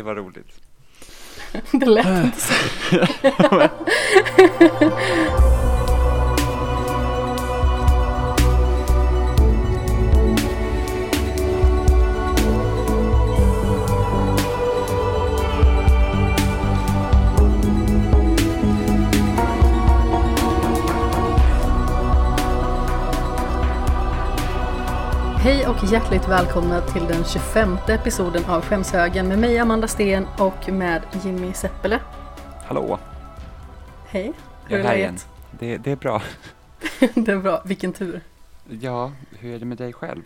det var roligt. Det lät inte så. och hjärtligt välkomna till den 25 episoden av Skämshögen med mig Amanda Sten och med Jimmy Seppele. Hallå, Hej, hur jag är är här igen. läget? Det, det är bra. Det är bra, vilken tur. Ja, hur är det med dig själv?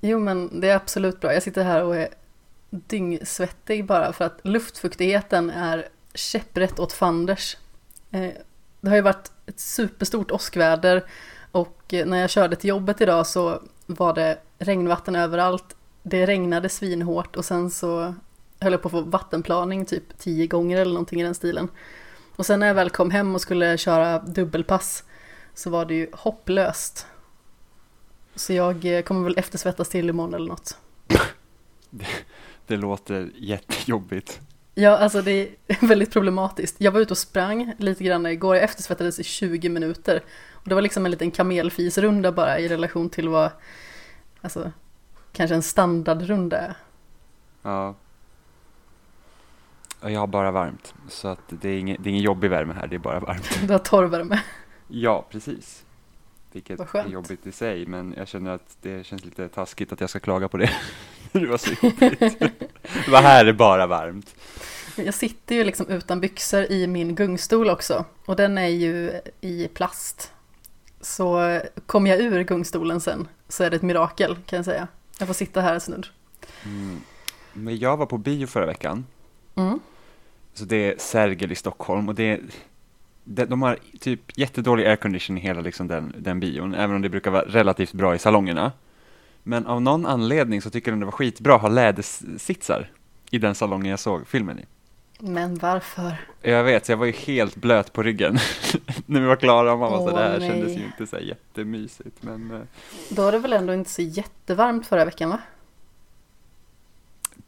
Jo men det är absolut bra. Jag sitter här och är dyngsvettig bara för att luftfuktigheten är käpprätt åt fanders. Eh, Det har ju varit ett superstort åskväder och eh, när jag körde till jobbet idag så var det regnvatten överallt. Det regnade svinhårt och sen så höll jag på att få vattenplaning typ tio gånger eller någonting i den stilen. Och sen när jag väl kom hem och skulle köra dubbelpass så var det ju hopplöst. Så jag eh, kommer väl eftersvettas till imorgon eller något. Det låter jättejobbigt. Ja, alltså det är väldigt problematiskt. Jag var ute och sprang lite grann igår, jag eftersvettades i 20 minuter. Och det var liksom en liten kamelfisrunda bara i relation till vad, alltså, kanske en standardrunda är. Ja. Och jag har bara varmt, så att det är ingen, det är ingen jobbig värme här, det är bara varmt. Du har torrvärme. Ja, precis. Vilket är jobbigt i sig, men jag känner att det känns lite taskigt att jag ska klaga på det. Det var så jobbigt. det var här är bara varmt. Jag sitter ju liksom utan byxor i min gungstol också. Och den är ju i plast. Så kommer jag ur gungstolen sen så är det ett mirakel kan jag säga. Jag får sitta här snudd. Mm. Men jag var på bio förra veckan. Mm. Så det är Sergel i Stockholm och det är, de, de har typ jättedålig aircondition i hela liksom den, den bion, även om det brukar vara relativt bra i salongerna. Men av någon anledning så tycker de det var skitbra att ha lädersitsar i den salongen jag såg filmen i. Men varför? Jag vet, jag var ju helt blöt på ryggen när vi var klara och man var så det här nej. kändes ju inte så här jättemysigt. Men eh, Då var det väl ändå inte så jättevarmt förra veckan va?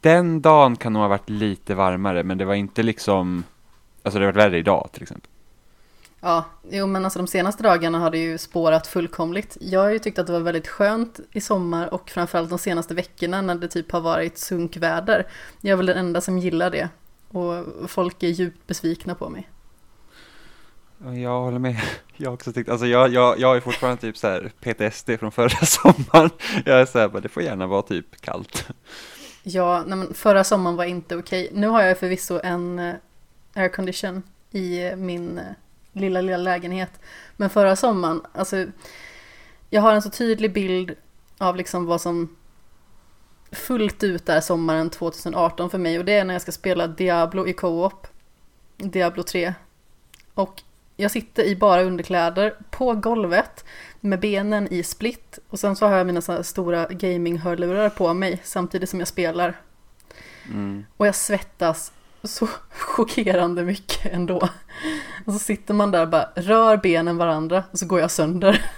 den dagen kan nog ha varit lite varmare, men det var inte liksom, alltså det har varit värre idag till exempel. Ja, jo men alltså de senaste dagarna har det ju spårat fullkomligt. Jag har ju tyckt att det var väldigt skönt i sommar och framförallt de senaste veckorna när det typ har varit sunkväder. Jag är väl den enda som gillar det. Och folk är djupt besvikna på mig. Ja, Jag håller med. Jag också tyckt, alltså jag, jag, jag är fortfarande typ så här PTSD från förra sommaren. Jag är så här, bara, det får gärna vara typ kallt. Ja, nej men förra sommaren var inte okej. Nu har jag förvisso en eh, aircondition i min eh, lilla, lilla lägenhet. Men förra sommaren, alltså jag har en så tydlig bild av liksom vad som fullt ut är sommaren 2018 för mig och det är när jag ska spela Diablo i co-op, Diablo 3. Och jag sitter i bara underkläder på golvet med benen i split och sen så har jag mina så stora gaming-hörlurar på mig samtidigt som jag spelar. Mm. Och jag svettas så chockerande mycket ändå. Och så sitter man där och bara rör benen varandra och så går jag sönder.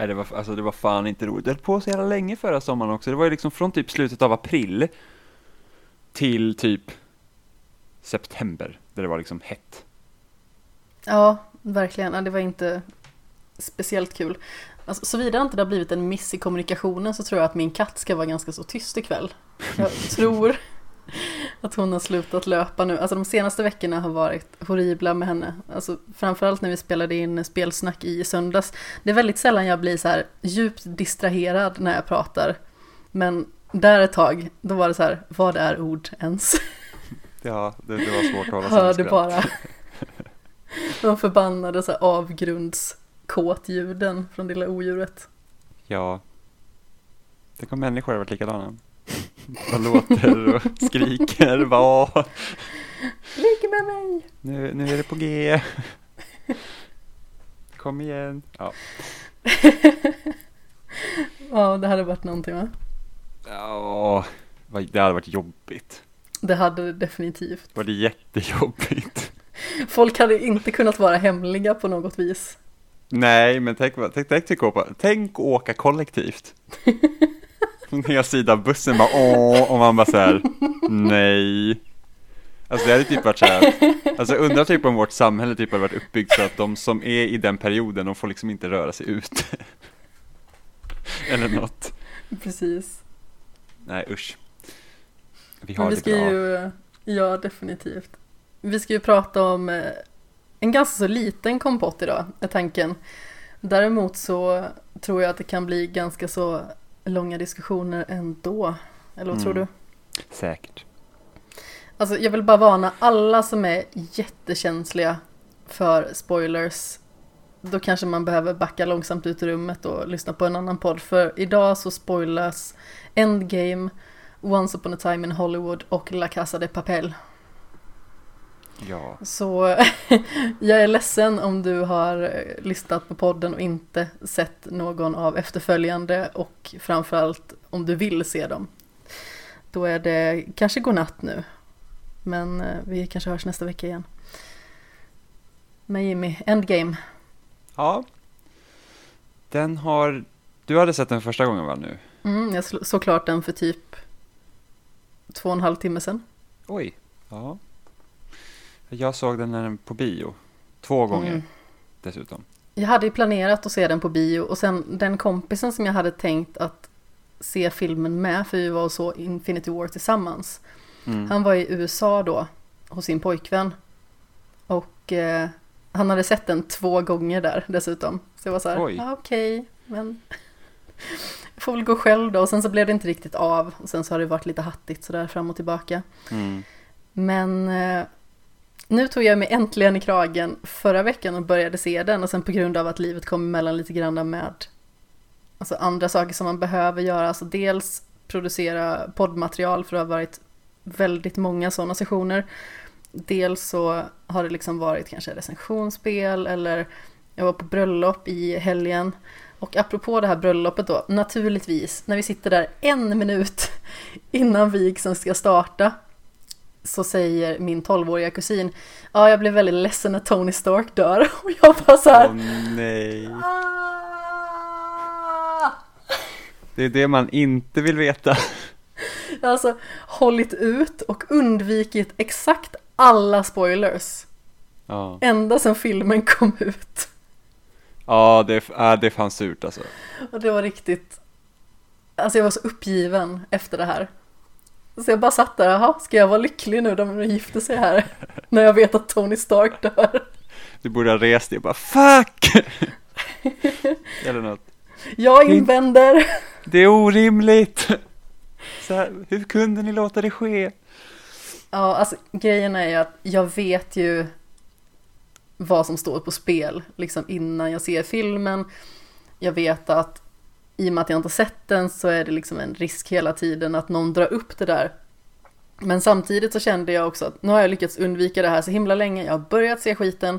Nej, det, var, alltså, det var fan inte roligt. Det höll på så jävla länge förra sommaren också. Det var ju liksom från typ slutet av april till typ september, där det var liksom hett. Ja, verkligen. Ja, det var inte speciellt kul. Alltså, Såvida inte det har blivit en miss i kommunikationen så tror jag att min katt ska vara ganska så tyst ikväll. Jag tror att hon har slutat löpa nu. Alltså de senaste veckorna har varit horribla med henne. Alltså framförallt när vi spelade in spelsnack i söndags. Det är väldigt sällan jag blir så här djupt distraherad när jag pratar. Men där ett tag, då var det så här, vad är ord ens? Ja, det, det var svårt att hålla sig Hörde bara de förbannade så här avgrundskåtljuden från lilla odjuret. Ja. Tänk om människor hade varit likadana. Och låter och skriker. Vad? Ligg med mig! Nu, nu är det på G. Kom igen. Ja. Ja, det hade varit någonting va? Ja, vad- det hade varit jobbigt. Det hade det definitivt. Var det jättejobbigt. Folk hade inte kunnat vara hemliga på något vis. Nej, men tänk, vad- tänk, tänk, tänk, åka, tänk åka kollektivt. Nedsida av bussen bara åh, och man bara så här, nej. Alltså det hade typ varit så här, alltså undrar typ om vårt samhälle typ hade varit uppbyggt så att de som är i den perioden, de får liksom inte röra sig ut. Eller något. Precis. Nej usch. Vi Men har vi det ska bra. ju, ja definitivt. Vi ska ju prata om eh, en ganska så liten kompott idag, är tanken. Däremot så tror jag att det kan bli ganska så långa diskussioner ändå. Eller vad tror Mm. du? Säkert. Alltså jag vill bara varna alla som är jättekänsliga för spoilers. Då kanske man behöver backa långsamt ut ur rummet och lyssna på en annan podd. För idag så spoilas Endgame, Once upon a time in Hollywood och La Casa de Papel. Ja. Så jag är ledsen om du har eh, lyssnat på podden och inte sett någon av efterföljande och framförallt om du vill se dem. Då är det kanske godnatt nu. Men eh, vi kanske hörs nästa vecka igen. Men Jimmy, Endgame. Ja. Den har, du hade sett den första gången va nu? Mm, jag såg klart den för typ två och en halv timme sedan. Oj. Ja. Jag såg den den på bio. Två gånger Mm. dessutom. Jag hade ju planerat att se den på bio och sen den kompisen som jag hade tänkt att se filmen med, för vi var och så Infinity War tillsammans. Mm. Han var i USA då, hos sin pojkvän. Och eh, han hade sett den två gånger där dessutom. Så jag var så här, ah, okej, men jag får väl gå själv då. Och sen så blev det inte riktigt av. Och sen så har det varit lite hattigt sådär fram och tillbaka. Mm. Men eh, nu tog jag mig äntligen i kragen förra veckan och började se den. Och sen på grund av att livet kom emellan lite grann med alltså andra saker som man behöver göra. Alltså dels producera poddmaterial för det har varit väldigt många sådana sessioner. Dels så har det liksom varit kanske recensionsspel eller jag var på bröllop i helgen. Och apropå det här bröllopet då, naturligtvis när vi sitter där en minut innan vigseln ska starta så säger min 12-åriga kusin Ja, jag blev väldigt ledsen när Tony Stark dör. Och jag bara så här. Åh nej. "Ah!" Det är det man inte vill veta. Jag har alltså hållit ut och undvikit exakt alla spoilers. Ja, Ända sedan filmen kom ut. ja det, äh, det är fan surt alltså. Och det var riktigt... Alltså jag var så uppgiven efter det här. Så jag bara satt där, jaha, ska jag vara lycklig nu de gifter sig här? När jag vet att Tony Stark dör. Du borde ha rest dig och bara fuck! Eller något. Jag invänder. Det är orimligt! Så här, hur kunde ni låta det ske? Ja, alltså grejen är ju att jag vet ju vad som står på spel liksom innan jag ser filmen. Jag vet att i och med att jag inte sett den så är det liksom en risk hela tiden att någon drar upp det där. Men samtidigt så kände jag också att nu har jag lyckats undvika det här så himla länge. Jag har börjat se skiten.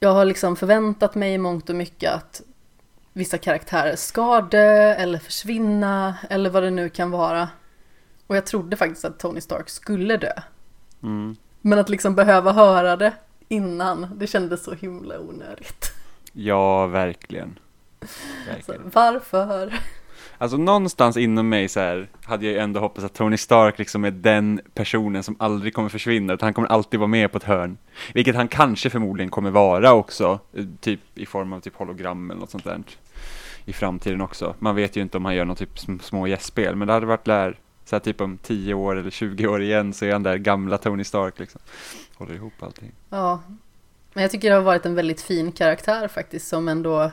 Jag har liksom förväntat mig i mångt och mycket att vissa karaktärer ska dö eller försvinna eller vad det nu kan vara. Och jag trodde faktiskt att Tony Stark skulle dö. Mm. Men att liksom behöva höra det innan, det kändes så himla onödigt. Ja, verkligen. Så, verkligen. varför? Alltså någonstans inom mig så här hade jag ju ändå hoppats att Tony Stark liksom är den personen som aldrig kommer försvinna, utan han kommer alltid vara med på ett hörn. Vilket han kanske förmodligen kommer vara också, eh, typ i form av typ hologram eller något sånt där i framtiden också. Man vet ju inte om han gör något typ sm- små gästspel, men det hade varit där, så här typ om 10 år eller 20 år igen så är han där gamla Tony Stark liksom. Håller ihop allting. Ja, men jag tycker det har varit en väldigt fin karaktär faktiskt som ändå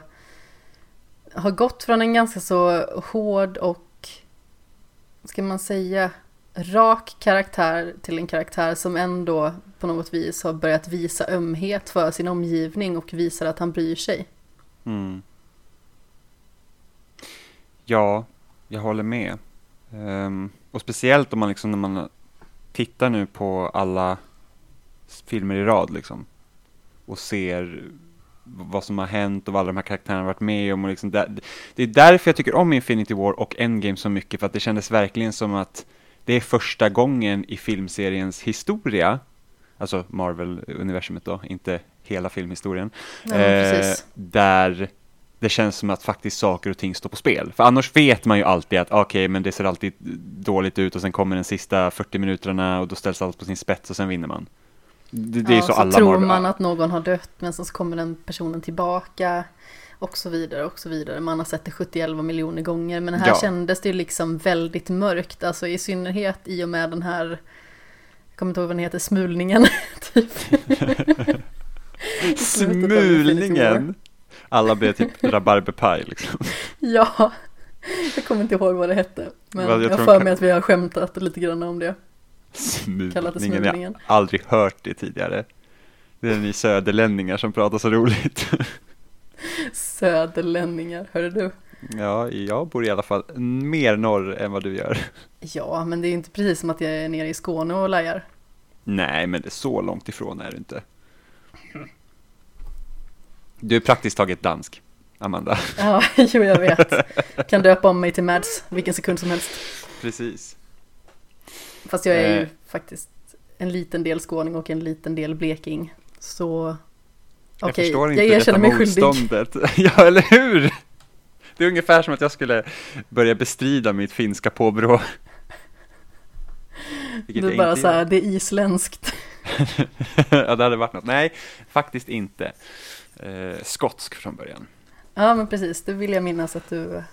har gått från en ganska så hård och, ska man säga, rak karaktär till en karaktär som ändå på något vis har börjat visa ömhet för sin omgivning och visar att han bryr sig. Mm. Ja, jag håller med. Um, och speciellt om man liksom när man tittar nu på alla filmer i rad liksom och ser vad som har hänt och vad alla de här karaktärerna har varit med om och liksom där, det är därför jag tycker om Infinity War och Endgame så mycket för att det kändes verkligen som att det är första gången i filmseriens historia alltså Marvel-universumet då, inte hela filmhistorien men precis. där det känns som att faktiskt saker och ting står på spel. För annars vet man ju alltid att okej, okay, men det ser alltid dåligt ut och sen kommer den sista 40 minuterna och då ställs allt på sin spets och sen vinner man. Det, det ja, är så, så alla tror man att någon har dött men så kommer den personen tillbaka och så vidare och så vidare. Man har sett det 71 miljoner gånger men här ja. kändes det liksom väldigt mörkt, alltså i synnerhet i och med den här, jag kommer inte ihåg vad den heter, smulningen. typ. smulningen? Alla blev typ rabarberpaj liksom. ja, jag kommer inte ihåg vad det hette. Men jag, jag för mig att vi har skämtat lite grann om det. Smulningen, jag har aldrig hört det tidigare. Det är ni söderlänningar som pratar så roligt. Söderlänningar, hörde du? Ja, jag bor i alla fall mer norr än vad du gör. Ja, men det är inte precis som att jag är nere i Skåne och lajar. Nej, men det är så långt ifrån är du inte. Du är praktiskt taget dansk, Amanda. Ja, jo jag vet. Kan döpa om mig till Mads vilken sekund som helst. Precis. Fast jag är ju eh. faktiskt en liten del skåning och en liten del bleking. Så okej, okay, jag, förstår inte jag erkänner mig motståndet. skyldig. ja, eller hur? Det är ungefär som att jag skulle börja bestrida mitt finska påbrå. du är bara så här, det är isländskt. ja, det hade varit något. Nej, faktiskt inte. Eh, skotsk från början. Ja, men precis. Det vill jag minnas att du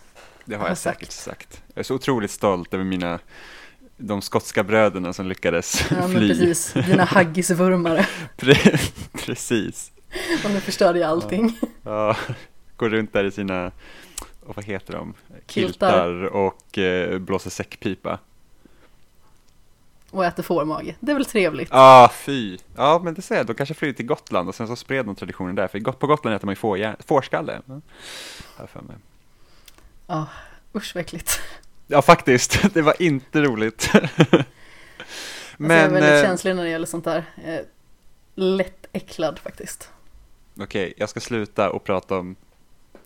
Det har, har jag sagt. säkert sagt. Jag är så otroligt stolt över mina de skotska bröderna som lyckades ja, fly. precis, dina haggisvurmare. precis. Och nu förstörde jag allting. Ja, ja, går runt där i sina, och vad heter de, kiltar, och eh, blåser säckpipa. Och äter fårmage, det är väl trevligt? Ja, ah, fy. Ja, men det säger jag, de kanske flyr till Gotland och sen så spred de traditionen där, för på Gotland äter man ju får, fårskalle. Ja, usch vad äckligt. Ja, faktiskt. Det var inte roligt. Men, alltså, jag är väldigt eh, känslig när det gäller sånt där. Eh, lätt äcklad faktiskt. Okej, okay, jag ska sluta och prata om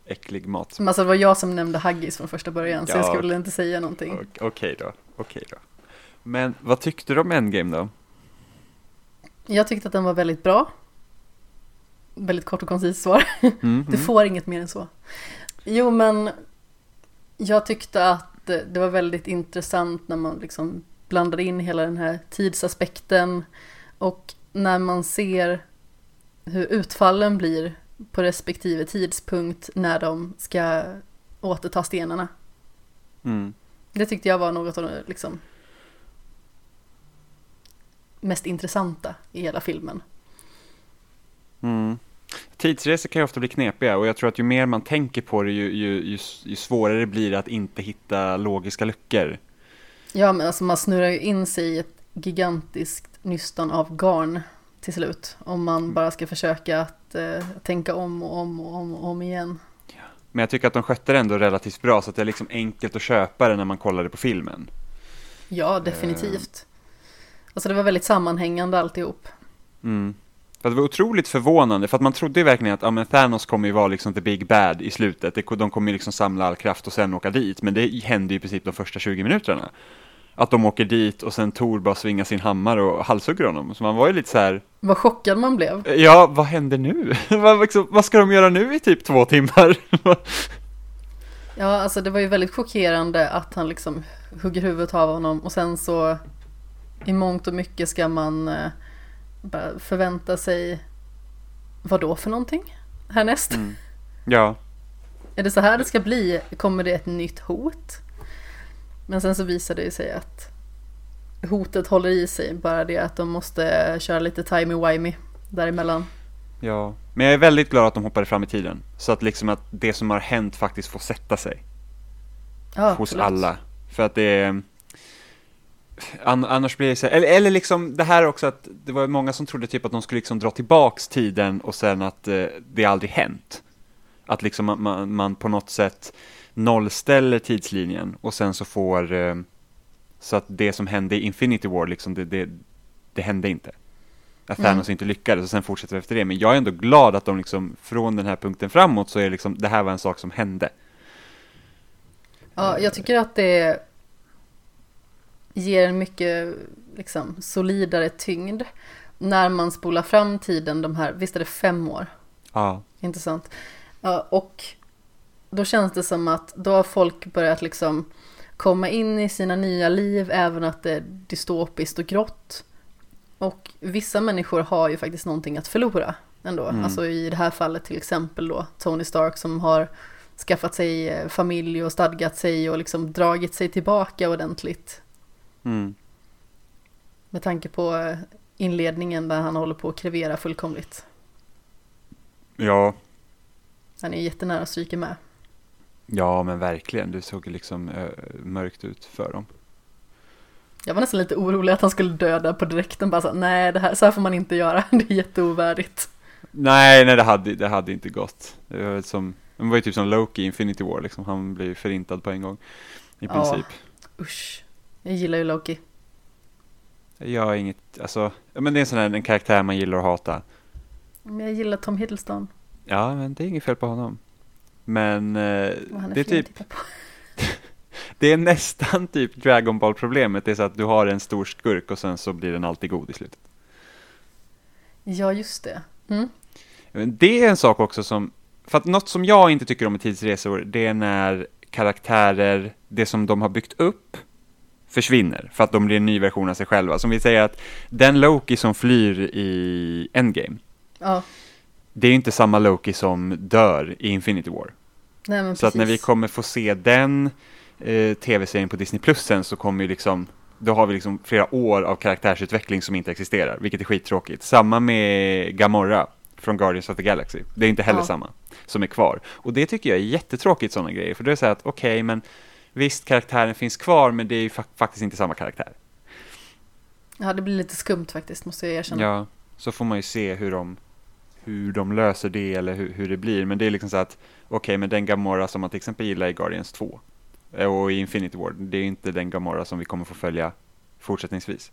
äcklig mat. Men alltså det var jag som nämnde haggis från första början, ja, så jag skulle inte säga någonting. Okej okay då, okej då. Men vad tyckte du om Endgame då? Jag tyckte att den var väldigt bra. Väldigt kort och koncist svar. Mm, du mm. får inget mer än så. Jo, men jag tyckte att det var väldigt intressant när man liksom blandade in hela den här tidsaspekten och när man ser hur utfallen blir på respektive tidspunkt när de ska återta stenarna. Mm. Det tyckte jag var något av det liksom mest intressanta i hela filmen. Mm. Tidsresor kan ju ofta bli knepiga och jag tror att ju mer man tänker på det ju, ju, ju, ju svårare blir det att inte hitta logiska luckor. Ja, men alltså man snurrar ju in sig i ett gigantiskt nystan av garn till slut. Om man mm. bara ska försöka att eh, tänka om och om och om och om igen. Men jag tycker att de skötte det ändå relativt bra så att det är liksom enkelt att köpa det när man kollar det på filmen. Ja, definitivt. Uh. Alltså det var väldigt sammanhängande alltihop. Mm. För det var otroligt förvånande, för att man trodde ju verkligen att ja, Thanos kommer ju vara liksom the big bad i slutet. De kommer ju liksom samla all kraft och sen åka dit, men det hände ju i princip de första 20 minuterna. Att de åker dit och sen Tor bara svingar sin hammare och halshugger honom. Så man var ju lite så här. Vad chockad man blev. Ja, vad händer nu? vad, liksom, vad ska de göra nu i typ två timmar? ja, alltså det var ju väldigt chockerande att han liksom hugger huvudet av honom och sen så i mångt och mycket ska man eh, förvänta sig vad då för någonting härnäst? Mm. Ja. Är det så här det ska bli? Kommer det ett nytt hot? Men sen så visar det sig att hotet håller i sig, bara det att de måste köra lite timey-wimey däremellan. Ja, men jag är väldigt glad att de hoppade fram i tiden. Så att liksom att det som har hänt faktiskt får sätta sig. Ja, hos absolut. alla. För att det är annars blir det så här, eller, eller liksom det här också att det var många som trodde typ att de skulle liksom dra tillbaks tiden och sen att eh, det aldrig hänt. Att liksom man, man på något sätt nollställer tidslinjen och sen så får eh, så att det som hände i Infinity War liksom det, det, det hände inte. Att. Thanos mm. inte lyckades och sen fortsätter vi efter det. Men jag är ändå glad att de liksom från den här punkten framåt så är det liksom det här var en sak som hände. Ja, jag tycker att det är ger en mycket liksom, solidare tyngd när man spolar fram tiden de här, visst är det fem år? Ja. Intressant. Ja, och då känns det som att då har folk börjat liksom komma in i sina nya liv, även att det är dystopiskt och grått. Och vissa människor har ju faktiskt någonting att förlora ändå. Mm. Alltså i det här fallet till exempel då Tony Stark som har skaffat sig eh, familj och stadgat sig och liksom dragit sig tillbaka ordentligt. Mm. Med tanke på eh, inledningen där han håller på att krevera fullkomligt. Ja, Han är jättenära att stryka med. ja men verkligen. Det såg liksom ö, mörkt ut för dem. Jag var nästan lite orolig att han skulle döda på direkten. Bara så, nej, det här, så här får man inte göra. Det är jätteovärdigt. Nej, nej det hade, det hade inte gått. Det var, som, det var ju typ som Loki i Infinity War, liksom. han blev förintad på en gång. I Ja. princip. Usch. Jag gillar ju Loki. Jag har inget, alltså, men det är en sån här en karaktär man gillar att hata. Men jag gillar Tom Hiddleston. Ja, men det är inget fel på honom. Men eh, är det är typ, det är nästan typ Dragon Ball problemet. Det är så att du har en stor skurk och sen så blir den alltid god i slutet. Ja, just det. Mm. Men Det är en sak också som, för att något som jag inte tycker om med tidsresor, det är när karaktärer, det som de har byggt upp, försvinner för att de blir en ny version av sig själva. Som vi säger att den Loki som flyr i Endgame, Ja, det är inte samma Loki som dör i Infinity War. nej Så att när vi precis. kommer få se den eh, tv-serien på Disney Plus sen så kommer ju liksom, då har vi liksom flera år av karaktärsutveckling som inte existerar, vilket är skittråkigt. Samma med Gamora från Guardians of the Galaxy. Det är inte heller Ja. samma som är kvar. Och det tycker jag är jättetråkigt sådana grejer, för då är det så här att okej, men visst karaktären finns kvar, men det är ju fa- faktiskt inte samma karaktär. Ja, det blir lite skumt faktiskt, måste jag erkänna. Ja, så får man ju se hur de, hur de löser det eller hur, hur det blir. Men det är liksom så att, okej, men den Gamora som man till exempel gillar i Guardians 2 eh, och i Infinity War, det är inte den Gamora som vi kommer få följa fortsättningsvis.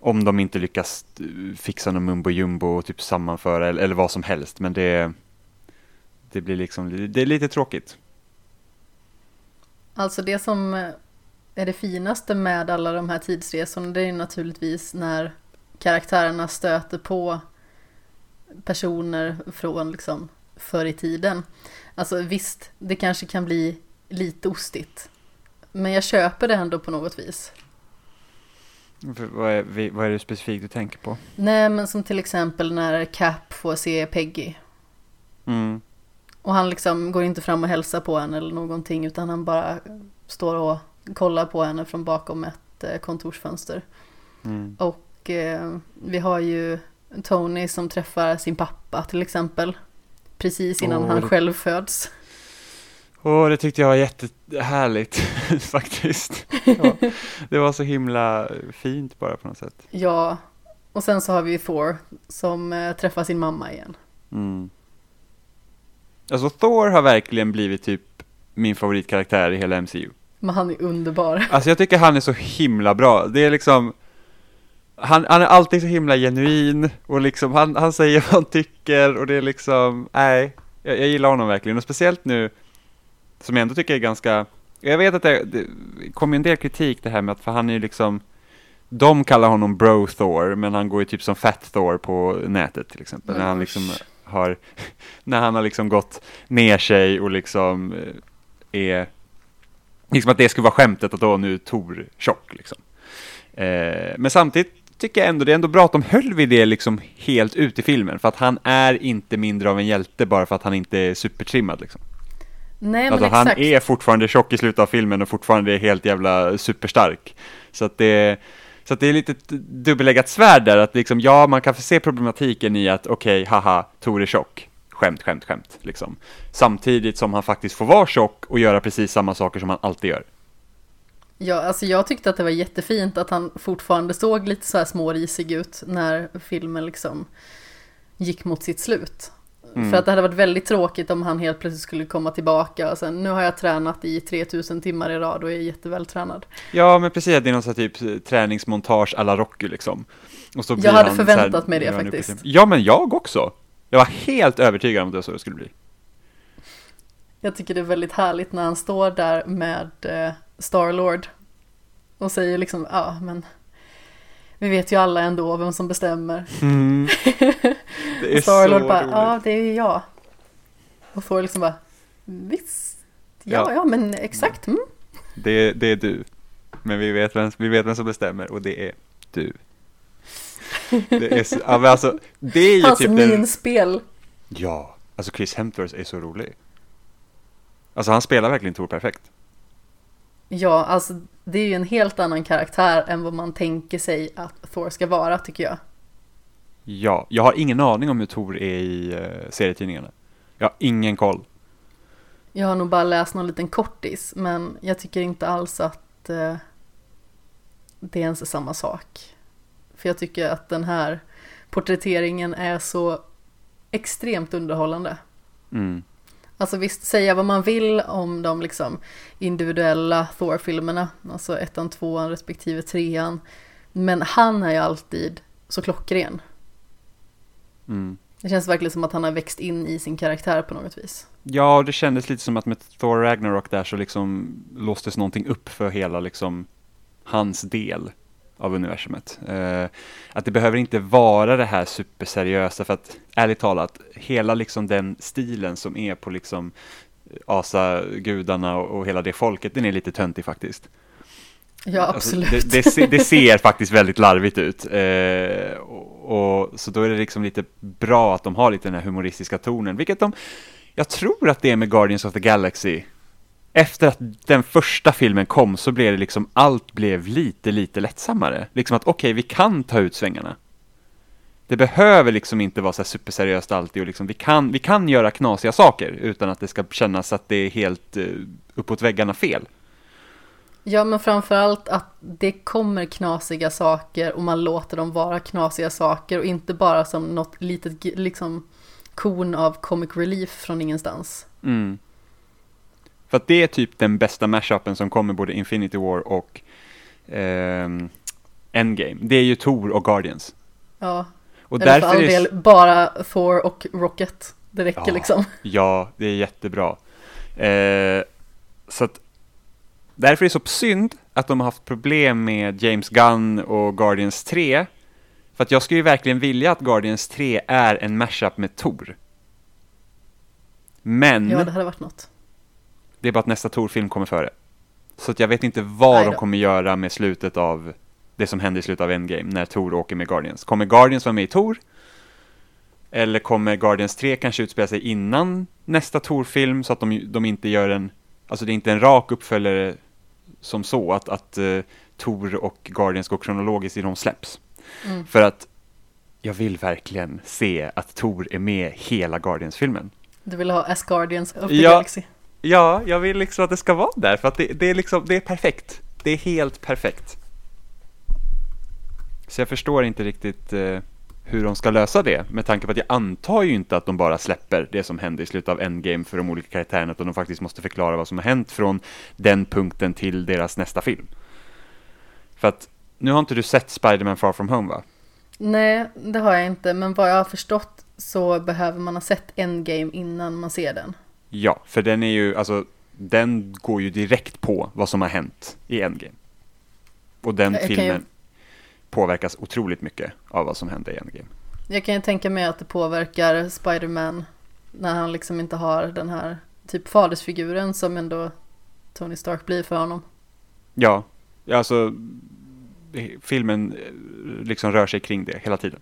Om de inte lyckas eh, fixa någon mumbo jumbo och typ sammanföra eller, eller vad som helst, men det, det blir liksom, det är lite tråkigt. Alltså det som är det finaste med alla de här tidsresorna, det är naturligtvis när karaktärerna stöter på personer från liksom förr i tiden. Alltså visst, det kanske kan bli lite ostigt. Men jag köper det ändå på något vis. Vad är, vad är det specifikt du tänker på? Nej, men som till exempel när Cap får se Peggy. Mm. Och han liksom går inte fram och hälsar på henne eller någonting utan han bara står och kollar på henne från bakom ett eh, kontorsfönster. Mm. Och eh, vi har ju Tony som träffar sin pappa till exempel. Precis innan Åh, han det- själv föds. Åh, det tyckte jag var jättehärligt faktiskt. Ja, det var så himla fint bara på något sätt. Ja, och sen så har vi Thor som eh, träffar sin mamma igen. Mm. Alltså Thor har verkligen blivit typ min favoritkaraktär i hela MCU. Men han är underbar. Alltså jag tycker han är så himla bra. Det är liksom han, han är alltid så himla genuin och liksom han, han säger vad han tycker och det är liksom, nej, jag, jag gillar honom verkligen och speciellt nu som jag ändå tycker är ganska, jag vet att det, det kom ju en del kritik det här med att för han är ju liksom de kallar honom Bro Thor, men han går ju typ som Fat Thor på nätet till exempel. Men när han liksom har, när han har liksom gått ner sig och liksom eh, är, liksom att det skulle vara skämtet att då nu är Tor tjock liksom. Eh, men samtidigt tycker jag ändå det är ändå bra att de höll vid det liksom helt ut i filmen, för att han är inte mindre av en hjälte bara för att han inte är supertrimmad liksom. Nej Alltså han är fortfarande tjock i slutet av filmen och fortfarande är helt jävla superstark. Så att det, så att det är lite dubbeläggat svärd där, att liksom, ja, man kan få se problematiken i att okej, haha, Tor är tjock. Skämt, skämt, skämt, liksom. Samtidigt som han faktiskt får vara tjock och göra precis samma saker som han alltid gör. Ja, alltså jag tyckte att det var jättefint att han fortfarande såg lite så här smårisig ut när filmen liksom gick mot sitt slut. Mm. För att det hade varit väldigt tråkigt om han helt plötsligt skulle komma tillbaka och sen nu har jag tränat i 3000 timmar i rad och är jättevältränad. Ja, men precis, det är någon sån här typ träningsmontage alla Rocky liksom. Och så blir Jag hade förväntat här- mig det faktiskt. Ja, men jag också. Jag var helt övertygad om att det var så det skulle bli. Jag tycker det är väldigt härligt när han står där med eh, Starlord och säger liksom, ja men vi vet ju alla ändå vem som bestämmer. Det är Starlord så bara, roligt. ja det är ju jag. Och Thor liksom bara, Visst. Ja, Ja. ja, men exakt. Mm. Det, det är du. Men vi vet, vem, vi vet vem som bestämmer och det är du. Det är, så- alltså, det är ju Hans typ den... minspel. Ja, alltså Chris Hemsworth är så rolig. Alltså han spelar verkligen Tor perfekt. Ja, alltså det är ju en helt annan karaktär än vad man tänker sig att Thor ska vara tycker jag. Ja, jag har ingen aning om hur Tor är i uh, serietidningarna. Jag har ingen koll. Jag har nog bara läst någon liten kortis, men jag tycker inte alls att eh, det ens är samma sak. För jag tycker att den här porträtteringen är så extremt underhållande. Mm. Alltså visst, säga vad man vill om de liksom individuella Thor-filmerna, alltså ettan, tvåan respektive trean. Men han är ju alltid så klockren. Mm. Det känns verkligen som att han har växt in i sin karaktär på något vis. Ja, det kändes lite som att med Thor Ragnarok där så liksom låstes någonting upp för hela liksom hans del av universumet. Eh, att det behöver inte vara det här superseriösa för att ärligt talat, hela liksom den stilen som är på liksom asagudarna och, och hela det folket, den är lite töntig faktiskt. Ja, Alltså, absolut. det, det, se- det ser faktiskt väldigt larvigt ut. Eh, och, och, så då är det liksom lite bra att de har lite den här humoristiska tonen, vilket de, jag tror att det är med Guardians of the Galaxy. Efter att den första filmen kom så blev det liksom, allt blev lite, lite lättsammare. Liksom att okej, vi kan ta ut svängarna. Det behöver liksom inte vara så här superseriöst alltid och liksom, vi kan, vi kan göra knasiga saker utan att det ska kännas att det är helt eh, uppåt väggarna fel. Ja, men framförallt att det kommer knasiga saker och man låter dem vara knasiga saker och inte bara som något litet liksom korn av comic relief från ingenstans. Mm. För att det är typ den bästa mashupen som kommer både Infinity War och ehm, Endgame. Det är ju Thor och Guardians. Ja, Och eller för därför all är del bara Thor och Rocket. Det räcker Ja. liksom. Ja, det är jättebra. Eh, så att därför är det så synd att de har haft problem med James Gunn och Guardians 3. För att jag skulle ju verkligen vilja att Guardians 3 är en mashup med Thor. Men Ja, det hade varit något. Det är bara att nästa Tor-film kommer före. Så att jag vet inte vad de kommer göra med slutet av det som händer i slutet av Endgame, när Tor åker med Guardians. Kommer Guardians vara med i Tor? Eller kommer Guardians 3 kanske utspela sig innan nästa Tor-film, så att de, de inte gör en, alltså det är inte en rak uppföljare som så, att, att uh, Tor och Guardians går kronologiskt i de släpps. Mm. För att jag vill verkligen se att Tor är med hela Guardians-filmen. Du vill ha Asgardians of the Ja. Galaxy. Ja, jag vill liksom att det ska vara där, för att det, det är liksom, det är perfekt. Det är helt perfekt. Så jag förstår inte riktigt eh, hur de ska lösa det, med tanke på att jag antar ju inte att de bara släpper det som hände i slutet av Endgame för de olika karaktärerna, utan de faktiskt måste förklara vad som har hänt från den punkten till deras nästa film. För att, nu har inte du sett Spider-Man Far From Home va? Nej, det har jag inte, men vad jag har förstått så behöver man ha sett Endgame innan man ser den. Ja, för den är ju, alltså, den går ju direkt på vad som har hänt i Endgame. Och den Jag filmen påverkas otroligt mycket av vad som hände i Endgame. Jag kan ju tänka mig att det påverkar Spider-Man när han liksom inte har den här typ fadersfiguren som ändå Tony Stark blir för honom. Ja, alltså filmen eh, liksom rör sig kring det hela tiden.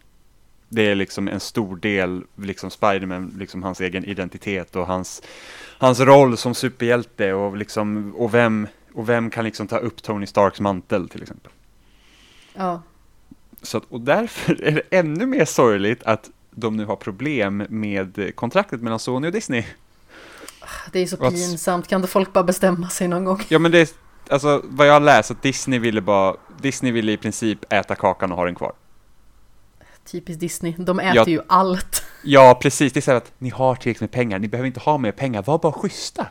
Det är liksom en stor del, liksom Spiderman, liksom hans egen identitet och hans, hans roll som superhjälte och liksom, och vem, och vem kan liksom ta upp Tony Starks mantel till exempel. Ja, Så att, och därför är det ännu mer sorgligt att de nu har problem med kontraktet mellan Sony och Disney. det är så What's- pinsamt. Kan inte folk bara bestämma sig någon gång? Ja men det är, alltså vad jag har läst att Disney ville bara, Disney ville i princip äta kakan och ha den kvar. Typiskt Disney. De äter Jag- ju allt. Ja precis, det är så här att ni har tillräckligt med pengar, ni behöver inte ha mer pengar, var bara schyssta.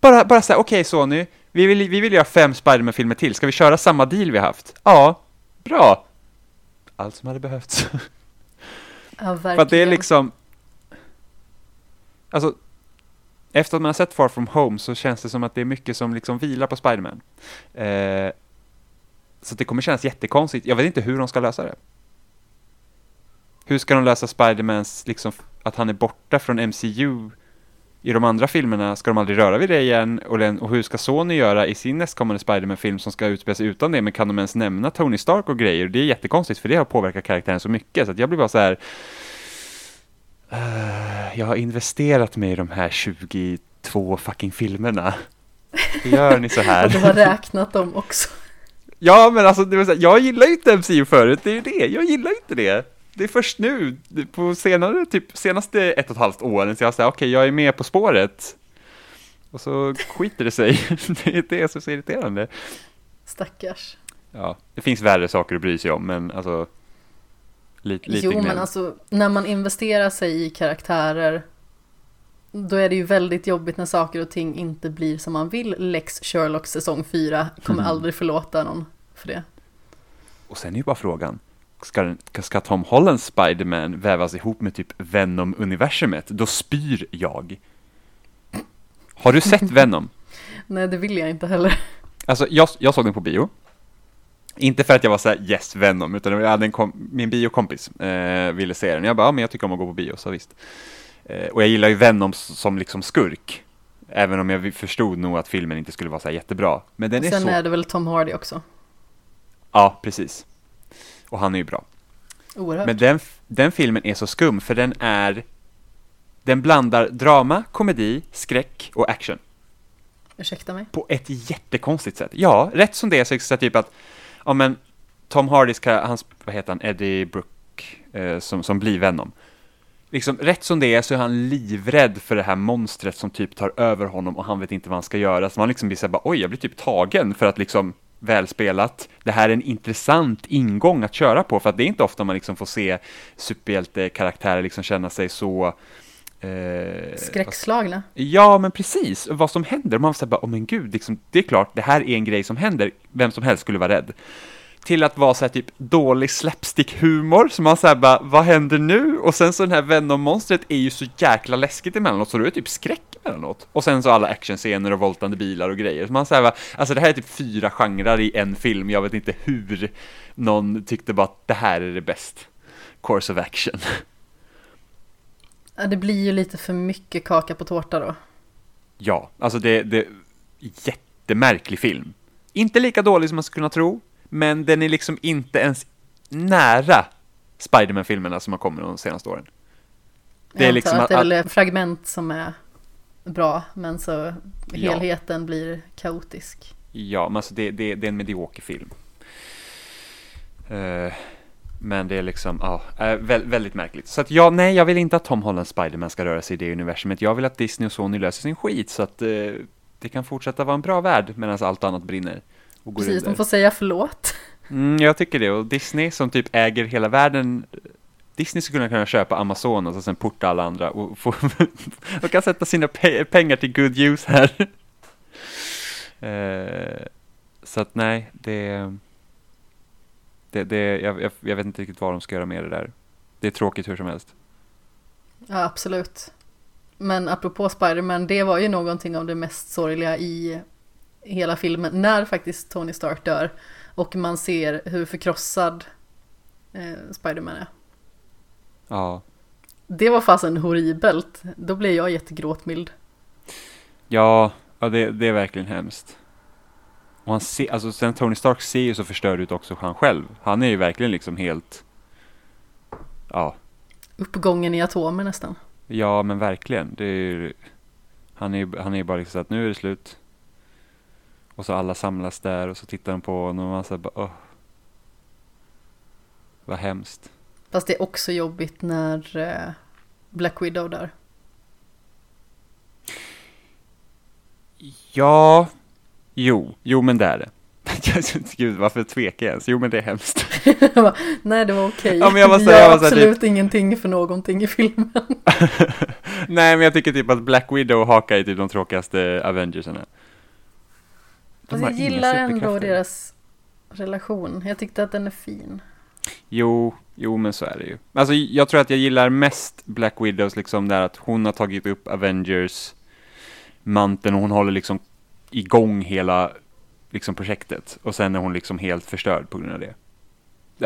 Bara, bara säga okej Sony, vi vill, vi vill göra fem Spiderman-filmer till, ska vi köra samma deal vi haft? Ja, bra. Allt som hade behövts. Ja, verkligen. För att det är liksom... Alltså, efter att man har sett Far From Home så känns det som att det är mycket som liksom vilar på Spiderman. Eh, så det kommer kännas jättekonstigt. Jag vet inte hur de ska lösa det. Hur ska de lösa Spidermans, liksom, att han är borta från MCU i de andra filmerna ska de aldrig röra vid det igen och, och hur ska Sony göra i sin nästkommande Spiderman-film som ska utspela sig utan det, men kan de ens nämna Tony Stark och grejer? Det är jättekonstigt för det har påverkat karaktären så mycket så att jag blir bara så här uh, jag har investerat mig i de här 22 fucking filmerna. Hur gör ni så här? du har räknat dem också. Ja, men alltså, det var så här, jag gillar ju inte MCU förut, det är ju det, jag gillar inte det. Det är först nu, på senare, typ senaste ett och ett halvt åren, så jag säger okej, okay, jag är med på spåret. Och så skiter det sig, det är det som är så irriterande. Stackars. Ja, det finns värre saker att bry sig om, men alltså lite, lite Jo, gnäll. men alltså när man investerar sig i karaktärer då är det ju väldigt jobbigt när saker och ting inte blir som man vill. Lex Sherlock säsong 4 kommer Mm. aldrig förlåta någon för det. Och sen är ju bara frågan, ska, ska Tom Hollands Spiderman vävas ihop med typ Venom-universumet? Då spyr jag. Har du sett Venom? Nej, det vill jag inte heller. Alltså, jag, jag såg den på bio. Inte för att jag var såhär yes Venom, utan jag hade en kom, min biokompis eh, ville se den. Jag bara, ja men jag tycker om att gå på bio, så visst. Eh, och jag gillar ju Venom som liksom skurk. Även om jag förstod nog att filmen inte skulle vara så här jättebra. Men den är Sen så... är det väl Tom Hardy också. Ja, precis. Och han är ju bra. Oerhört. Men den, den filmen är så skum, för den är... Den blandar drama, komedi, skräck och action. Ursäkta mig. på ett jättekonstigt sätt. Ja, rätt som det är så är det typ att, ja men Tom Hardys, kar- hans, vad heter han, Eddie Brooke, eh, som, som blir Venom. Liksom, rätt som det är så är han livrädd för det här monstret som typ tar över honom och han vet inte vad han ska göra. Så man liksom blir såhär bara, oj, jag blir typ tagen för att liksom välspelat. Det här är en intressant ingång att köra på, för att det är inte ofta man liksom får se superhjältekaraktärer liksom känna sig så eh, Skräckslagna. Ja, men precis. Vad som händer. Man säger bara, åh men gud, liksom, det är klart, det här är en grej som händer. Vem som helst skulle vara rädd. Till att vara så här typ dålig slapstick-humor, så man säger bara, vad händer nu? Och sen så den här Venom-monstret är ju så jäkla läskigt emellanåt, så det är typ skräck emellanåt. Och sen så alla actionscener och voltande bilar och grejer. Så man säger bara, alltså det här är typ fyra genrer i en film, jag vet inte hur någon tyckte bara att det här är det bäst. Course of action. Ja, det blir ju lite för mycket kaka på tårta då. Ja, alltså det, det jättemärklig film. Inte lika dålig som man skulle kunna tro, men den är liksom inte ens nära Spiderman-filmerna som har kommit de senaste åren. Det är jag liksom antar att det är att- väl fragment som är bra, men så helheten blir kaotisk. Ja, men alltså det, det, det är en medioker film. Eh, men det är liksom, ja, eh, vä- väldigt märkligt. Så att ja, nej, jag vill inte att Tom Hollands Spiderman ska röra sig i det universumet. Jag vill att Disney och Sony löser sin skit så att eh, det kan fortsätta vara en bra värld medan allt annat brinner. Precis, under. de får säga förlåt. Mm, jag tycker det. Och Disney som typ äger hela världen. Disney skulle kunna köpa Amazonas och sen porta alla andra och få, de kan sätta sina pe- pengar till good use här. Eh, så att nej, det, det, det jag, jag, jag vet inte riktigt vad de ska göra med det där. Det är tråkigt hur som helst. Ja, absolut. Men apropå Spiderman, det var ju någonting av det mest sorgliga i hela filmen, när faktiskt Tony Stark dör och man ser hur förkrossad eh, Spiderman är. Ja, Det var fasen horribelt. Då blev jag jättegråtmild. ja, ja det, det är verkligen hemskt. Och han ser, alltså sen Tony Stark ser ju så förstörd ut också han själv. Han är ju verkligen liksom helt, ja, Uppgången i atomer nästan. Ja, men verkligen. Det är, ju- han är ju han är bara liksom så att nu är det slut. Och så alla samlas där och så tittar de på honom och man säger bara åh. Vad hemskt. Fast det är också jobbigt när eh, Black Widow dör. Ja, jo, jo men det är det. Gud, varför tvekar jag ens? Jo, men det är hemskt. Bara, Nej, det var okej. Ja, men jag var så- jag var så här, absolut ingenting för någonting i filmen. Nej, men jag tycker typ att Black Widow och Hawkeye är typ de tråkigaste Avengersarna. Fast jag gillar ändå deras relation. Jag tyckte att den är fin. Jo, jo men så är det ju. Alltså jag tror att jag gillar mest Black Widows liksom där att hon har tagit upp Avengers manteln och hon håller liksom igång hela liksom projektet och sen är hon liksom helt förstörd på grund av det.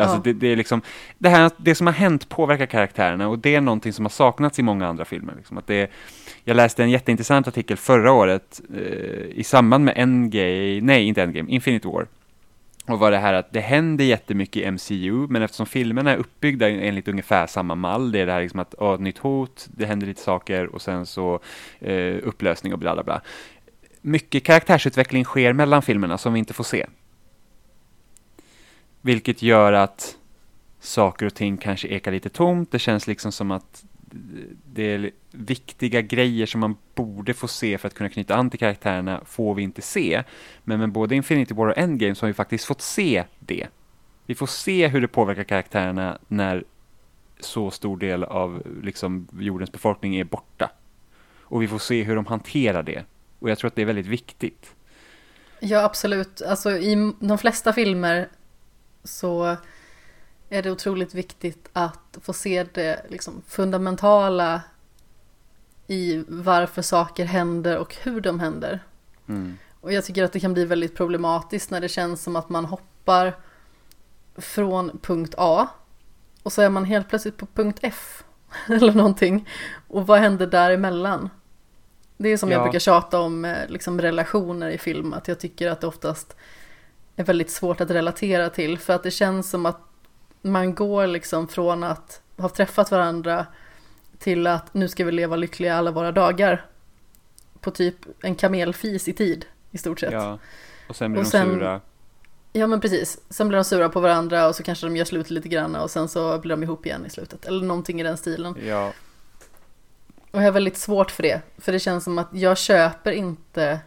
Alltså Ja. det, det är liksom, det, här, det som har hänt påverkar karaktärerna och det är någonting som har saknats i många andra filmer. Liksom. Att det, jag läste en jätteintressant artikel förra året eh, i samband med Endgame, nej inte Endgame, Infinity War. Och var det här att det händer jättemycket i MCU, men eftersom filmerna är uppbyggda enligt ungefär samma mall, det är det här liksom att, åh, nytt hot, det händer lite saker och sen så eh, upplösning och bla bla bla. Mycket karaktärsutveckling sker mellan filmerna som vi inte får se. Vilket gör att saker och ting kanske ekar lite tomt. Det känns liksom som att det är viktiga grejer som man borde få se för att kunna knyta an till karaktärerna får vi inte se. Men med både Infinity War och Endgame så har vi faktiskt fått se det. Vi får se hur det påverkar karaktärerna när så stor del av liksom, jordens befolkning är borta. Och vi får se hur de hanterar det. Och jag tror att det är väldigt viktigt. Ja, absolut. Alltså i de flesta filmer så är det otroligt viktigt att få se det liksom, fundamentala i varför saker händer och hur de händer. Mm. Och jag tycker att det kan bli väldigt problematiskt när det känns som att man hoppar från punkt A och så är man helt plötsligt på punkt F eller någonting. Och vad händer däremellan? Det är som jag Ja. brukar tjata om eh, liksom relationer i film, att jag tycker att det oftast är väldigt svårt att relatera till för att det känns som att man går liksom från att ha träffat varandra till att nu ska vi leva lyckliga alla våra dagar på typ en kamelfis i tid i stort sett. Ja. Ja. Och sen blir Och de sen- sura. men precis, sen blir de sura på varandra och så kanske de gör slut lite grann och sen så blir de ihop igen i slutet eller någonting i den stilen. Ja. Och jag har väldigt svårt för det, för det känns som att jag köper inte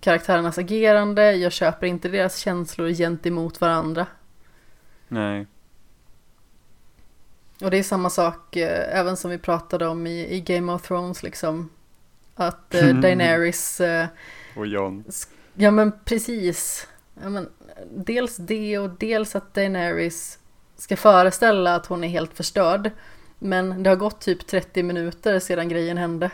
karaktärernas agerande, jag köper inte deras känslor gentemot varandra. Nej. Och det är samma sak eh, även som vi pratade om i, i Game of Thrones liksom. Att eh, Daenerys, eh, Och John. ja men precis. Ja, men, dels det och dels att Daenerys ska föreställa att hon är helt förstörd. Men det har gått typ 30 minuter sedan grejen hände.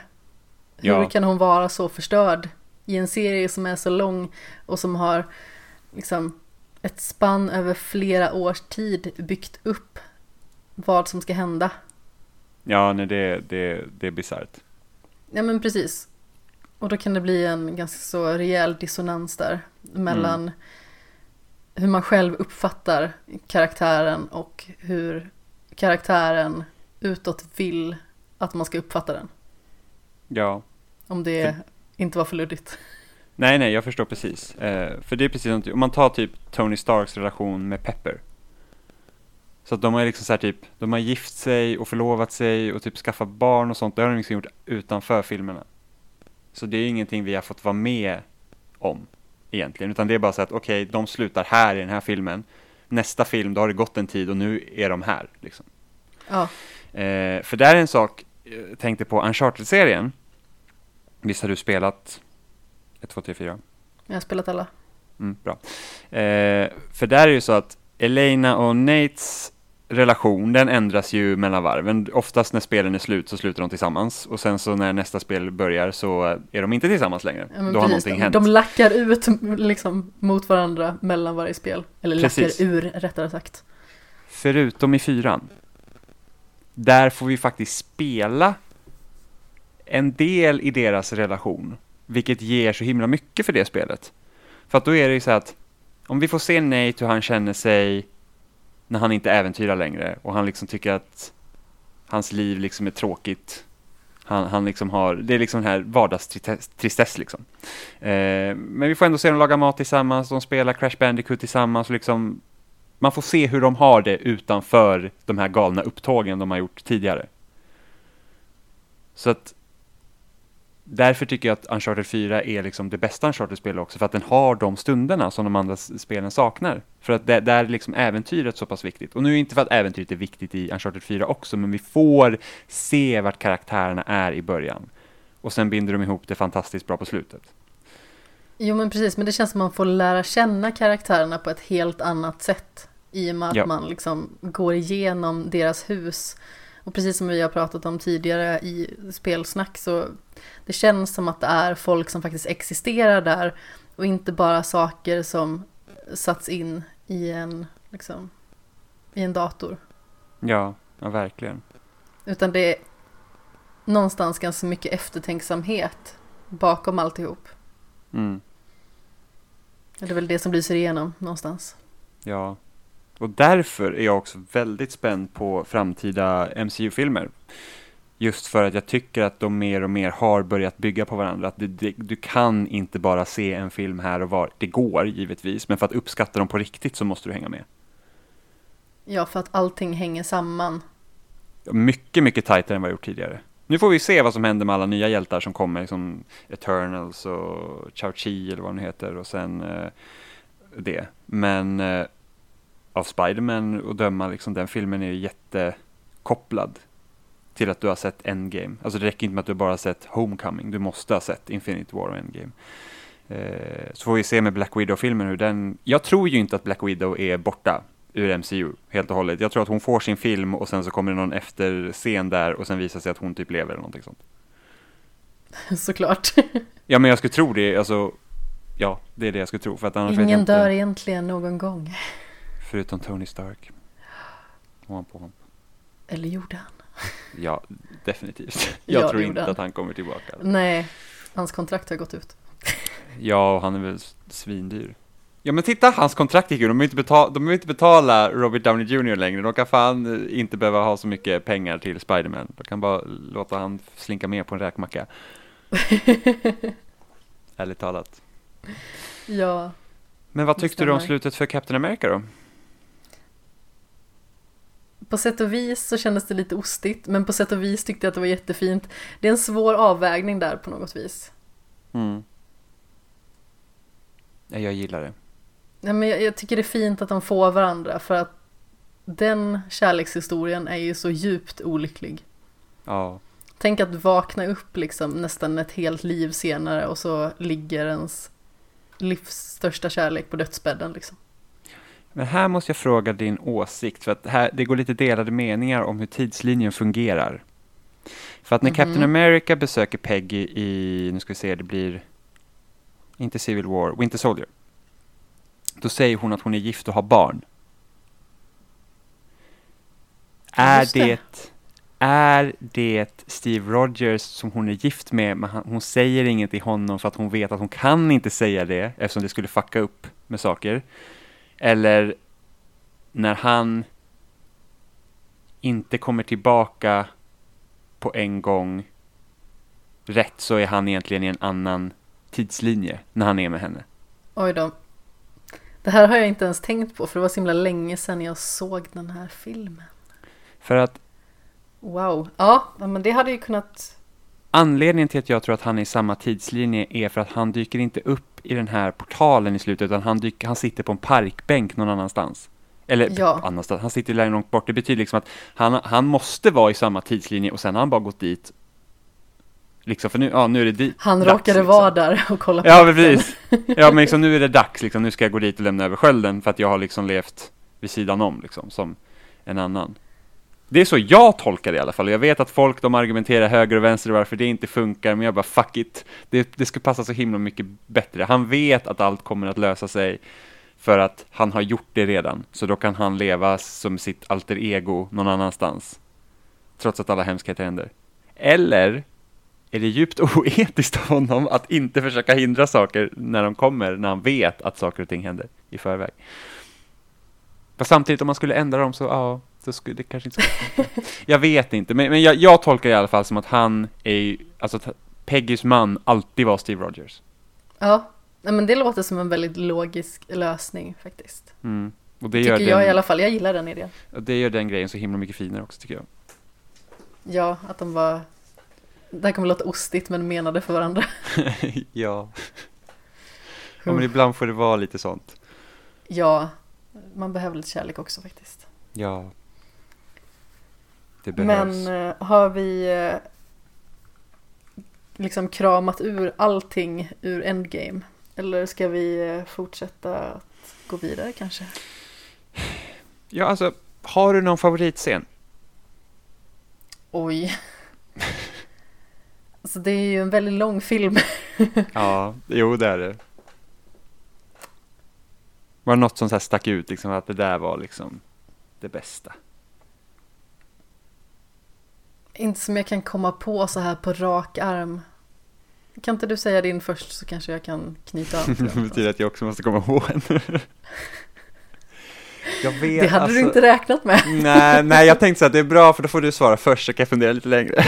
Hur Ja. kan hon vara så förstörd i en serie som är så lång och som har liksom ett spann över flera års tid byggt upp vad som ska hända. Ja, nej, det, det, det är bisarrt. Ja men precis. Och då kan det bli en ganska så rejäl dissonans där mellan hur man själv uppfattar karaktären och hur karaktären utåt vill att man ska uppfatta den. Ja. Om det inte var för luddigt. Nej, nej, jag förstår precis. Eh, för det är precis som, om man tar typ Tony Starks relation med Pepper. Så att de har liksom så här typ, de har gift sig och förlovat sig och typ skaffat barn och sånt. Det har de liksom gjort utanför filmerna. Så det är ingenting vi har fått vara med om egentligen. Utan det är bara så att okej, de slutar här i den här filmen. Nästa film, då har det gått en tid och nu är de här. Liksom. Ja, Eh, för där är en sak, jag tänkte på Uncharted-serien. Visst har du spelat 1, 2, 3, 4? jag har spelat alla. Mm, bra. Eh, för där är ju så att Elena och Nates relation, den ändras ju mellan varven. Oftast när spelen är slut så slutar de tillsammans och sen så när nästa spel börjar så är de inte tillsammans längre. Ja, Då har precis. någonting de, hänt. de lackar ut liksom mot varandra mellan varje spel. Eller Precis. lackar ur rättare sagt. Förutom i fyran. Där får vi faktiskt spela en del i deras relation, vilket ger så himla mycket för det spelet. För att då är det ju så att om vi får se Nate hur han känner sig när han inte äventyrar längre och han liksom tycker att hans liv liksom är tråkigt. Han, han liksom har, det är liksom den här vardagstristess liksom. Eh, men vi får ändå se dem laga mat tillsammans, de spelar Crash Bandicoot tillsammans och liksom man får se hur de har det utanför de här galna upptågen de har gjort tidigare. Så att därför tycker jag att Uncharted 4 är liksom det bästa Uncharted-spelet också, för att den har de stunderna som de andra spelen saknar. För att det, där är liksom äventyret så pass viktigt. Och nu är det inte för att äventyret är viktigt i Uncharted 4 också, men vi får se vart karaktärerna är i början. Och sen binder de ihop det fantastiskt bra på slutet. Jo men precis, men det känns som man får lära känna karaktärerna på ett helt annat sätt. I och med att Ja. man liksom går igenom deras hus. Och precis som vi har pratat om tidigare i spelsnack så det känns som att det är folk som faktiskt existerar där. Och inte bara saker som satts in i en liksom, i en dator. Ja, ja verkligen. Utan det är någonstans ganska mycket eftertänksamhet bakom alltihop. Mm. Det är väl det som lyser igenom någonstans. Ja, och därför är jag också väldigt spänd på framtida MCU-filmer. Just för att jag tycker att de mer och mer har börjat bygga på varandra. Att det, det, du kan inte bara se en film här och var. Det går givetvis, men för att uppskatta dem på riktigt så måste du hänga med. Ja, för att allting hänger samman. Mycket, mycket tajtare än vad jag gjort tidigare. Nu får vi se vad som händer med alla nya hjältar som kommer, som Eternals och Chao-Chi eller vad den heter och sen eh, det. Men eh, av Spiderman och döma, liksom, den filmen är jättekopplad till att du har sett Endgame. Alltså det räcker inte med att du bara har sett Homecoming, du måste ha sett Infinity War och Endgame. Eh, så får vi se med Black Widow-filmen hur den... Jag tror ju inte att Black Widow är borta ur MCU helt och hållet. Jag tror att hon får sin film och sen så kommer det någon efterscen där och sen visar sig att hon typ lever eller någonting sånt. Såklart. Ja, men jag skulle tro det, alltså, ja, det är det jag skulle tro. För att annars Ingen inte, dör egentligen någon gång. Förutom Tony Stark. Womp. Eller gjorde han? Ja, definitivt. Jag Ja, tror inte han. att han kommer tillbaka. Nej, hans kontrakt har gått ut. Ja, och han är väl svindyr. Ja men titta, hans kontrakt gick ju, de behöver inte, betala, de inte betala Robert Downey Jr längre, de kan fan eh, inte behöva ha så mycket pengar till Spiderman. De kan bara låta han slinka med på en räkmacka. Ärligt talat. Ja, Men vad tyckte du om slutet för Captain America då? På sätt och vis så kändes det lite ostigt, men på sätt och vis tyckte jag att det var jättefint. Det är en svår avvägning där på något vis. Mm. Ja, jag gillar det. Nej, men jag, jag tycker det är fint att de får varandra för att den kärlekshistorien är ju så djupt olycklig. Ja, Tänk att vakna upp liksom nästan ett helt liv senare och så ligger ens livs största kärlek på dödsbädden liksom. Men här måste jag fråga din åsikt, för att här, det går lite delade meningar om hur tidslinjen fungerar. För att när Mhm. Captain America besöker Peggy i, nu ska vi se, det blir inte Civil War, Winter Soldier. Då säger hon att hon är gift och har barn. Är det. det, är det Steve Rogers som hon är gift med, men hon säger inget till honom för att hon vet att hon kan inte säga det eftersom det skulle fucka upp med saker. Eller när han inte kommer tillbaka på en gång rätt så är han egentligen i en annan tidslinje när han är med henne. Oj då. Det här har jag inte ens tänkt på för det var så himla länge sedan jag såg den här filmen. För att Wow. Ja, men det hade ju kunnat... anledningen till att jag tror att han är i samma tidslinje är för att han dyker inte upp i den här portalen i slutet utan han, dyker, han sitter på en parkbänk någon annanstans. Eller Ja. annanstans, han sitter längre långt bort. Det betyder liksom att han, han måste vara i samma tidslinje och sen har han bara gått dit. Liksom, för nu, ja, nu är det dit. Han dags, råkade liksom. vara där och kolla på Ja, precis. Ja, men liksom, nu är det dags, liksom. nu ska jag gå dit och lämna över skölden för att jag har liksom levt vid sidan om, liksom, som en annan. Det är så jag tolkar det i alla fall. Jag vet att folk de argumenterar höger och vänster varför det inte funkar, men jag bara fuck it. Det, det skulle passa så himla mycket bättre. Han vet att allt kommer att lösa sig för att han har gjort det redan. Så då kan han leva som sitt alter ego någon annanstans. Trots att alla hemskheter händer. Eller är det djupt oetiskt av honom att inte försöka hindra saker när de kommer, när han vet att saker och ting händer i förväg. Fast samtidigt om man skulle ändra dem så, ja, så skulle det kanske inte skulle. Jag vet inte, men, men jag, jag tolkar i alla fall som att han är, alltså att Peggys man alltid var Steve Rogers. Ja, men det låter som en väldigt logisk lösning faktiskt. Mm. Och det Tycker gör, jag i den, alla fall, jag gillar den idén. och det gör den grejen så himla mycket finare också tycker jag. Ja, att de var... Det här kommer låta ostigt men menade för varandra. ja. ja, men ibland får det vara lite sånt. Ja, man behöver lite kärlek också faktiskt. Ja. Det behövs. Men eh, har vi eh, liksom kramat ur allting ur Endgame? Eller ska vi eh, fortsätta att gå vidare kanske? Ja, alltså, har du någon favoritscen? Oj. Alltså det är ju en väldigt lång film. Ja, jo det är det. Var det något som så stack ut, liksom att det där var liksom det bästa? Inte som jag kan komma på så här på rak arm. Kan inte du säga din först så kanske jag kan knyta an det betyder att jag också måste komma ihåg en. jag vet, Det hade alltså, du inte räknat med. Nej, nej, jag tänkte så att det är bra för då får du svara först så kan jag fundera lite längre.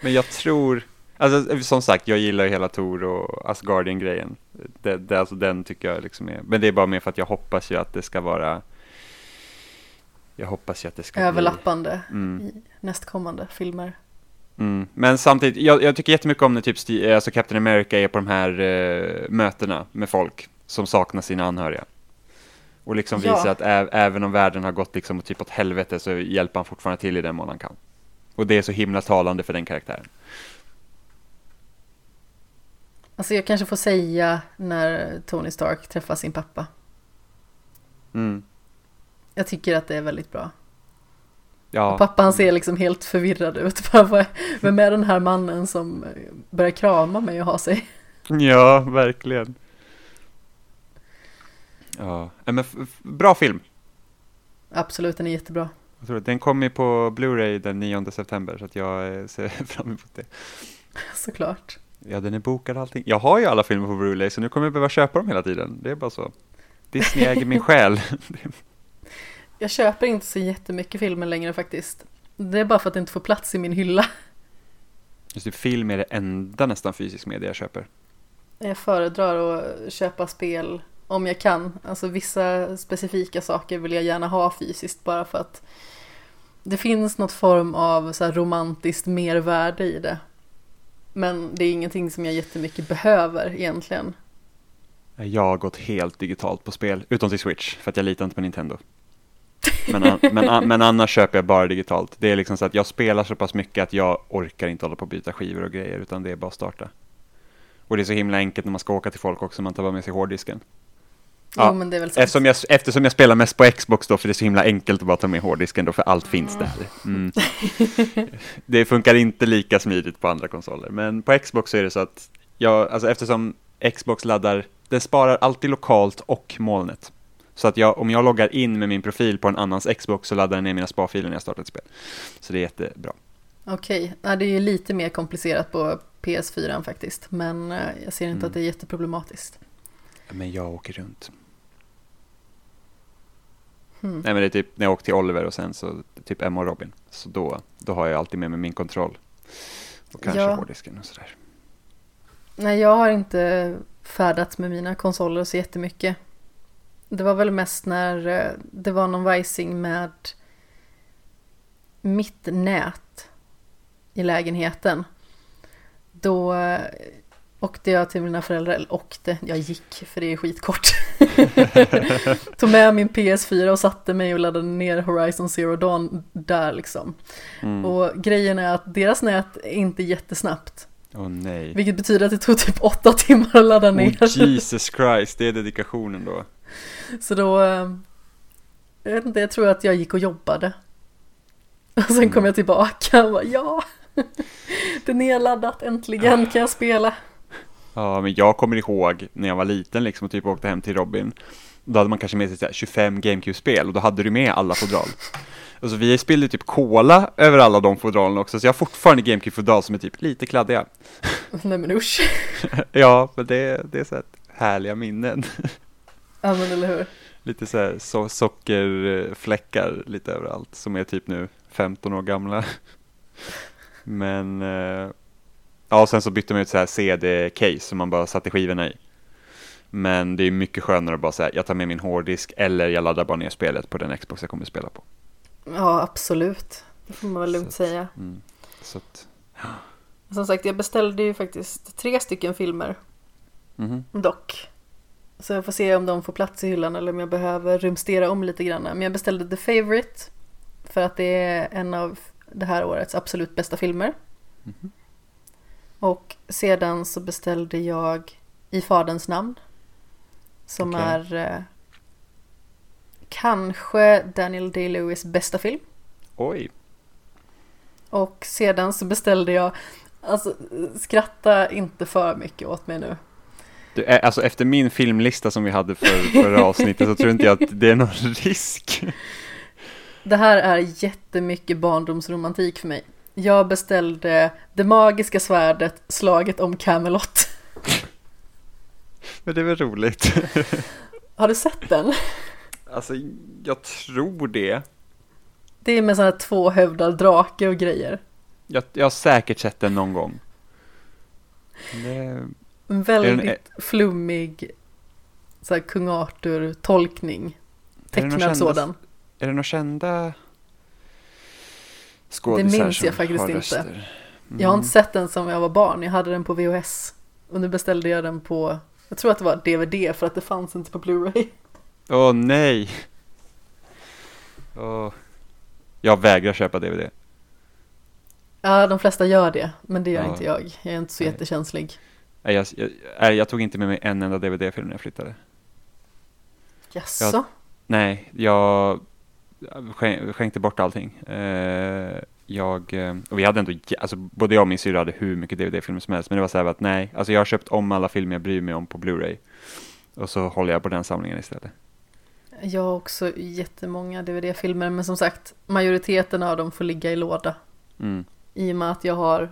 Men jag tror, alltså som sagt, jag gillar ju hela Tor och Asgardian-grejen. Det, det, alltså den tycker jag liksom är, men det är bara mer för att jag hoppas ju att det ska vara, jag hoppas ju att det ska Överlappande bli, mm, i nästkommande filmer. mm. Men samtidigt, jag, jag tycker jättemycket om när typ alltså Captain America är på de här eh, mötena med folk som saknar sina anhöriga. Och liksom Ja. visa att ä- även om världen har gått liksom typ åt helvete så hjälper han fortfarande till i den mån han kan. Och det är så himla talande för den karaktären. Alltså jag kanske får säga när Tony Stark träffar sin pappa. Mm. Jag tycker att det är väldigt bra. Ja, Pappa han ser liksom helt förvirrad ut. Bara, Vem är den här mannen som börjar krama mig och ha sig? ja, verkligen. Ja, men bra film. Absolut, den är jättebra. Jag tror den kommer ju på Blu-ray den 9 september så att jag eh, ser fram emot det. Såklart. Ja, den är bokad och allting. Jag har ju alla filmer på Blu-ray så nu kommer jag behöva köpa dem hela tiden. Det är bara så. Disney äger min själ. Jag köper inte så jättemycket filmer längre faktiskt. Det är bara för att det inte får plats i min hylla. Just det, film är det enda nästan fysisk media jag köper. Jag föredrar att köpa spel om jag kan. Alltså vissa specifika saker vill jag gärna ha fysiskt bara för att det finns något form av så här romantiskt mervärde i det. Men det är ingenting som jag jättemycket behöver egentligen. Jag har gått helt digitalt på spel, utom till Switch, för att jag litar inte på Nintendo. Men, an- men, an- men annars köper jag bara digitalt. Det är liksom så att jag spelar så pass mycket att jag orkar inte hålla på och byta skivor och grejer, utan det är bara att starta. Och det är så himla enkelt när man ska åka till folk också, man tar bara med sig hårddisken. Ja, Jo men det är väl sant. Eftersom jag, eftersom jag spelar mest på Xbox då, för det är så himla enkelt att bara ta med hårddisken då, för allt finns där. Mm. Det funkar inte lika smidigt på andra konsoler, men på Xbox så är det så att jag, alltså eftersom Xbox laddar, den sparar alltid lokalt och molnet. Så att jag, om jag loggar in med min profil på en annans Xbox så laddar den ner mina sparfiler när jag startar ett spel. Så det är jättebra. Okej, ja, det är ju lite mer komplicerat på PS4 faktiskt. Men eh, jag ser inte Mm. att det är jätteproblematiskt. Men jag åker runt. Hmm. Nej men det är typ när jag åker till Oliver och sen så typ Emma och Robin. Så då, då har jag alltid med mig min kontroll. Och kanske Ja. hårddisken och sådär. Nej, jag har inte färdats med mina konsoler så jättemycket. Det var väl mest när eh, det var någon vajsing med mitt nät i lägenheten. Då eh, åkte jag till mina föräldrar, eller åkte, jag gick för det är skitkort. Tog med min PS4 och satte mig och laddade ner Horizon Zero Dawn där liksom. Mm. Och grejen är att deras nät är inte jättesnabbt. Åh nej. Vilket betyder att det tog typ åtta timmar att ladda ner. Oh, Jesus Christ, det är dedikationen då. Så då, eh, jag vet inte, jag tror att jag gick och jobbade. Och sen Mm. kom jag tillbaka och bara, ja, det är nedladdat, äntligen kan jag spela. Ja, men jag kommer ihåg när jag var liten liksom och typ åkte hem till Robin. Då hade man kanske med sig så här 25 GameCube-spel och då hade du med alla fodral. Och så vi spillde typ cola över alla de fodralen också, så jag har fortfarande GameCube-fodral som är typ lite kladdiga. Nej men usch. Ja, men det, det är så här härliga minnen. Ja men eller hur. Lite så här so sockerfläckar lite överallt som är typ nu 15 år gamla. Men eh, ja, sen så bytte man ut så här CD-case som man bara satte skivorna i. Men det är mycket skönare att bara säga jag tar med min hårddisk eller jag laddar bara ner spelet på den Xbox jag kommer att spela på. Ja absolut. Det får man väl lugnt Så att- säga. Mm. Så att, Som sagt, jag beställde ju faktiskt tre stycken filmer mhm. dock. Så jag får se om de får plats i hyllan eller om jag behöver rumstera om lite grann. Men jag beställde The Favourite för att det är en av det här årets absolut bästa filmer. Mhm. Och sedan så beställde jag I Faderns namn. Som Okej. är eh, kanske Daniel Day-Lewis bästa film. Oj, Och sedan så beställde jag, alltså skratta inte för mycket åt mig nu. Du, eh, alltså efter min filmlista som vi hade för förra avsnittet så tror inte jag att det är någon risk. Det här är jättemycket barndomsromantik för mig. Jag beställde Det magiska svärdet, slaget om Camelot. Men det är väl roligt. Har du sett den? Alltså, jag tror det. Det är med sådana här tvåhövdad drake och grejer. Jag, jag har säkert sett den någon gång. Det... En väldigt flummig så här, kung Arthur-tolkning. Tecknad sådan. Är det några kända skådisar Det minns jag faktiskt inte. Mm. Jag har inte sett den som jag var barn. Jag hade den på VHS. Och nu beställde jag den på, jag tror att det var DVD för att det fanns inte på Blu-ray. Åh oh, nej! Oh. Jag vägrar köpa DVD. Ja, de flesta gör det, men det gör ja. inte jag. Jag är inte så nej. jättekänslig. Jag, jag, jag, tog inte med mig en enda DVD-film när jag flyttade. Jaså? Jag, nej, jag skänkte bort allting. Eh, jag, eh, och vi hade ändå, alltså både jag och min syrra hade hur mycket DVD-filmer som helst, men det var så här att nej, alltså jag har köpt om alla filmer jag bryr mig om på Blu-ray. Och så håller jag på den samlingen istället. Jag har också jättemånga DVD-filmer, men som sagt, majoriteten av dem får ligga i låda. Mm. I och med att jag har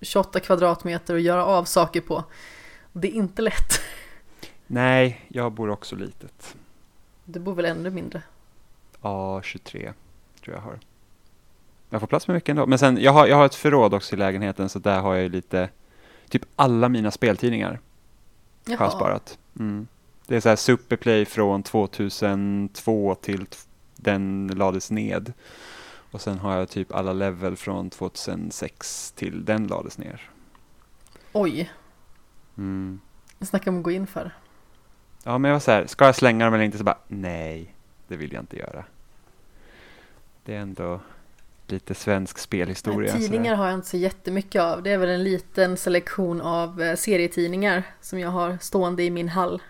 28 kvadratmeter att göra av saker på. Det är inte lätt. Nej, jag bor också litet. Du bor väl ännu mindre? Ja, 23 tror jag har. Jag får plats med mycket ändå. Men sen, jag har, jag har ett förråd också i lägenheten, så där har jag lite, typ alla mina speltidningar Jaha. har jag sparat. Mm. Det är så här Superplay från 2002 till den lades ned. Och sen har jag typ alla level från 2006 till den lades ner. Oj. Mm. Snacka om att gå in för. Ja, men jag var så här, ska jag slänga dem eller inte? Så bara, nej, det vill jag inte göra. Det är ändå lite svensk spelhistoria. Nej, tidningar har jag inte så jättemycket av. Det är väl en liten selektion av eh, serietidningar som jag har stående i min hall.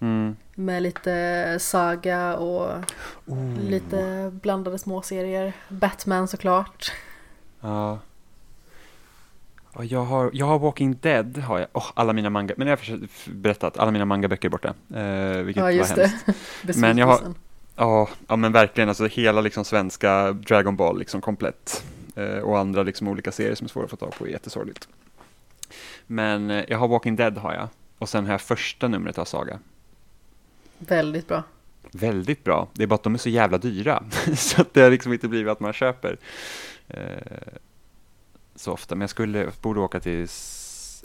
Mm. Med lite saga och oh. lite blandade småserier. Batman såklart. Ja. Och jag har, jag har Walking Dead, har jag. Oh, alla mina manga, men jag har berättat, alla mina mangaböcker är borta. Eh, vilket ja, just var hemskt. det. men jag har, ja, ja men verkligen, alltså hela liksom svenska Dragon Ball liksom komplett. Eh, och andra liksom olika serier som är svåra att få tag på, är jättesorgligt. Men eh, jag har Walking Dead har jag. Och sen har jag första numret av Saga. Väldigt bra. Väldigt bra. Det är bara att de är så jävla dyra. så att det har liksom inte blivit att man köper eh, så ofta. Men jag skulle, borde åka till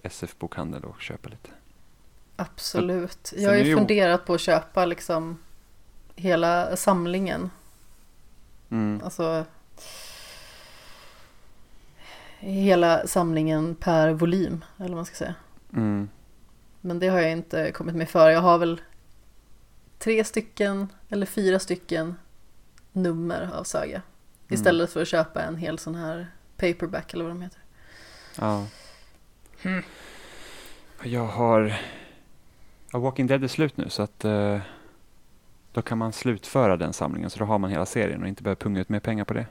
SF-bokhandel och köpa lite. Absolut. Jag har ju funderat på att köpa liksom hela samlingen. Mm. Alltså hela samlingen per volym, eller vad man ska säga. Mm. Men det har jag inte kommit mig för. Jag har väl tre stycken eller fyra stycken nummer av Saga. Mm. Istället för att köpa en hel sån här paperback eller vad de heter. Ja. Mm. Jag har... Ja, Walking Dead är slut nu så att uh, då kan man slutföra den samlingen så då har man hela serien och inte behöver punga ut mer pengar på det.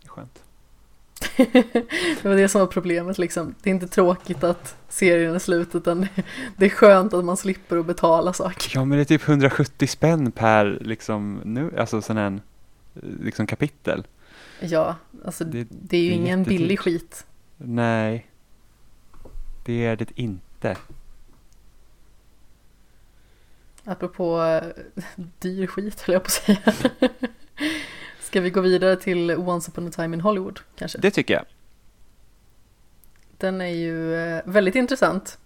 Det är skönt. det var det som var problemet liksom. Det är inte tråkigt att serien är slut utan det är skönt att man slipper att betala saker. Ja men det är typ 170 spänn per liksom nu, alltså sån här liksom kapitel. Ja, alltså det, det är ju det är ingen billig skit. Nej, det är det inte. Apropå äh, dyr skit höll jag på att säga. Ska vi gå vidare till Once upon a time in Hollywood kanske? Det tycker jag. Den är ju äh, väldigt intressant.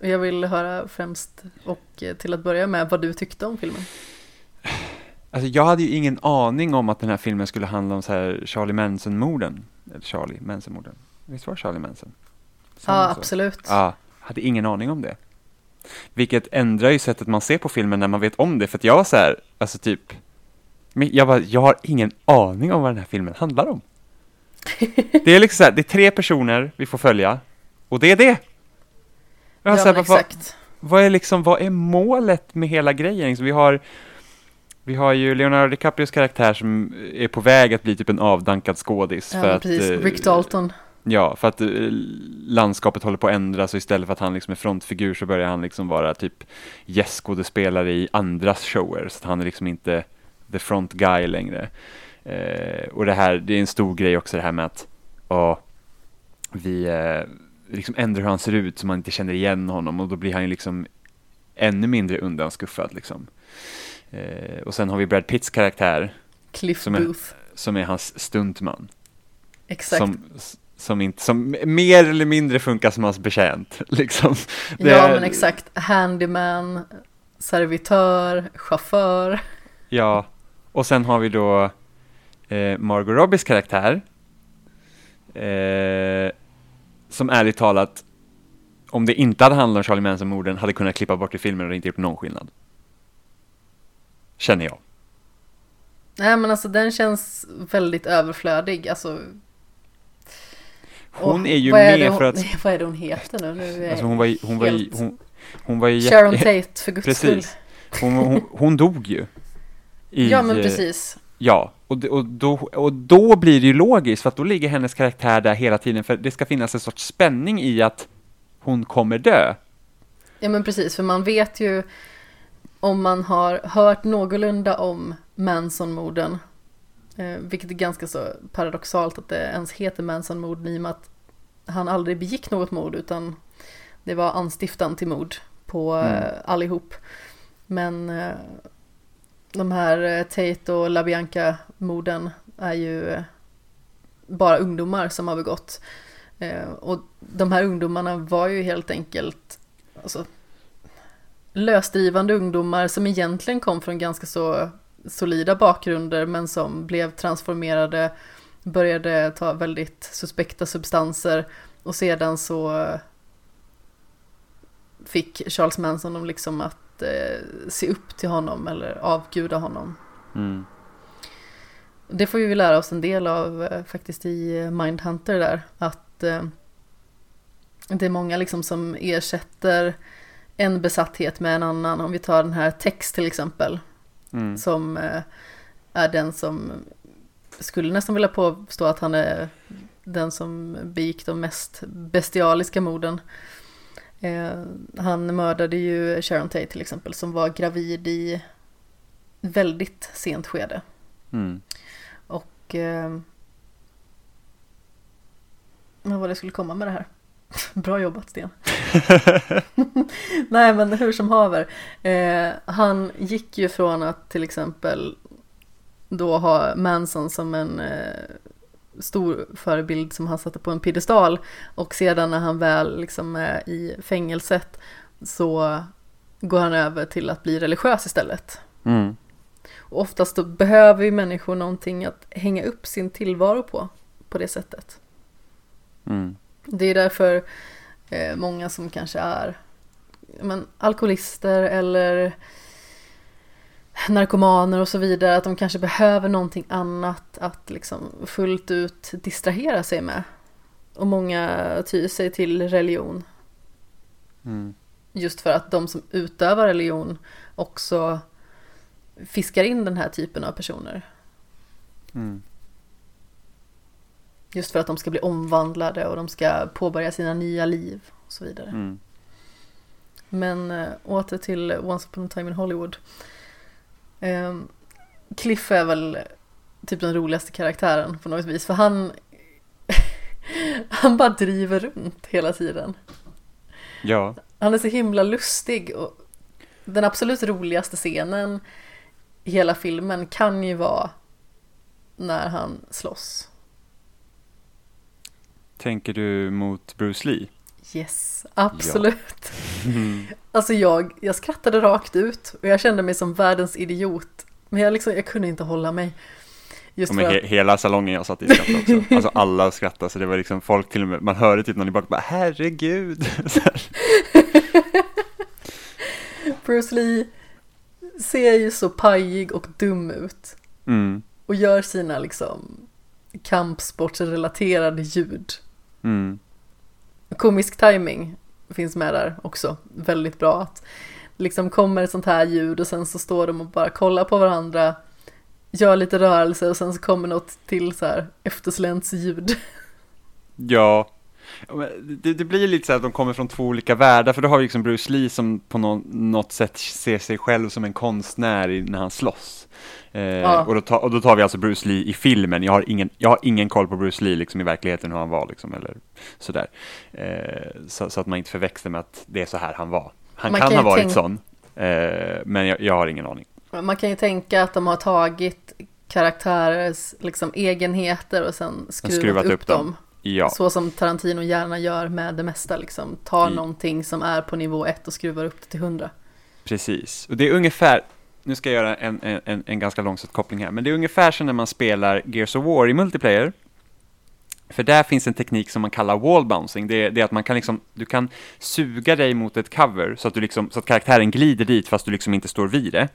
Jag vill höra främst och äh, till att börja med vad du tyckte om filmen. Alltså jag hade ju ingen aning om att den här filmen skulle handla om så här Charlie Manson-morden. Charlie Manson-morden. Visst var det Charlie Manson? Som ja, så. absolut. Ja, hade ingen aning om det. Vilket ändrar ju sättet man ser på filmen när man vet om det, för att jag var så här, alltså typ, jag, bara, jag har ingen aning om vad den här filmen handlar om. det är liksom så här, det är tre personer vi får följa, och det är det. Ja, här, vad, exakt. Vad är liksom, vad är målet med hela grejen? Så vi har vi har ju Leonardo DiCaprios karaktär som är på väg att bli typ en avdankad skådis. Ja, för precis. Att, eh, Rick Dalton. Ja, för att eh, landskapet håller på att ändras och istället för att han liksom är frontfigur så börjar han liksom vara typ gästskådespelare i andras shower, så att han är liksom inte the front guy längre. Eh, och det här, det är en stor grej också det här med att ja, vi eh, liksom ändrar hur han ser ut så man inte känner igen honom och då blir han ju liksom ännu mindre undanskuffad liksom. Eh, och sen har vi Brad Pitts karaktär Cliff Som är- Booth. som är hans stuntman. Exakt. Som, som, inte, som mer eller mindre funkar som hans betjänt. Liksom. Det ja men exakt. Handyman, servitör, chaufför. Ja, och sen har vi då eh, Margot Robbies karaktär. Eh, som ärligt talat, om det inte hade handlat om Charlie Manson-morden, hade kunnat klippa bort i filmen och inte gjort någon skillnad. Känner jag. Nej men alltså den känns väldigt överflödig. Alltså, Hon och är ju med hon, för att... Vad är det hon heter nu? Alltså hon var ju, hon var ju, hon, hon var ju Sharon Tate för guds skull. Precis. Hon, hon, hon dog ju. I, Ja men eh, precis. Ja, och, och, då, och då blir det ju logiskt för att då ligger hennes karaktär där hela tiden för det ska finnas en sorts spänning i att hon kommer dö. Ja men precis, för man vet ju om man har hört någorlunda om Manson-morden, eh, vilket är ganska så paradoxalt att det ens heter Manson-mord i och med att han aldrig begick något mord utan det var anstiftan till mord på eh, Mm. allihop. Men eh, de här eh, Tate och LaBianca-morden är ju eh, bara ungdomar som har begått. Eh, och de här ungdomarna var ju helt enkelt alltså, lösdrivande ungdomar som egentligen kom från ganska så solida bakgrunder men som blev transformerade, började ta väldigt suspekta substanser och sedan så fick Charles Manson dem liksom att eh, se upp till honom eller avguda honom. Mm. Det får vi lära oss en del av eh, faktiskt i Mindhunter där. Att eh, det är många liksom som ersätter en besatthet med en annan. Om vi tar den här Tex till exempel. Mm. Som eh, är den som skulle nästan vilja påstå att han är den som begick de mest bestialiska morden. Eh, han mördade ju Sharon Tate till exempel som var gravid i väldigt sent skede. Mm. Och... Eh, vad var det skulle komma med det här? Bra jobbat Sten. Nej men hur som haver. Eh, han gick ju från att till exempel då ha Manson som en eh, stor förebild som han satte på en piedestal. Och sedan när han väl liksom är i fängelset så går han över till att bli religiös istället. Mm. Och oftast då behöver ju människor någonting att hänga upp sin tillvaro på, på det sättet. Mm. Det är därför eh, många som kanske är men, alkoholister eller narkomaner och så vidare, att de kanske behöver någonting annat att liksom fullt ut distrahera sig med. Och många tyr sig till religion Mm. just för att de som utövar religion också fiskar in den här typen av personer. Mm. Just för att de ska bli omvandlade och de ska påbörja sina nya liv och så vidare. Mm. Men äh, åter till Once upon a time in Hollywood. Ehm, Cliff är väl typ den roligaste karaktären på något vis. För han, han bara driver runt hela tiden. Ja. Han är så himla lustig och den absolut roligaste scenen i hela filmen kan ju vara när han slåss. Tänker du mot Bruce Lee? Yes, absolut. Mm. Alltså jag, jag skrattade rakt ut och jag kände mig som världens idiot. Men jag, liksom, jag kunde inte hålla mig. Just att, he- hela salongen jag satt i skrattade också. Alltså alla skrattade, så det var liksom folk till och med, man hörde typ någon i bak bara herregud. Bruce Lee ser ju så pajig och dum ut. Mm. Och gör sina liksom kampsportsrelaterade ljud. Mm. Komisk timing finns med där också. Väldigt bra att liksom kommer ett sånt här ljud och sen så står de och bara kollar på varandra. Gör lite rörelse och sen så kommer något till så här eftersläntsljud. Ja, det, det, blir lite så att de kommer från två olika världar, för då har vi liksom Bruce Lee som på någon, något sätt ser sig själv som en konstnär när han slåss. Eh, ja. och, då ta, och, då tar vi alltså Bruce Lee i filmen, jag har ingen, jag har ingen koll på Bruce Lee liksom i verkligheten hur han var liksom, eller sådär. Eh, så, så, att man inte förväxlar med att det är så här han var. Han man kan, kan ha varit sån, eh, men jag, jag har ingen aning. Man kan ju tänka att de har tagit karaktärers liksom, egenheter och sen skruvat, skruvat upp, upp, dem. dem. Ja. Så som Tarantino gärna gör med det mesta, liksom. tar I... någonting som är på nivå 1 och skruvar upp det till 100. Precis, och det är ungefär, nu ska jag göra en, en, en ganska långsökt koppling här, men det är ungefär som när man spelar Gears of War i multiplayer. För där finns en teknik som man kallar wall bouncing, det är, det är att man kan liksom, du kan suga dig mot ett cover så att, du liksom, så att karaktären glider dit fast du liksom inte står vid det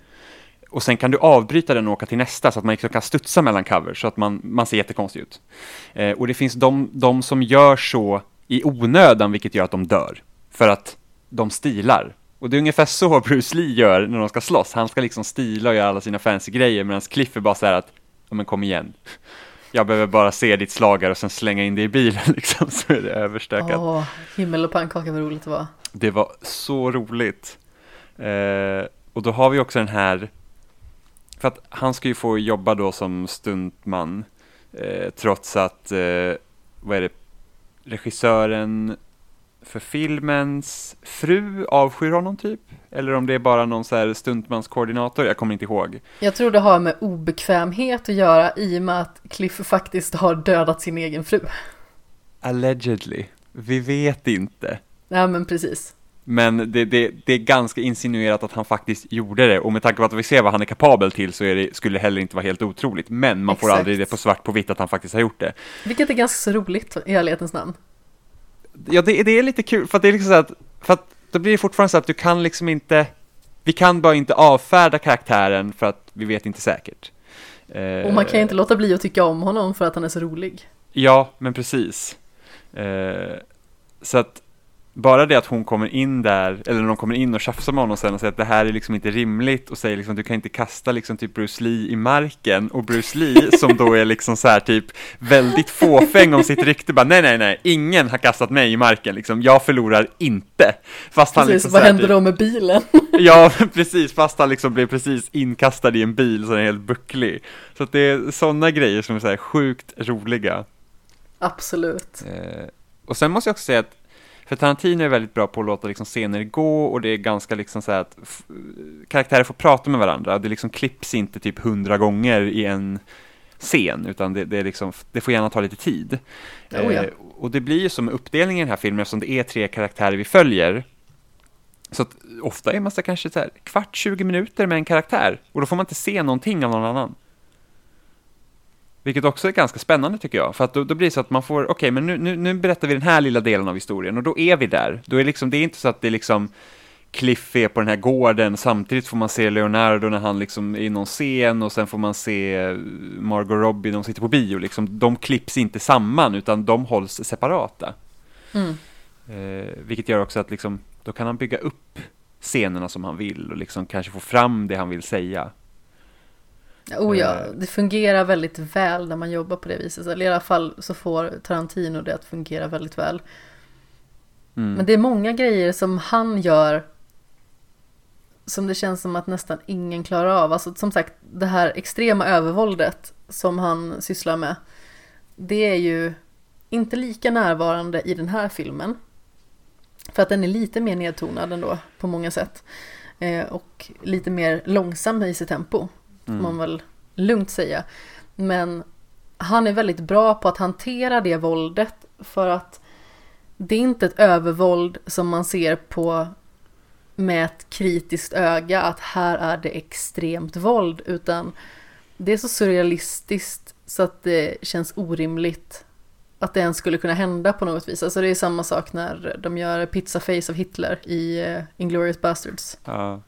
och sen kan du avbryta den och åka till nästa så att man liksom kan studsa mellan covers så att man, man ser jättekonstig ut. Eh, och det finns de, de som gör så i onödan, vilket gör att de dör. För att de stilar. Och det är ungefär så Bruce Lee gör när de ska slåss. Han ska liksom stila och göra alla sina fancy grejer medan Cliff är bara så här att, ja men kom igen. Jag behöver bara se ditt slagare och sen slänga in det i bilen liksom, så är det överstökat. Åh, himmel och pannkaka vad roligt det var. Det var så roligt. Eh, och då har vi också den här för att han ska ju få jobba då som stuntman eh, trots att, eh, vad är det, regissören för filmens fru avskyr honom typ? Eller om det är bara någon så här stuntmanskoordinator, jag kommer inte ihåg. Jag tror det har med obekvämhet att göra i och med att Cliff faktiskt har dödat sin egen fru. Allegedly. Vi vet inte. Ja men precis. Men det, det, det, är ganska insinuerat att han faktiskt gjorde det och med tanke på att vi ser vad han är kapabel till så är det, skulle det heller inte vara helt otroligt. Men man Exakt. får aldrig det på svart på vitt att han faktiskt har gjort det. Vilket är ganska så roligt i ärlighetens namn. Ja, det, det är lite kul för att det är liksom så att, för att då blir det fortfarande så att du kan liksom inte, vi kan bara inte avfärda karaktären för att vi vet inte säkert. Och man kan ju inte låta bli att tycka om honom för att han är så rolig. Ja, men precis. Eh, så att bara det att hon kommer in där, eller när de kommer in och tjafsar med honom sen och säger att det här är liksom inte rimligt och säger liksom du kan inte kasta liksom typ Bruce Lee i marken och Bruce Lee som då är liksom så här typ väldigt fåfäng om sitt rykte bara nej nej nej, ingen har kastat mig i marken liksom, jag förlorar inte. Fast han precis, liksom vad händer då med bilen? ja, precis, fast han liksom blev precis inkastad i en bil så den är helt bucklig. Så att det är sådana grejer som är så här sjukt roliga. Absolut. Eh, och sen måste jag också säga att för Tarantino är väldigt bra på att låta liksom scener gå och det är ganska liksom så att karaktärer får prata med varandra. Det liksom klipps inte typ hundra gånger i en scen, utan det, det, är liksom, det får gärna ta lite tid. Oh, ja. eh, och det blir ju som uppdelning i den här filmen eftersom det är tre karaktärer vi följer. Så att ofta är man så kanske så här, kvart, 20 minuter med en karaktär och då får man inte se någonting av någon annan. Vilket också är ganska spännande tycker jag, för att då, då blir det så att man får, okej, okay, men nu, nu, nu, berättar vi den här lilla delen av historien och då är vi där. Då är liksom, det är inte så att det är liksom Cliff är på den här gården, samtidigt får man se Leonardo när han liksom är i någon scen och sen får man se Margot Robbie, de sitter på bio liksom. De klipps inte samman utan de hålls separata. Mm. Eh, vilket gör också att liksom, då kan han bygga upp scenerna som han vill och liksom kanske få fram det han vill säga Oh ja, eh. det fungerar väldigt väl när man jobbar på det viset. Eller i alla fall så får Tarantino det att fungera väldigt väl. Mm. Men det är många grejer som han gör som det känns som att nästan ingen klarar av. Alltså som sagt, det här extrema övervåldet som han sysslar med. Det är ju inte lika närvarande i den här filmen. För att den är lite mer nedtonad ändå på många sätt. Eh, och lite mer långsam i sitt tempo mm. man väl lugnt säga. Men han är väldigt bra på att hantera det våldet för att det är inte ett övervåld som man ser på med ett kritiskt öga att här är det extremt våld utan det är så surrealistiskt så att det känns orimligt att det ens skulle kunna hända på något vis. Alltså det är samma sak när de gör Pizza Face av Hitler i uh, Inglourious Bastards. Ja.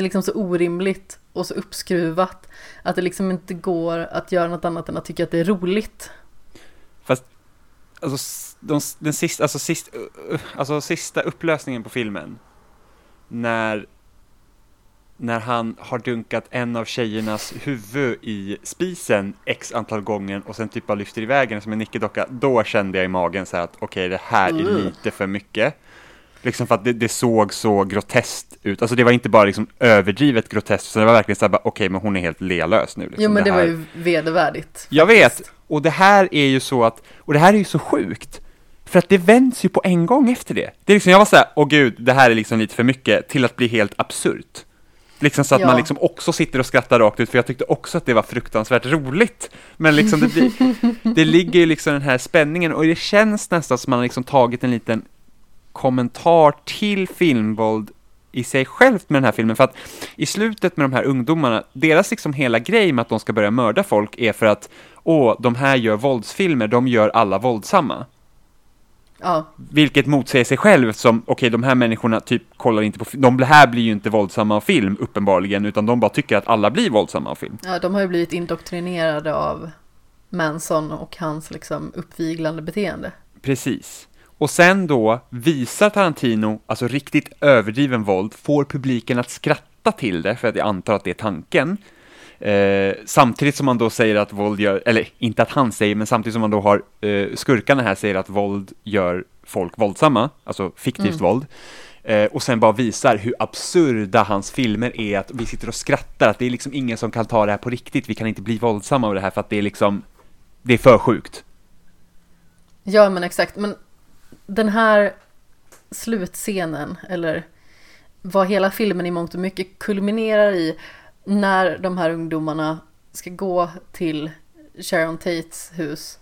Det är liksom så orimligt och så uppskruvat att det liksom inte går att göra något annat än att tycka att det är roligt. Fast, alltså, de, den sista, alltså, sist, alltså sista upplösningen på filmen, när när han har dunkat en av tjejernas huvud i spisen x antal gånger och sen typ bara lyfter iväg den som en nickedocka, då kände jag i magen så här att okej, okay, det här är lite för mycket. Liksom för att det, det såg så groteskt ut. Alltså det var inte bara liksom överdrivet groteskt, så det var verkligen så här okej, men hon är helt lealös nu. Liksom. Jo men det, var här- ju vedervärdigt. Jag vet, och det här är ju så att, och det här är ju så sjukt, för att det vänds ju på en gång efter det. Det är liksom, jag var såhär, åh gud, det här är liksom lite för mycket, till att bli helt absurt. Liksom så att Ja. man liksom också sitter och skrattar rakt ut, för jag tyckte också att det var fruktansvärt roligt. Men liksom det blir, det ligger ju liksom den här spänningen, och det känns nästan som man har liksom tagit en liten kommentar till filmvåld i sig självt med den här filmen, för att i slutet med de här ungdomarna, deras liksom hela grej med att de ska börja mörda folk är för att, åh, de här gör våldsfilmer, de gör alla våldsamma. Ja, Vilket motsäger sig själv som, okej, de här människorna typ kollar inte på, de här blir ju inte våldsamma av film, uppenbarligen, utan de bara tycker att alla blir våldsamma av film. ja, de har ju blivit indoktrinerade av Manson och hans liksom uppviglande beteende. Precis. Och sen då visar Tarantino, alltså riktigt överdriven våld, får publiken att skratta till det, för att jag antar att det är tanken. Eh, samtidigt som man då säger att våld gör, eller inte att han säger, men samtidigt som man då har eh, skurkarna här säger att våld gör folk våldsamma, alltså fiktivt Mm. våld. Eh, och sen bara visar hur absurda hans filmer är, att vi sitter och skrattar, att det är liksom ingen som kan ta det här på riktigt, vi kan inte bli våldsamma av det här för att det är liksom, det är för sjukt. Ja men exakt, men den här slutscenen, eller vad hela filmen i mångt och mycket kulminerar i, när de här ungdomarna ska gå till Sharon Tates hus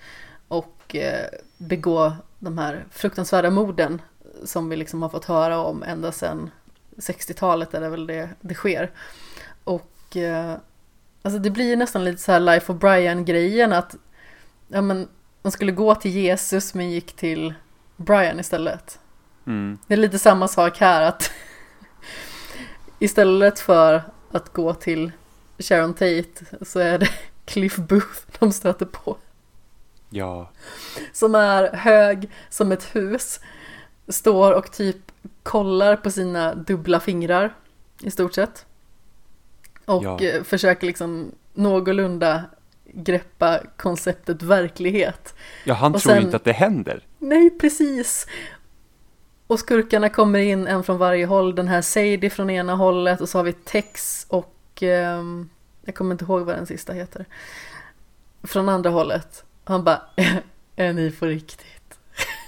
och eh, begå de här fruktansvärda morden som vi liksom har fått höra om ända sedan 60-talet är det väl det, det sker. Och eh, alltså det blir nästan lite så här Life of Brian-grejen att ja, men, de skulle gå till Jesus men gick till Brian istället. Mm. Det är lite samma sak här att istället för att gå till Sharon Tate så är det Cliff Booth de stöter på. Ja. Som är hög som ett hus. Står och typ kollar på sina dubbla fingrar i stort sett. Och Ja. eh, försöker liksom någorlunda greppa konceptet verklighet. Ja, han Och tror sen- inte att det händer. Nej, precis. Och skurkarna kommer in en från varje håll. Den här Sadie från ena hållet och så har vi Tex och ehm, jag kommer inte ihåg vad den sista heter. Från andra hållet. Han bara, är ni på riktigt?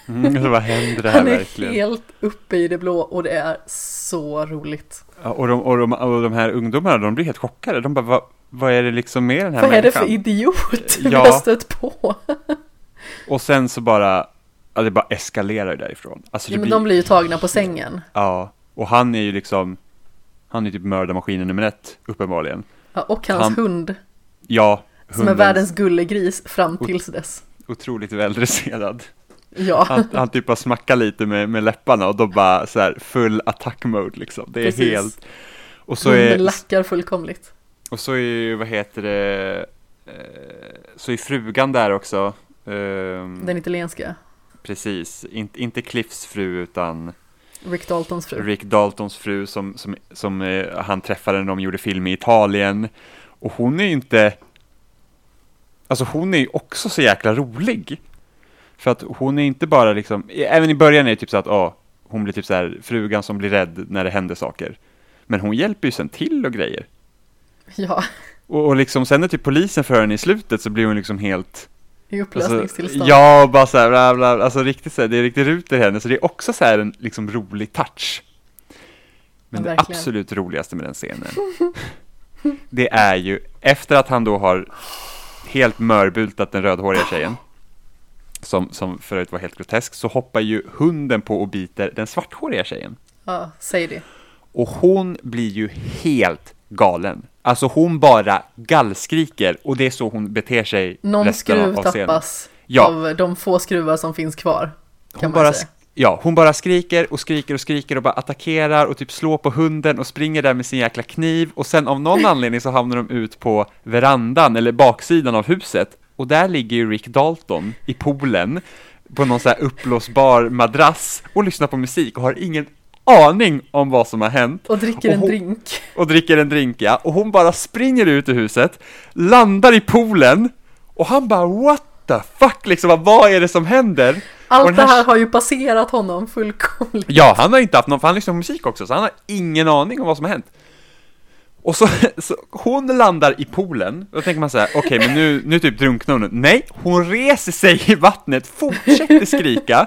Mm, vad händer det här Han är verkligen? helt uppe i det blå och det är så roligt. Ja, och, de, och, de, och de här ungdomarna, de blir helt chockade. De bara, vad, vad är det liksom med den här Vad är det människan? för idiot vi Ja. har stött på? Och sen så bara, ja, det bara eskalerar därifrån. Alltså Ja, men blir, de blir ju tagna på sängen. ja, och han är ju liksom, han är typ mördarmaskinen nummer ett, uppenbarligen. Ja, och hans Han- hund Ja, som är världens gullegris fram tills dess. otroligt väldresserad. Ja. Han, han typ bara smackar lite med, med läpparna och då bara så här full attack mode liksom. Det är Precis. helt, och så Hunden är, lackar fullkomligt. Och så är ju, vad heter det, eh, så är frugan där också. ehm, Den italienska. Precis, inte, inte Cliffs fru utan Rick Daltons fru. Rick Daltons fru som, som, som eh, han träffade när de gjorde film i Italien. Och hon är ju inte, alltså hon är ju också så jäkla rolig. För att hon är inte bara liksom, även i början är det typ så att, ja, hon blir typ så här frugan som blir rädd när det händer saker. Men hon hjälper ju sen till och grejer. Ja, Och, och liksom sen när typ polisen för henne i slutet så blir hon liksom helt i alltså, upplösningstillstånd. Ja, bara så här, bla, bla, alltså riktigt så här, det är riktigt ruter i henne, så det är också så här en liksom rolig touch. Men Ja, det absolut roligaste med den scenen, det är ju efter att han då har helt mörbultat den rödhåriga tjejen, som, som förut var helt grotesk, så hoppar ju hunden på och biter den svarthåriga tjejen. Ja, säg det. Och hon blir ju helt galen. Alltså hon bara gallskriker och det är så hon beter sig Någon resten skruv av scenen. tappas Ja. av de få skruvar som finns kvar. Hon bara, säga. ja, hon bara skriker och skriker och skriker och bara attackerar och typ slår på hunden och springer där med sin jäkla kniv och sen av någon anledning så hamnar de ut på verandan eller baksidan av huset och där ligger ju Rick Dalton i poolen på någon så här uppblåsbar madrass och lyssnar på musik och har ingen aning om vad som har hänt. Och dricker Och en hon- drink. och dricker en drink ja, och hon bara springer ut ur huset, landar i poolen och han bara what the fuck liksom, vad är det som händer? Allt den det här har ju passerat honom fullkomligt. Ja, han har inte haft någon, för han lyssnar på musik också, så han har ingen aning om vad som har hänt. Och så, så hon landar i poolen, då tänker man så här, okej men nu, nu typ drunknar hon. Nej, hon reser sig i vattnet, fortsätter skrika.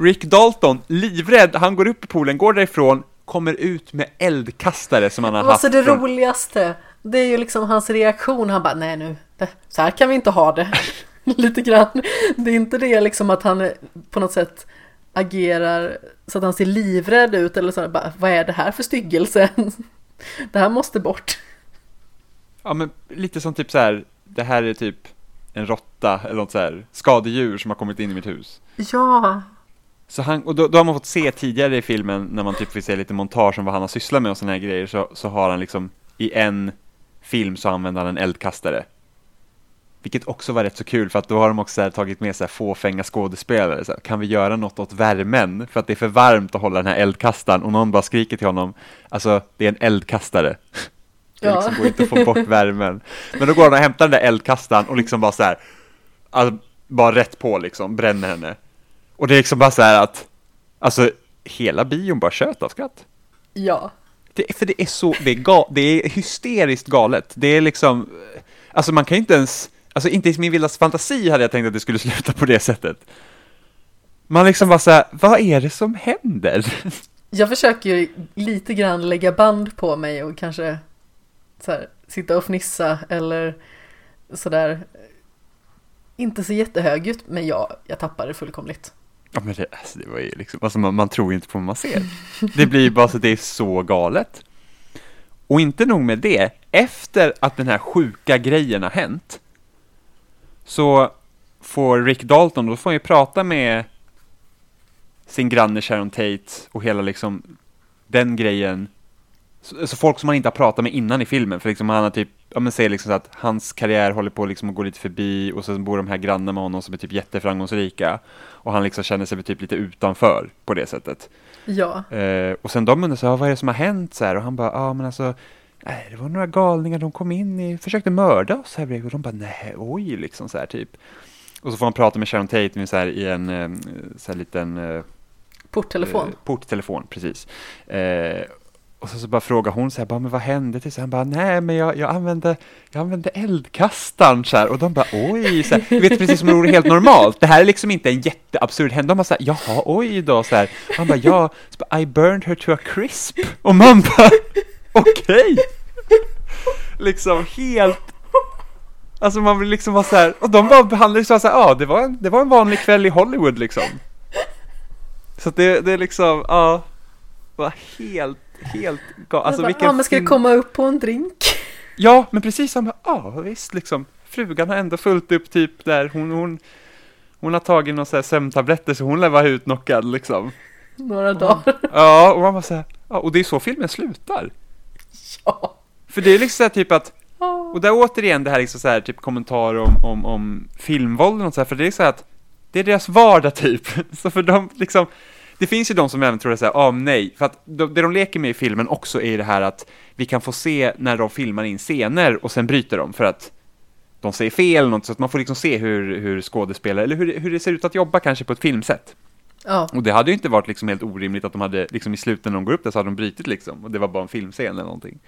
Rick Dalton, livrädd, han går upp i poolen, går därifrån, kommer ut med eldkastare som han har Och haft så det från- roligaste, det är ju liksom hans reaktion. Han bara, nej nu, så här kan vi inte ha det. Lite grann. Det är inte det liksom att han på något sätt agerar så att han ser livrädd ut eller så. Bara, vad är det här för styggelse? Det här måste bort. Ja men lite som typ så här, det här är typ en råtta eller något så här skadedjur som har kommit in i mitt hus. Ja, Så han, och då, då har man fått se tidigare i filmen när man typ får se lite montage om vad han har sysslat med och sådana här grejer så, så har han liksom i en film så använder han en eldkastare. Vilket också var rätt så kul för att då har de också så här tagit med så här fåfänga skådespelare. Så här, kan vi göra något åt värmen? För att det är för varmt att hålla den här eldkastaren och någon bara skriker till honom. Alltså, det är en eldkastare. Det Ja. liksom går inte att få bort värmen. Men då går han och hämtar den där eldkastaren och liksom bara så här, alltså, bara rätt på liksom, bränner henne. Och det är liksom bara så här att, alltså hela bion bara tjöt av skratt. ja. Det, för det är så, det är, ga, det är hysteriskt galet. Det är liksom, alltså man kan ju inte ens, alltså inte i min vildaste fantasi hade jag tänkt att det skulle sluta på det sättet. Man liksom bara så här, vad är det som händer? Jag försöker ju lite grann lägga band på mig och kanske så här, sitta och fnissa eller sådär. Inte så jättehögljutt, men jag, jag tappar det fullkomligt. Ja men det, alltså, det var ju liksom, alltså man, man tror ju inte på vad man ser. Det blir ju bara så, det är så galet. Och inte nog med det, efter att den här sjuka grejen har hänt, så får Rick Dalton, då får han ju prata med sin granne Sharon Tate och hela liksom den grejen. Så, så folk som han inte har pratat med innan i filmen, för liksom han har typ, ja men säger liksom att hans karriär håller på liksom att gå lite förbi och sen bor de här grannar med honom som är typ jätteframgångsrika. Och han liksom känner sig typ lite utanför på det sättet. Ja, Eh, och sen de undrar så här, vad är det som har hänt så här? Och han bara, ja men alltså, nej, det var några galningar, de kom in i, försökte mörda oss här bredvid. Och de bara, nej, oj, liksom så här typ. Och så får han prata med Sharon Tate så här, i en eh, så här liten eh, porttelefon. Eh, porttelefon, precis. Eh, och så, så bara frågar hon så här, bara, men vad hände till? Så han bara, nej men jag, jag, använde, jag använde eldkastaren så här. Och de bara, oj, så här, du vet precis som om det vore helt normalt. Det här är liksom inte en jätteabsurd händelse. De bara så här, jaha, oj då, så här. Han bara, ja, så bara, I burned her to a crisp. Och man bara, okej. Liksom helt Alltså man vill liksom vara så här, och de bara behandlar det så här, ja det var en, det var en vanlig kväll i Hollywood liksom. Så att det, det är liksom, ja, var helt, helt galet. Alltså vilken ja, ska jag fin- komma upp på en drink? Ja, men precis som, ja visst liksom, frugan har ändå fullt upp typ där, hon, hon, hon har tagit några så sömntabletter så hon lär vara utnockad liksom. Några dagar. Ja, och man bara så här, ja, och det är så filmen slutar. Ja. För det är liksom så här typ att, och där återigen det här liksom så här typ kommentar om, om, om filmvåld och så här, för det är så här att det är deras vardag typ. Så för dem liksom, det finns ju de som även tror att säga, ah, nej, för att de, det de leker med i filmen också är det här att vi kan få se när de filmar in scener och sen bryter de för att de säger fel eller något, så att man får liksom se hur, hur skådespelare, eller hur, hur det ser ut att jobba kanske på ett filmsätt. Ja, Och det hade ju inte varit liksom helt orimligt att de hade, liksom i slutet när de går upp där så hade de brutit liksom, och det var bara en filmscen eller någonting.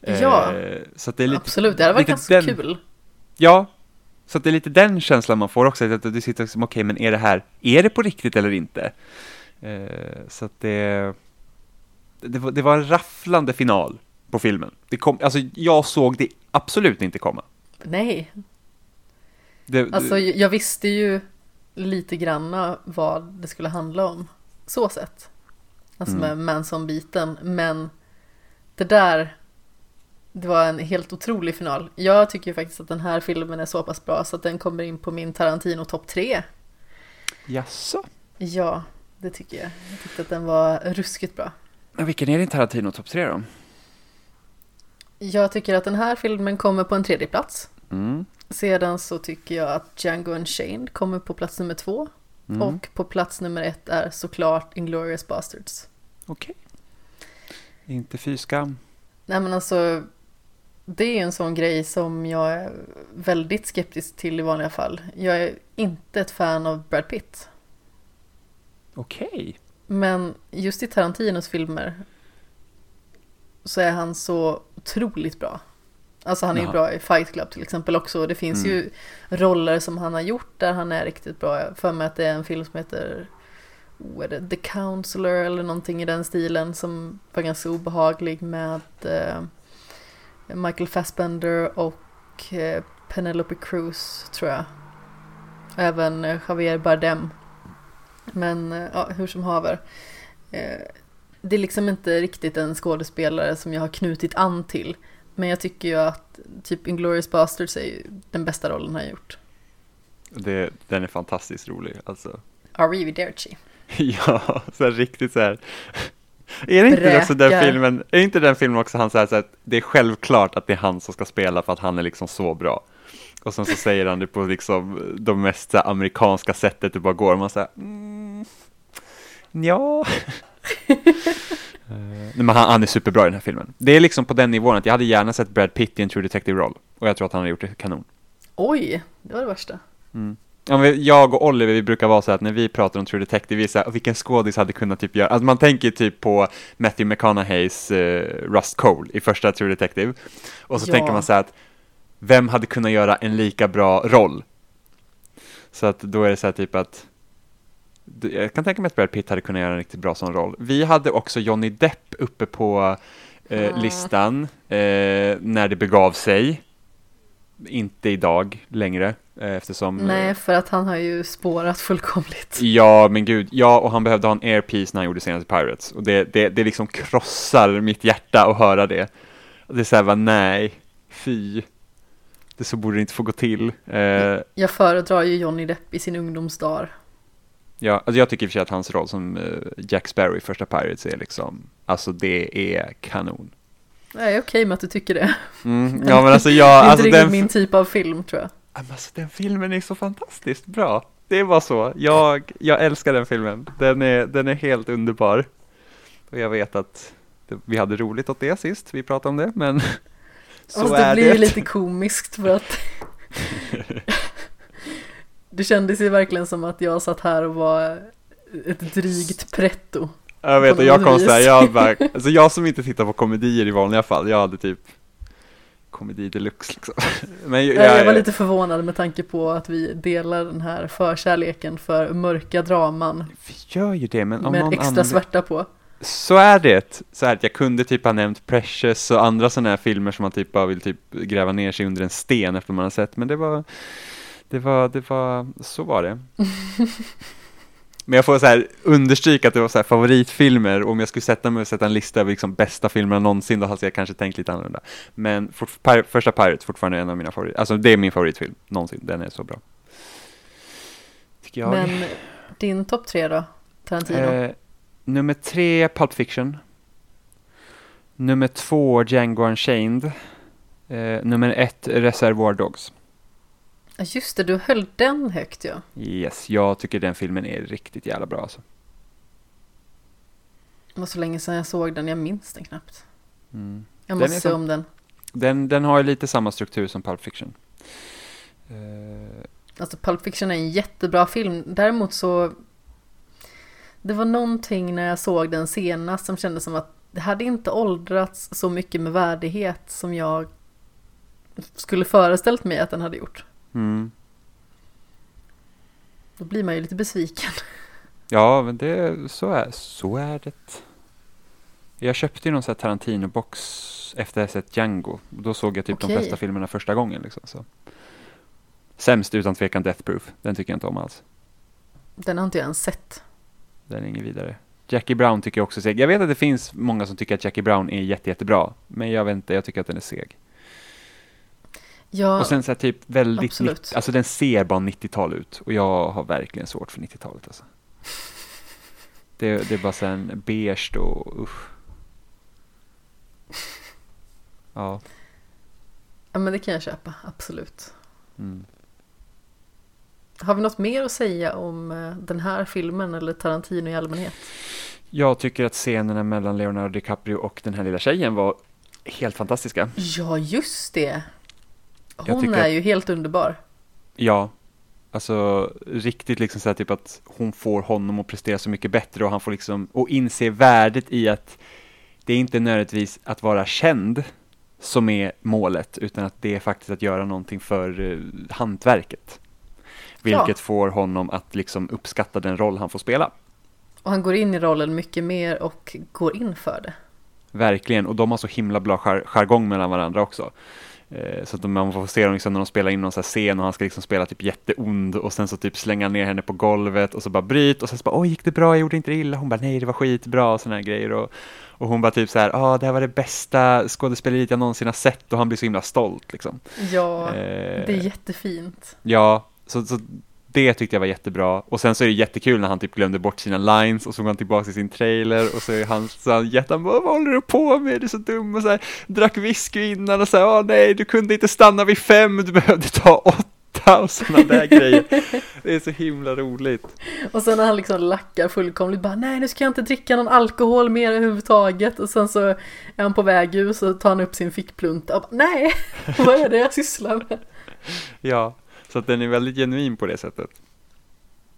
Ja, Eh, så att det är lite, absolut. Det hade varit ganska den- kul. Ja, så att det är lite den känslan man får också, att du sitter liksom, okej, men är det här, är det på riktigt eller inte? Eh, så att det, det var, det var en rafflande final på filmen. Det kom, alltså jag såg det absolut inte komma. Nej, Det, alltså jag visste ju lite granna vad det skulle handla om. Så sett. Alltså Mm. med Manson-biten. Men det där, det var en helt otrolig final. Jag tycker ju faktiskt att den här filmen är så pass bra så att den kommer in på min Tarantino topp 3. Jaså? Ja, det tycker jag. Jag tyckte att den var ruskigt bra. Men vilken är din Tarantino topp tre då? Jag tycker att den här filmen kommer på en tredje plats. Mm. Sedan så tycker jag att Django Unchained kommer på plats nummer två. Mm. Och på plats nummer ett är såklart Inglourious Basterds. Okej. Inte fy skam. Nej men alltså, det är en sån grej som jag är väldigt skeptisk till i vanliga fall. Jag är inte ett fan av Brad Pitt. Okej. Men just i Tarantinos filmer så är han så otroligt bra. Alltså han är ju bra i Fight Club till exempel också. Det finns Mm. ju roller som han har gjort där han är riktigt bra. För mig att det är en film som heter oh, det The Counselor eller någonting i den stilen som var ganska obehaglig med eh, Michael Fassbender och eh, Penelope Cruz tror jag. Även eh, Javier Bardem. Men eh, ja, hur som haver. Eh, det är liksom inte riktigt en skådespelare som jag har knutit an till. Men jag tycker ju att typ Inglourious Basterds är ju den bästa rollen han har gjort. Det, den är fantastiskt rolig alltså. Arrivederci. Ja, så här riktigt så här. Är det inte också den Bräkar. filmen, är inte den filmen också han säger så här att det är självklart att det är han som ska spela för att han är liksom så bra. Och sen så säger han det på liksom de mest amerikanska sättet det bara går. Och man säger mm, ja. Eh, Nej, men han, han är superbra i den här filmen. Det är liksom på den nivån att jag hade gärna sett Brad Pitt i en True Detective-roll. Och jag tror att han har gjort det kanon. Oj, det var det värsta. Mm. Ja, jag och Oliver, vi brukar vara så att när vi pratar om True Detective, vi är så här, vilken skådis hade kunnat typ göra, alltså man tänker typ på Matthew McConaugheys eh, Rust Cole i första True Detective, och så Ja. tänker man så här att vem hade kunnat göra en lika bra roll? Så att då är det så här typ att jag kan tänka mig att Brad Pitt hade kunnat göra en riktigt bra sån roll. Vi hade också Johnny Depp uppe på eh, Ah. listan eh, när det begav sig. Inte idag längre eh, eftersom eh, Nej, för att han har ju spårat fullkomligt. Ja, men gud, ja, och han behövde ha en airpiece när han gjorde senaste Pirates. Och det, det, det liksom krossar mitt hjärta att höra det. Och det är så här, va, nej, fy. Det så borde det inte få gå till. Eh, Jag föredrar ju Johnny Depp i sin ungdomsdagar. ja, alltså jag tycker i och för sig att hans roll som eh, Jack Sparrow i första Pirates är liksom, alltså det är kanon. Jag är okej med att du tycker det. Mm, ja, men alltså det jag, är alltså inte den, min typ av film tror jag. Men alltså, den filmen är så fantastiskt bra. Det är bara så. Jag, jag älskar den filmen. Den är, den är helt underbar. Och jag vet att det, vi hade roligt åt det sist vi pratade om det, men så Fast det är blir det. ju lite komiskt för att det kändes ju verkligen som att jag satt här och var ett drygt pretto. Jag vet, och jag kom så här, vis. jag bara, alltså jag som inte tittar på komedier i vanliga fall, jag hade typ komedi deluxe liksom. Men jag, Jag, jag var lite förvånad med tanke på att vi delar den här förkärleken för mörka draman Vi gör ju det, men om med någon extra annan... svärta på. Så är det. Så är det. Jag kunde typ ha nämnt Precious och andra sådana här filmer som man typ bara vill typ gräva ner sig under en sten efter man har sett. Men det var, det var, det var, så var det. Men jag får så här understryka att det var så här favoritfilmer. Om jag skulle sätta mig och sätta en lista över liksom bästa filmerna någonsin, då hade jag kanske tänkt lite annorlunda. Men for, Pir- första Pirates fortfarande en av mina favoriter. Alltså det är min favoritfilm någonsin. Den är så bra. Tycker jag. Men din topp tre då? Tarantino? Eh, nummer tre, Pulp Fiction. Nummer två, Django Unchained. Eh, nummer ett, Reservoir Dogs. Just det, du höll den högt ja. Yes, jag tycker den filmen är riktigt jävla bra alltså. Det var så länge sedan jag såg den, jag minns den knappt. Mm. Jag måste se om den. Den, den har ju lite samma struktur som Pulp Fiction. Eh, Alltså Pulp Fiction är en jättebra film. Däremot så... Det var någonting när jag såg den senast som kändes som att det hade inte åldrats så mycket med värdighet som jag skulle föreställt mig att den hade gjort. mm. Då blir man ju lite besviken. Ja, men det, så, är, så är det. Jag köpte ju någon sån här Tarantino-box efter att jag sett Django. Då såg jag typ de Okej. flesta filmerna första gången. Liksom, så. Sämst utan tvekan Death Proof. Den tycker jag inte om alls. Den har inte jag ens sett. Den är ingen vidare. Jackie Brown tycker jag också är seg. Jag vet att det finns många som tycker att Jackie Brown är jätte, jättebra. Men jag vet inte, jag tycker att den är seg. Ja, Och sen så här typ väldigt, absolut. 90, alltså den ser bara 90-tal ut. Och jag har verkligen svårt för 90-talet alltså. Det, det är bara så här en beige och usch. Ja. ja, men det kan jag köpa, absolut. Mm. Har vi något mer att säga om eh, den här filmen eller Tarantino i allmänhet? Jag tycker att scenerna mellan Leonardo DiCaprio och den här lilla tjejen var helt fantastiska. Ja, just det. Hon är att- ju helt underbar. Ja, alltså riktigt liksom så här typ att hon får honom att prestera så mycket bättre och han får liksom, och inse värdet i att det är inte nödvändigtvis att vara känd som är målet, utan att det är faktiskt att göra någonting för eh, hantverket. Vilket Ja. får honom att liksom uppskatta den roll han får spela. Och han går in i rollen mycket mer och går in för det. Verkligen, och de har så himla bra jar- jargong mellan varandra också. Eh, Så att man får se dem liksom när de spelar in någon scen och han ska liksom spela typ jätteond och sen så typ slänga ner henne på golvet och så bara bryt och sen så bara oj gick det bra, jag gjorde inte det illa, hon bara nej det var skitbra och såna här grejer och, och hon bara typ så här ja det här var det bästa skådespeleriet jag någonsin har sett och han blir så himla stolt liksom. Ja, Eh, det är jättefint. Ja, så, så det tyckte jag var jättebra. Och sen så är det jättekul när han typ glömde bort sina lines och så går han tillbaka till sin trailer och så är han så han jätte, han bara, vad håller du på med? Du är så dum och så här, drack whisky innan och så här, åh nej, du kunde inte stanna vid fem, du behövde ta åtta och sådana där grejer. Det är så himla roligt. Och sen när han liksom lackar fullkomligt bara nej nu ska jag inte dricka någon alkohol mer överhuvudtaget och sen så är han på väg ut så tar han upp sin fickplunta och bara, nej vad är det jag sysslar med? Ja, så att den är väldigt genuin på det sättet.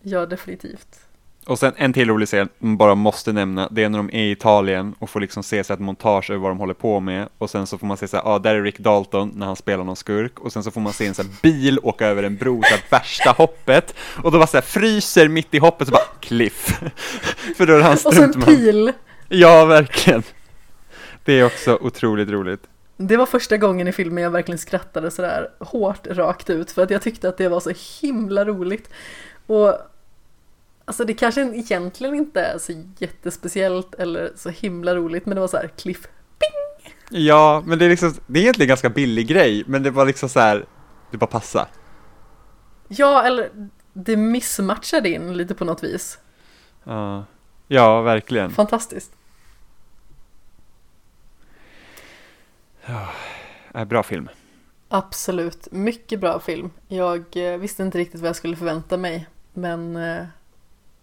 Ja definitivt. Och sen en till rolig scen, man bara måste nämna, det är när de är i Italien och får liksom se sig ett montage över vad de håller på med och sen så får man se så här, ah, där är Rick Dalton när han spelar någon skurk och sen så får man se en sån här bil åka över en bro, så här värsta hoppet och då bara så här fryser mitt i hoppet så bara cliff. För då är han Och så en pil. Ja, verkligen. Det är också otroligt roligt. Det var första gången i filmen jag verkligen skrattade sådär hårt rakt ut för att jag tyckte att det var så himla roligt. Och alltså det kanske egentligen inte är så jättespeciellt eller så himla roligt men det var så här cliff. Ja, men det är liksom, det är egentligen en ganska billig grej, men det var liksom så här, det bara passa. Ja, eller det missmatchade in lite på något vis. Ja, ja verkligen. Fantastiskt. Äh, bra film. Absolut, mycket bra film. Jag eh, visste inte riktigt vad jag skulle förvänta mig, men eh,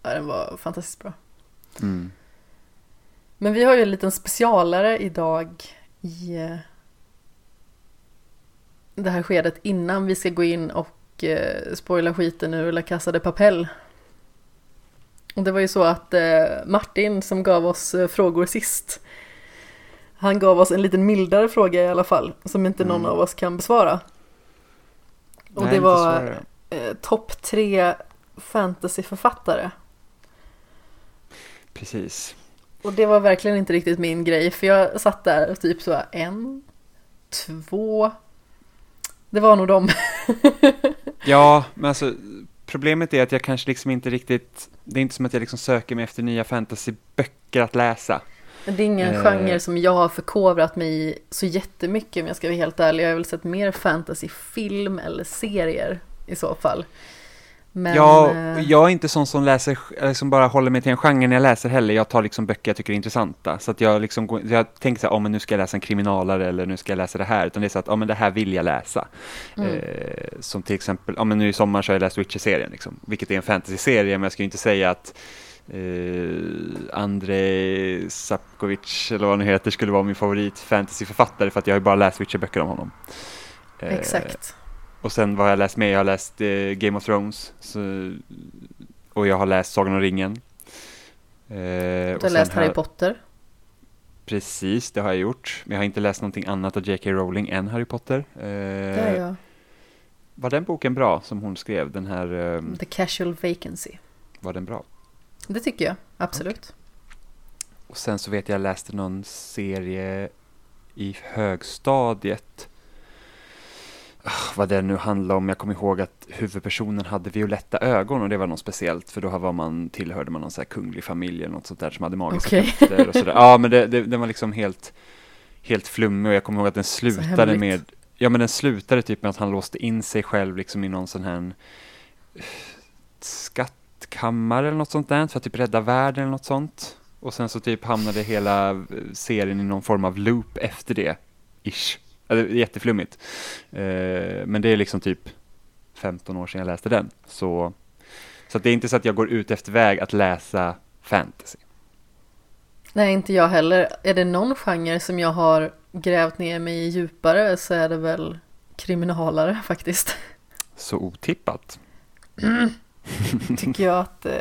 ja, den var fantastiskt bra. Mm. Men vi har ju en liten specialare idag i eh, det här skedet innan vi ska gå in och eh, spoila skiten ur La Casa de Papel. Och det var ju så att eh, Martin som gav oss eh, frågor sist, han gav oss en liten mildare fråga i alla fall, som inte någon Mm. av oss kan besvara. Och Nej, det var eh, topp tre fantasyförfattare. Precis. Och det var verkligen inte riktigt min grej för jag satt där och typ så en, två. Det var nog dem. Ja, men alltså problemet är att jag kanske liksom inte riktigt, det är inte som att jag liksom söker mig efter nya fantasyböcker att läsa. Det är ingen Eh. genre som jag har förkovrat mig i så jättemycket om jag ska vara helt ärlig. Jag har väl sett mer fantasyfilm eller serier i så fall. Men, ja, eh, jag är inte sån som läser, eller som bara håller mig till en genre när jag läser heller. Jag tar liksom böcker jag tycker är intressanta. Så att jag liksom, går- jag tänker så här, oh, men nu ska jag läsa en kriminalare eller nu ska jag läsa det här. Utan det är så att, ja men det här vill jag läsa. Mm. Eh, som till exempel, ja men nu i sommar så har jag läst Witcher-serien liksom. Vilket är en fantasy-serie, men jag ska ju inte säga att eh, Andrei Sapkovic, eller vad han heter, skulle vara min favorit fantasyförfattare för att jag har ju bara läst Witcher-böcker om honom. Eh, Exakt. och sen vad har jag läst med? Jag har läst eh, Game of Thrones. Så, och jag har läst Sagan om ringen. Eh, Du har läst Harry Potter. Precis, det har jag gjort. Men jag har inte läst någonting annat av J.K. Rowling än Harry Potter. Eh, Det är jag. Var den boken bra som hon skrev? Den här, eh, The Casual Vacancy. var den bra? Det tycker jag, absolut. Och sen så vet jag, jag läste någon serie i högstadiet. Ah, vad det nu handlade om. Jag kommer ihåg att huvudpersonen hade violetta ögon och det var något speciellt för då var man, tillhörde man någon så här kunglig familj eller något sånt där som hade magiska Okej. krafter och sådär. Ja, men det, det, den var liksom helt, helt flummig och jag kommer ihåg att den slutade med, ja men den slutade typ med att han låste in sig själv liksom i någon sån här eh, skattkammare eller något sånt där för att typ rädda världen eller något sånt. Och sen så typ hamnade hela eh, serien i någon form av loop efter det. Ish. Är jätteflummigt. Eh, men det är liksom typ 15 år sedan jag läste den. Så, så det är inte så att jag går ut efter väg att läsa fantasy. Nej, inte jag heller. Är det någon genre som jag har grävt ner mig i djupare så är det väl kriminalare faktiskt. Så otippat. Tycker jag att eh,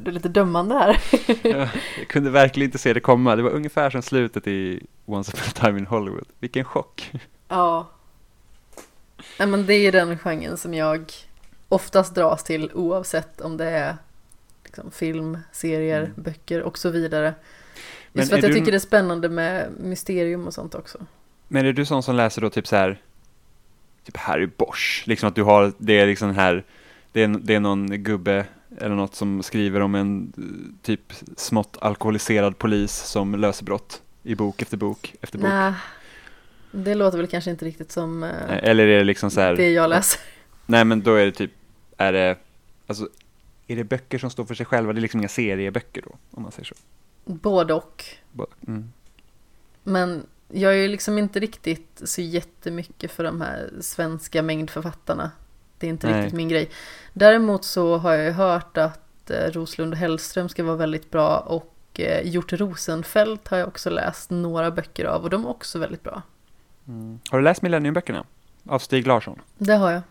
du är lite dömande här. jag kunde verkligen inte se det komma. Det var ungefär som slutet i Once upon a time in Hollywood. Vilken chock. Ja. Nej, men det är den genren som jag oftast dras till oavsett om det är liksom, film, serier, Mm. böcker och så vidare. Men Just för att jag du- tycker det är spännande med mysterium och sånt också. Men är du sån som läser då typ så här, typ Harry Bosch, liksom att du har, det är liksom här, det är, det är någon gubbe eller något som skriver om en typ smått alkoholiserad polis som löser brott i bok efter bok efter bok? Nej, det låter väl kanske inte riktigt som eh, Eller är det liksom så här, det jag läser. nej men då är det typ, är det, alltså, är det böcker som står för sig själva? Det är liksom inga serieböcker då, om man säger så. Både och. Bara- Mm. Men jag är ju liksom inte riktigt så jättemycket för de här svenska mängdförfattarna. Det är inte Nej. riktigt min grej. Däremot så har jag ju hört att eh, Roslund och Hellström ska vara väldigt bra och eh, Hjort Rosenfeldt har jag också läst några böcker av och de är också väldigt bra. Mm. Har du läst Millenniumböckerna? Av Stig Larsson? Det har jag.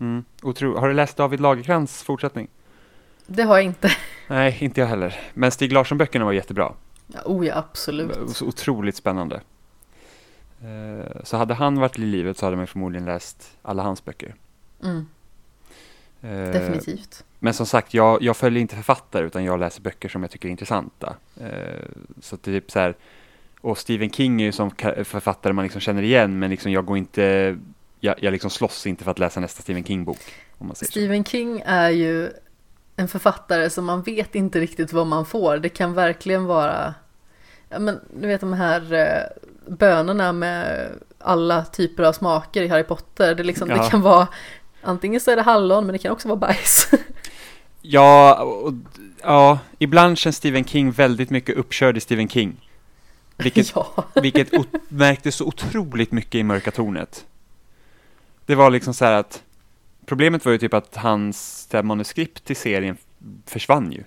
Mm. Otro... Har du läst David Lagercrantz fortsättning? Det har jag inte. Nej, inte jag heller. Men Stig Larsson-böckerna var jättebra. Ja, oh ja, absolut. Så otroligt spännande. Eh, Så hade han varit i livet så hade man förmodligen läst alla hans böcker. Mm, definitivt. Men som sagt, jag, jag följer inte författare utan jag läser böcker som jag tycker är intressanta. Eh, Så typ så här, och Stephen King är ju som författare man liksom känner igen men liksom jag går inte, jag, jag liksom slåss inte för att läsa nästa Stephen King-bok. Säger så. Stephen King är ju en författare som man vet inte riktigt vad man får. Det kan verkligen vara, ja men du vet de här eh, bönorna med alla typer av smaker i Harry Potter. Det, liksom, Ja. det kan vara, antingen så är det hallon men det kan också vara bajs. Ja, och, ja, ibland känns Stephen King väldigt mycket uppkörd i Stephen King. Vilket, ja. vilket märktes så otroligt mycket i Mörka Tornet. Det var liksom så här att problemet var ju typ att hans manuskript till serien försvann ju.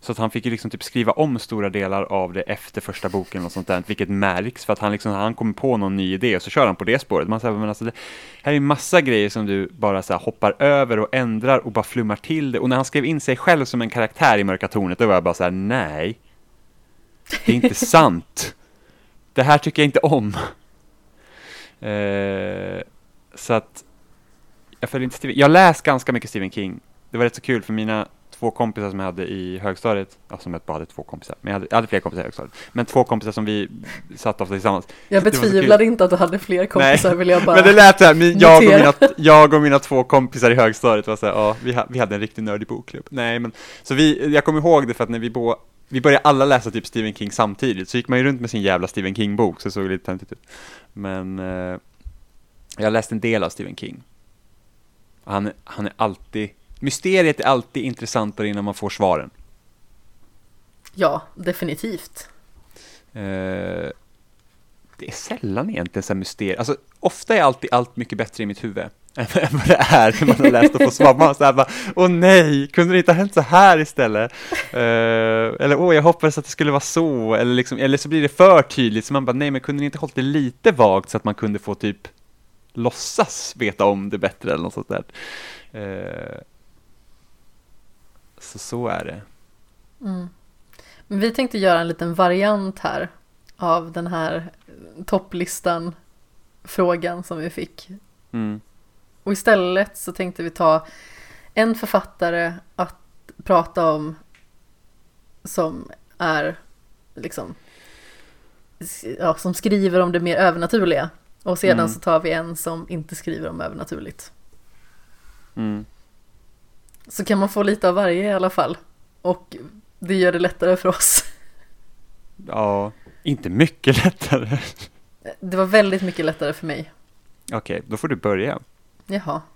Så att han fick ju liksom typ skriva om stora delar av det efter första boken och sånt där, vilket märks för att han liksom, han kommer på någon ny idé och så kör han på det spåret. Man säger, men alltså det här är ju massa grejer som du bara så här hoppar över och ändrar och bara flummar till det. Och när han skrev in sig själv som en karaktär i Mörka Tornet, då var jag bara så här, nej. Det är inte sant. Det här tycker jag inte om. Eh, så att jag följer inte Stephen. Jag läst ganska mycket Stephen King. Det var rätt så kul för mina två kompisar som jag hade i högstadiet, ja, som jag bara hade två kompisar, men jag hade, jag hade fler kompisar i högstadiet, men två kompisar som vi satt ofta tillsammans. Jag betvivlar inte att du hade fler kompisar vill jag bara Men det lät så här, min, jag, och mina, jag och mina två kompisar i högstadiet var så här, ja, vi, ha, vi hade en riktig nördig bokklubb. Nej, men, så vi, jag kommer ihåg det för att när vi bo, vi började alla läsa typ Stephen King samtidigt, så gick man ju runt med sin jävla Stephen King-bok, så det såg lite töntigt ut. Men eh, jag läste en del av Stephen King. Han, han är alltid, mysteriet är alltid intressantare innan man får svaren. Ja, definitivt. Eh, det är sällan egentligen så här mysterier. Alltså, ofta är alltid allt mycket bättre i mitt huvud än vad det är när man har läst och får svar. Man så här bara, åh nej, kunde det inte ha hänt så här istället? Eh, eller åh, jag hoppades att det skulle vara så. Eller, liksom, eller så blir det för tydligt, så man bara, nej, men kunde ni inte hållit det lite vagt så att man kunde få typ låtsas veta om det bättre eller något sånt där. Eh, så så är det. Mm. Men vi tänkte göra en liten variant här av den här topplistan frågan som vi fick. Mm. Och istället så tänkte vi ta en författare att prata om som är liksom ja, som skriver om det mer övernaturliga. Och sedan Mm. så tar vi en som inte skriver om övernaturligt. Mm. Så kan man få lite av varje i alla fall. Och det gör det lättare för oss. Ja, inte mycket lättare. Det var väldigt mycket lättare för mig. Okej, då får du börja. Jaha.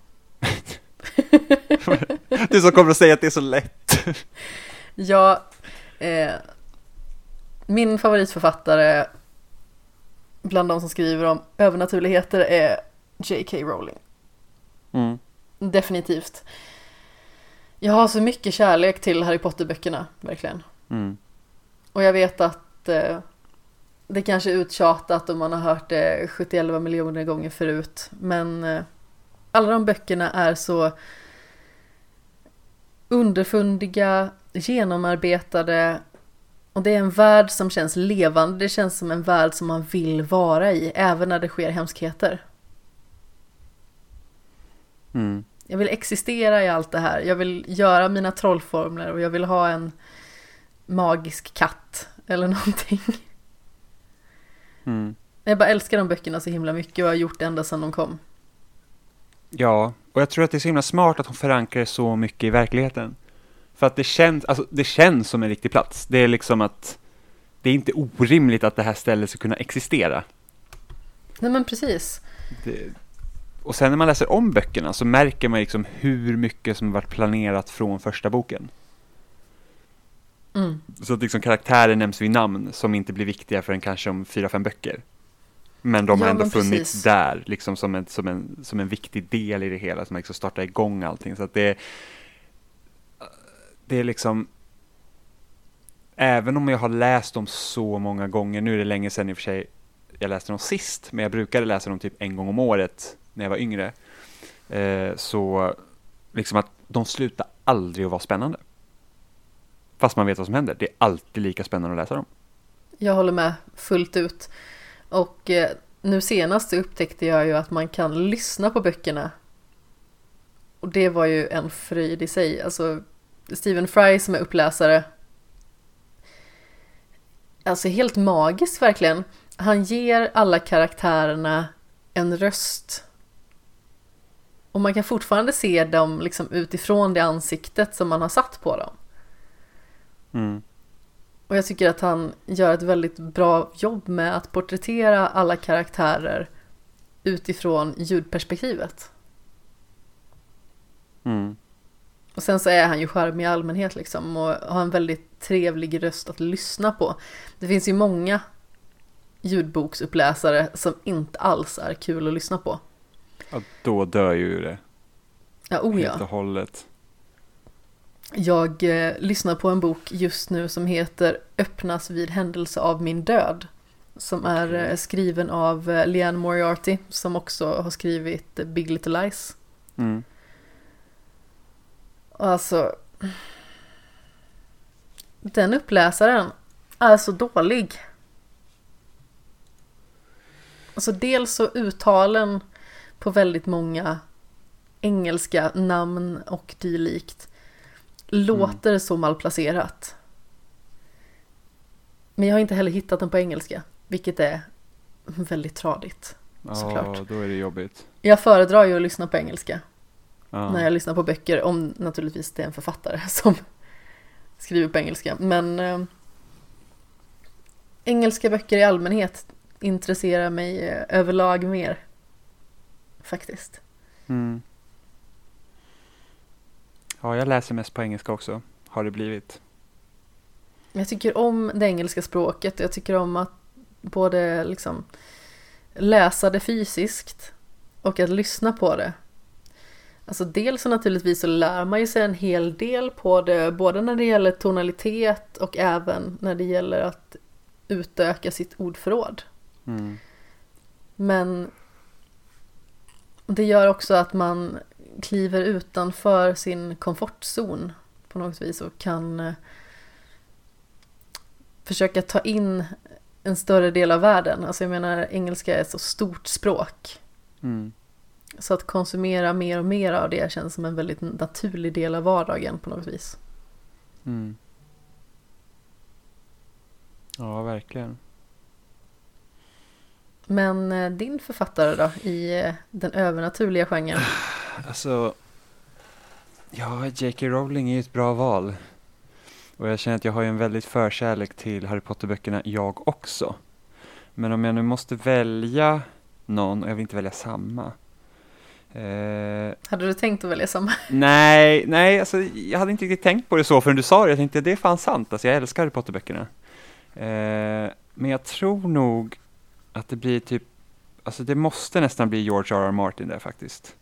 Du som kommer att säga att det är så lätt. Ja, eh, min favoritförfattare bland de som skriver om övernaturligheter är J.K. Rowling. Mm. Definitivt. Jag har så mycket kärlek till Harry Potter-böckerna, verkligen. Mm. Och jag vet att eh, det kanske är uttjatat och man har hört det 71 miljoner gånger förut. Men eh, alla de böckerna är så underfundiga, genomarbetade och det är en värld som känns levande. Det känns som en värld som man vill vara i, även när det sker hemskheter. Mm. Jag vill existera i allt det här. Jag vill göra mina trollformler och jag vill ha en magisk katt eller någonting. Mm. Jag bara älskar de böckerna så himla mycket och har gjort det ända sedan de kom. Ja, och jag tror att det är så himla smart att hon förankrar så mycket i verkligheten. För att det känns, alltså, det känns som en riktig plats. Det är liksom att det är inte orimligt att det här stället ska kunna existera. Nej men precis. Det, och sen när man läser om böckerna så märker man liksom hur mycket som varit planerat från första boken. Mm. Så att liksom karaktärer nämns vid namn som inte blir viktiga förrän kanske om fyra, fem böcker. Men de har Ja, ändå men funnits precis. där, liksom som en, som, en, som en viktig del i det hela, som liksom startar igång allting. Så att det, det är liksom, även om jag har läst dem så många gånger, nu är det länge sedan i och för sig jag läste dem sist, men jag brukade läsa dem typ en gång om året när jag var yngre. Eh, så liksom att de slutar aldrig att vara spännande. Fast man vet vad som händer. Det är alltid lika spännande att läsa dem. Jag håller med fullt ut. Och eh, nu senast upptäckte jag ju att man kan lyssna på böckerna. Och det var ju en fröjd i sig. Alltså Stephen Fry som är uppläsare. Alltså helt magiskt verkligen. Han ger alla karaktärerna en röst. Och man kan fortfarande se dem liksom utifrån det ansiktet som man har satt på dem. Mm. Och jag tycker att han gör ett väldigt bra jobb med att porträttera alla karaktärer utifrån ljudperspektivet. Mm. Och sen så är han ju charmig i allmänhet liksom och har en väldigt trevlig röst att lyssna på. Det finns ju många ljudboksuppläsare som inte alls är kul att lyssna på. Ja, då dör ju det Ja, oh helt ja. och hållet. Jag eh, lyssnar på en bok just nu som heter Öppnas vid händelse av min död. Som är eh, skriven av eh, Leanne Moriarty som också har skrivit eh, Big Little Lies. Mm. Alltså... Den uppläsaren är så dålig. Alltså dels så uttalen på väldigt många engelska namn och dylikt låter så malplacerat. Men jag har inte heller hittat den på engelska, vilket är väldigt tradigt. Ja, Såklart. då är det jobbigt. Jag föredrar ju att lyssna på engelska Ja. när jag lyssnar på böcker, om naturligtvis det är en författare som skriver på engelska. Men eh, engelska böcker i allmänhet intresserar mig eh, överlag mer. Faktiskt. Mm. Ja, jag läser mest på engelska också, har det blivit. Jag tycker om det engelska språket. Jag tycker om att både liksom läsa det fysiskt och att lyssna på det. Alltså dels så naturligtvis så lär man ju sig en hel del på det, både när det gäller tonalitet och även när det gäller att utöka sitt ordförråd. Mm. Men det gör också att man kliver utanför sin komfortzon på något vis och kan eh, försöka ta in en större del av världen. Alltså jag menar, engelska är ett så stort språk. Mm. Så att konsumera mer och mer av det känns som en väldigt naturlig del av vardagen på något vis. Mm. Ja, verkligen. Men eh, din författare då, i eh, den övernaturliga genren? Alltså, ja, J.K. Rowling är ju ett bra val. Och jag känner att jag har ju en väldigt förkärlek till Harry Potter-böckerna jag också. Men om jag nu måste välja någon, och jag vill inte välja samma. Eh, Hade du tänkt att välja samma? nej, nej, alltså jag hade inte riktigt tänkt på det så förrän du sa det. Jag tänkte det är fan sant, alltså jag älskar Harry Potter-böckerna. Eh, men jag tror nog att det blir typ, alltså det måste nästan bli George R. R. Martin där faktiskt.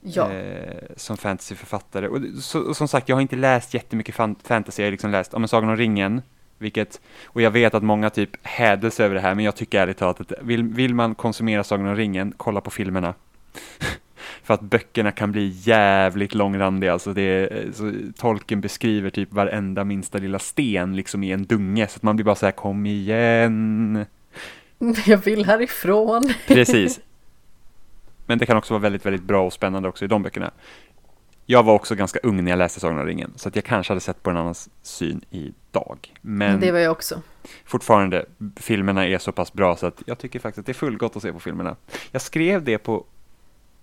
Ja. eh, som fantasyförfattare. Och, så, och som sagt, jag har inte läst jättemycket fan, fantasy. Jag har liksom läst, om Sagan om ringen, Vilket, och jag vet att många typ hädes över det här, men jag tycker ärligt talat att vill, vill man konsumera Sagan om ringen, kolla på filmerna. För att böckerna kan bli jävligt långrandiga, alltså det är, så tolken beskriver typ varenda minsta lilla sten liksom i en dunge, så att man blir bara så här, kom igen. Jag vill härifrån. Precis. Men det kan också vara väldigt, väldigt bra och spännande också i de böckerna. Jag var också ganska ung när jag läste Sagan om ringen, så att jag kanske hade sett på en annan syn idag. Men Det var jag också. fortfarande, filmerna är så pass bra så att jag tycker faktiskt att det är fullgott att se på filmerna. Jag skrev det på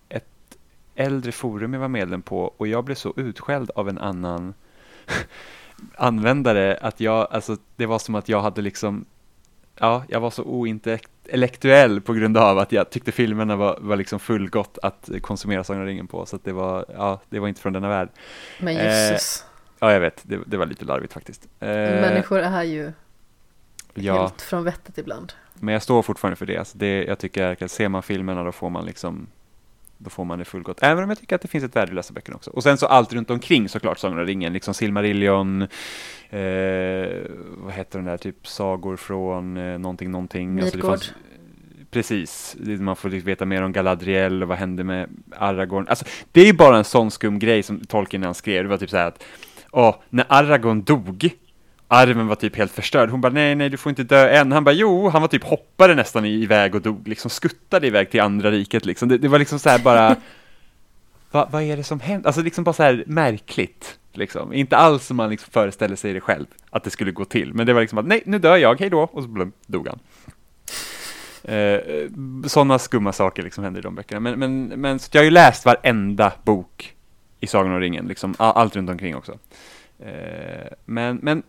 ett äldre forum jag var medlem på och jag blev så utskälld av en annan användare att jag, alltså det var som att jag hade liksom, ja, jag var så ointellektuell på grund av att jag tyckte filmerna var, var liksom fullgott att konsumera Sagan om ringen på, så att det var, ja, det var inte från denna värld. Men Eh, jösses. Ja, jag vet, det, det var lite larvigt faktiskt. Eh, Människor är ju ja. helt från vettet ibland. Men jag står fortfarande för det. Alltså det jag tycker att ser man filmerna då får man liksom då får man det fullgott. Även om jag tycker att det finns ett värde i läsa böckerna också. Och sen så allt runt omkring såklart Sagan om ringen, liksom Silmarillion, eh, vad heter den där, typ sagor från eh, någonting, någonting. Alltså Midgård. Precis, man får liksom veta mer om Galadriel och vad hände med Aragorn. Alltså, det är ju bara en sån skum grej som Tolkien han skrev. Det var typ så här att, åh, när Aragorn dog, armen var typ helt förstörd. Hon bara, nej, nej, du får inte dö än. Han bara, jo, han var typ hoppade nästan iväg och dog, liksom skuttade iväg till andra riket liksom. Det, det var liksom så här bara, Va, vad är det som händer? Alltså liksom bara så här märkligt. Liksom. Inte alls som man liksom föreställer sig det själv, att det skulle gå till. Men det var liksom att nej, nu dör jag, hej då, och så blum, dog han. Eh, Sådana skumma saker liksom händer i de böckerna. Men, men, men så jag har ju läst varenda bok i Sagan om ringen, liksom, allt runt omkring också. Eh, men, men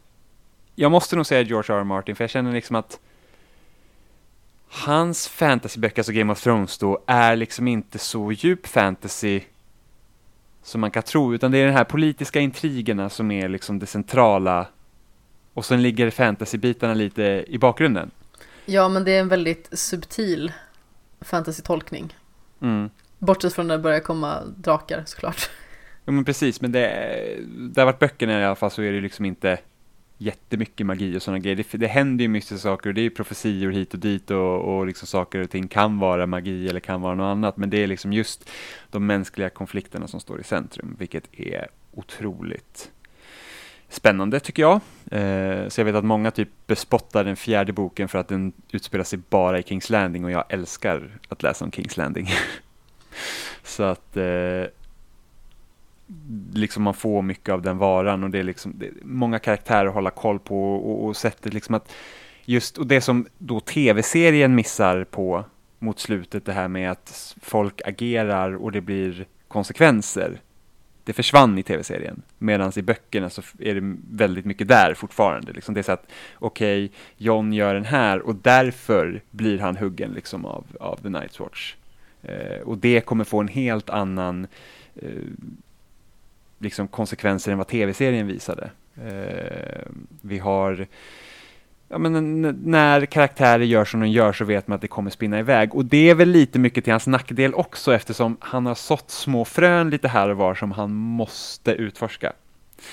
jag måste nog säga George R. R. Martin, för jag känner liksom att hans fantasyböcker, alltså Game of Thrones då, är liksom inte så djup fantasy som man kan tro, utan det är de här politiska intrigerna som är liksom det centrala och sen ligger fantasybitarna lite i bakgrunden. Ja, men det är en väldigt subtil fantasy-tolkning. Mm. Bortsett från när det börjar komma drakar såklart. Ja men precis, men det, det har varit böckerna i alla fall så är det liksom inte jättemycket magi och sådana grejer. Det, det händer ju mystiska saker och det är ju profetior hit och dit och, och liksom saker och ting kan vara magi eller kan vara något annat. Men det är liksom just de mänskliga konflikterna som står i centrum, vilket är otroligt spännande tycker jag. Eh, så jag vet att många typ bespottar den fjärde boken för att den utspelar sig bara i Kings Landing och jag älskar att läsa om Kings Landing. så att eh, liksom man får mycket av den varan och det är liksom det är många karaktärer att hålla koll på och, och sättet liksom att just och det som då tv-serien missar på mot slutet det här med att folk agerar och det blir konsekvenser. Det försvann i tv-serien medan i böckerna så är det väldigt mycket där fortfarande. Liksom det är så att okej, John gör den här och därför blir han huggen liksom av, av The Night's Watch. Eh, och det kommer få en helt annan eh, liksom konsekvenser än vad tv-serien visade. Eh, vi har, ja men när karaktärer gör som de gör så vet man att det kommer spinna iväg och det är väl lite mycket till hans nackdel också eftersom han har sått små frön lite här och var som han måste utforska.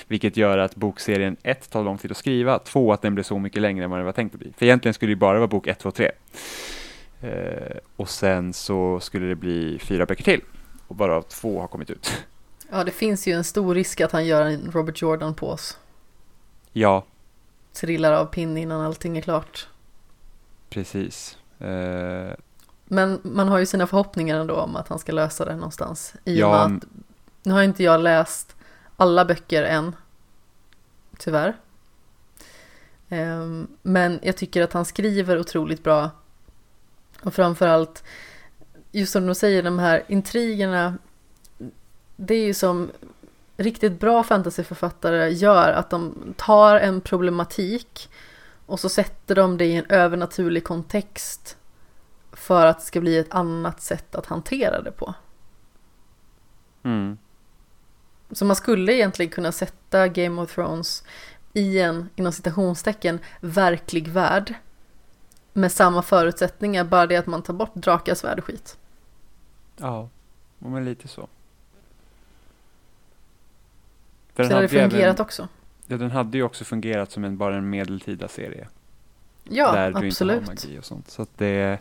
Vilket gör att bokserien 1 tar lång tid att skriva, 2 att den blir så mycket längre än vad det var tänkt att bli. För egentligen skulle det bara vara bok 1, 2, 3. Eh, och sen så skulle det bli fyra böcker till. Och bara två har kommit ut. Ja, det finns ju en stor risk att han gör en Robert Jordan på oss. Ja, Trillar av pinn innan allting är klart. precis. Eh, Men man har ju sina förhoppningar ändå om att han ska lösa det någonstans. I och Ja, med att, nu har inte jag läst alla böcker än. Tyvärr. Ehm, Men jag tycker att han skriver otroligt bra. Och framförallt, just som du säger, de här intrigerna. Det är ju som riktigt bra fantasyförfattare gör, att de tar en problematik och så sätter de det i en övernaturlig kontext för att det ska bli ett annat sätt att hantera det på. mm, Så man skulle egentligen kunna sätta Game of Thrones i en, inom citationstecken, verklig värld. Med samma förutsättningar, bara det att man tar bort drakar, svärd och skit. ja, men lite så. Så För den det hade ju fungerat även, också. Ja, den hade ju också fungerat som en, bara en medeltida serie. Ja, där du absolut. inte har magi och sånt. Så att det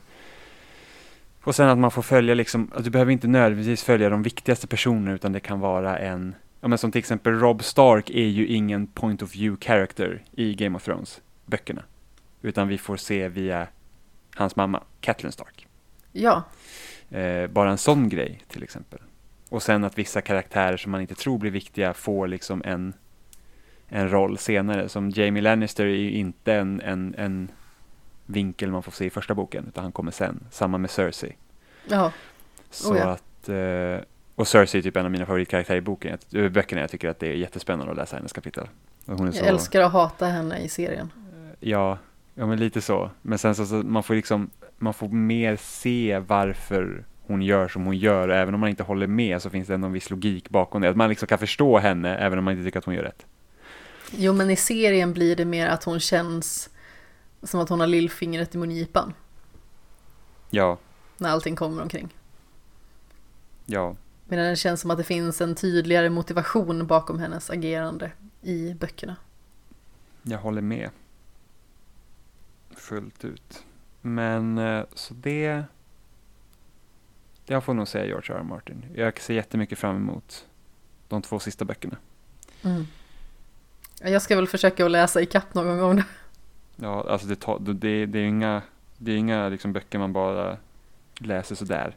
och sen att man får följa liksom, att du behöver inte nödvändigtvis följa de viktigaste personerna utan det kan vara en, ja men som till exempel Rob Stark är ju ingen point of view character i Game of Thrones böckerna. Utan vi får se via hans mamma, Catelyn Stark. Ja, Eh, bara en sån grej till exempel. Och sen att vissa karaktärer som man inte tror blir viktiga får liksom en, en roll senare. Som Jamie Lannister är ju inte en, en, en vinkel man får se i första boken, utan han kommer sen. Samma med Cersei. ja, Så Oh ja. att, eh, och Cersei är typ en av mina favoritkaraktärer i boken, i böckerna. Jag tycker att det är jättespännande att läsa hennes kapitel. Hon är jag så, älskar att hata henne i serien. Ja, ja men lite så. Men sen så, så man får liksom, man får mer se varför hon gör som hon gör. Även om man inte håller med så finns det ändå en viss logik bakom det. Att man liksom kan förstå henne även om man inte tycker att hon gör rätt. Jo, men i serien blir det mer att hon känns som att hon har lillfingret i mungipan Ja, när allting kommer omkring. ja, Medan det känns som att det finns en tydligare motivation bakom hennes agerande i böckerna. jag håller med. Fullt ut. Men eh, så det, jag får nog säga George R. R. Martin. Jag ser jättemycket fram emot de två sista böckerna. Mm. Jag ska väl försöka att läsa ikapp någon gång. Ja, alltså det, tar, det, det är inga, det är inga liksom böcker man bara läser sådär.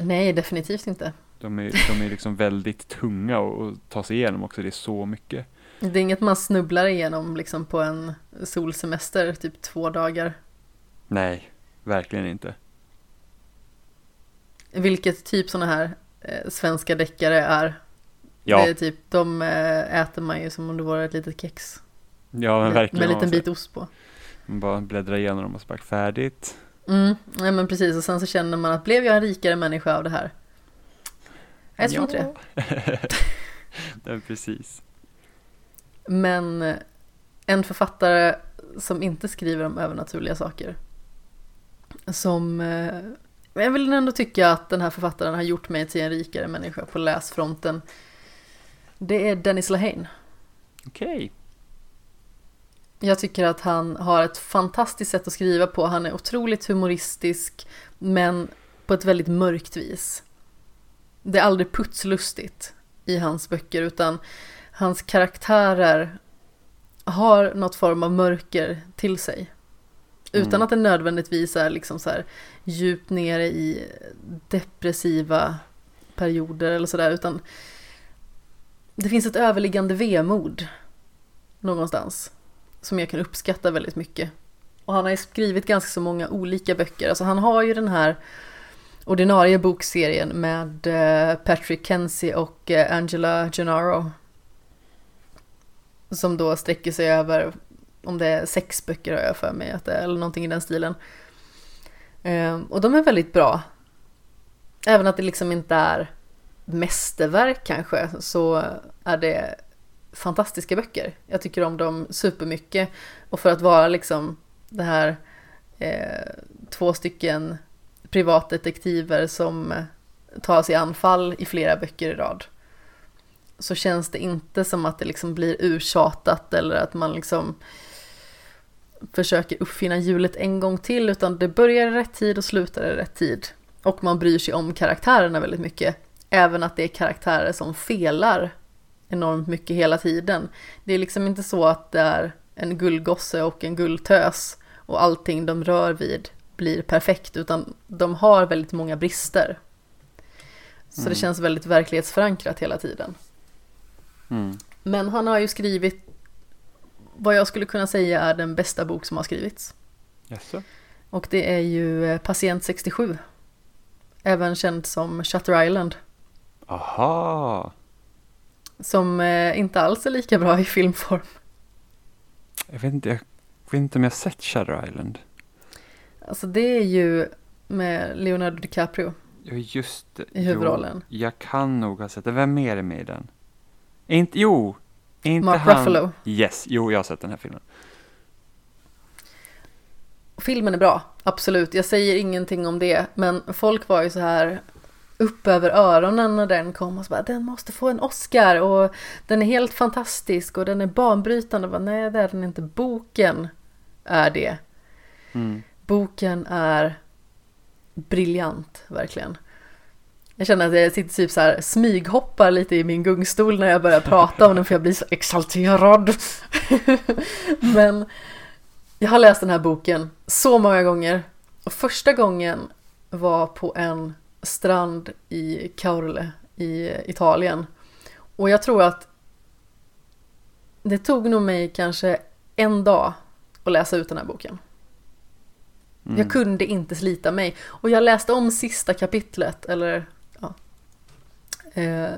Nej, definitivt inte. De är, de är liksom väldigt tunga att att ta sig igenom också. Det är så mycket. Det är inget man snubblar igenom liksom på en solsemester, typ två dagar. Nej, verkligen inte. Vilket typ sådana här eh, svenska deckare är. Ja, Det är typ, de eh, äter man ju som om det vore ett litet kex. ja men med, verkligen. med en liten bit ost på. Man bara bläddrar igenom dem och så bara färdigt. Mm, nej men precis. Och sen så känner man att blev jag en rikare människa av det här? Jag tror inte det. Nej, precis. Men eh, en författare som inte skriver om övernaturliga saker. Som... men Jag vill ändå tycka att den här författaren har gjort mig till en rikare människa på läsfronten. Det är Dennis Lehane. Okej. Jag tycker att han har ett fantastiskt sätt att skriva på. Han är otroligt humoristisk, men på ett väldigt mörkt vis. Det är aldrig putslustigt i hans böcker, utan hans karaktärer har något form av mörker till sig. Utan Mm. att det nödvändigtvis är liksom så här djupt nere i depressiva perioder eller sådär, utan det finns ett överliggande vemod någonstans som jag kan uppskatta väldigt mycket. Och han har ju skrivit ganska så många olika böcker. Alltså han har ju den här ordinarie bokserien med eh, Patrick Kenzie och eh, Angela Gennaro. Som då sträcker sig över, om det är sex böcker har jag för mig, att det är, eller någonting i den stilen. Eh, Och de är väldigt bra. Även att det liksom inte är mästerverk kanske, så är det fantastiska böcker. Jag tycker om dem supermycket. Och för att vara liksom det här eh, två stycken privatdetektiver som tar sig anfall i flera böcker i rad. Så känns det inte som att det liksom blir urtjatat eller att man liksom försöker uppfinna hjulet en gång till utan det börjar i rätt tid och slutar i rätt tid. Och man bryr sig om karaktärerna väldigt mycket. Även att det är karaktärer som felar enormt mycket hela tiden. Det är liksom inte så att det är en gullgosse och en gulltös och allting de rör vid blir perfekt utan de har väldigt många brister. Så det Mm. känns väldigt verklighetsförankrat hela tiden. Mm. Men han har ju skrivit vad jag skulle kunna säga är den bästa bok som har skrivits. Jaså? Och det är ju eh, Patient 67. Även känd som Shutter Island. Aha! Som eh, inte alls är lika bra i filmform. Jag vet inte, jag vet inte om jag har sett Shutter Island. Alltså det är ju med Leonardo DiCaprio. Ja, just det. I huvudrollen. Jo, jag kan nog ha sett det. Vem är med i den? Inte, jo! Inte Mark han... Ruffalo. Yes, jo, jag har sett den här filmen. Filmen är bra, absolut. Jag säger ingenting om det. Men folk var ju så här upp över öronen när den kom och så bara den måste få en Oscar och den är helt fantastisk och den är banbrytande. Och bara, Nej det är den inte, boken är det. Mm. Boken är briljant, verkligen. Jag känner att jag sitter typ så här smyghoppar lite i min gungstol när jag börjar prata om den för jag blir så exalterad. Men jag har läst den här boken så många gånger och första gången var på en strand i Caorle i Italien. Och jag tror att det tog nog mig kanske en dag att läsa ut den här boken. Mm. Jag kunde inte slita mig. Och jag läste om sista kapitlet, eller eh,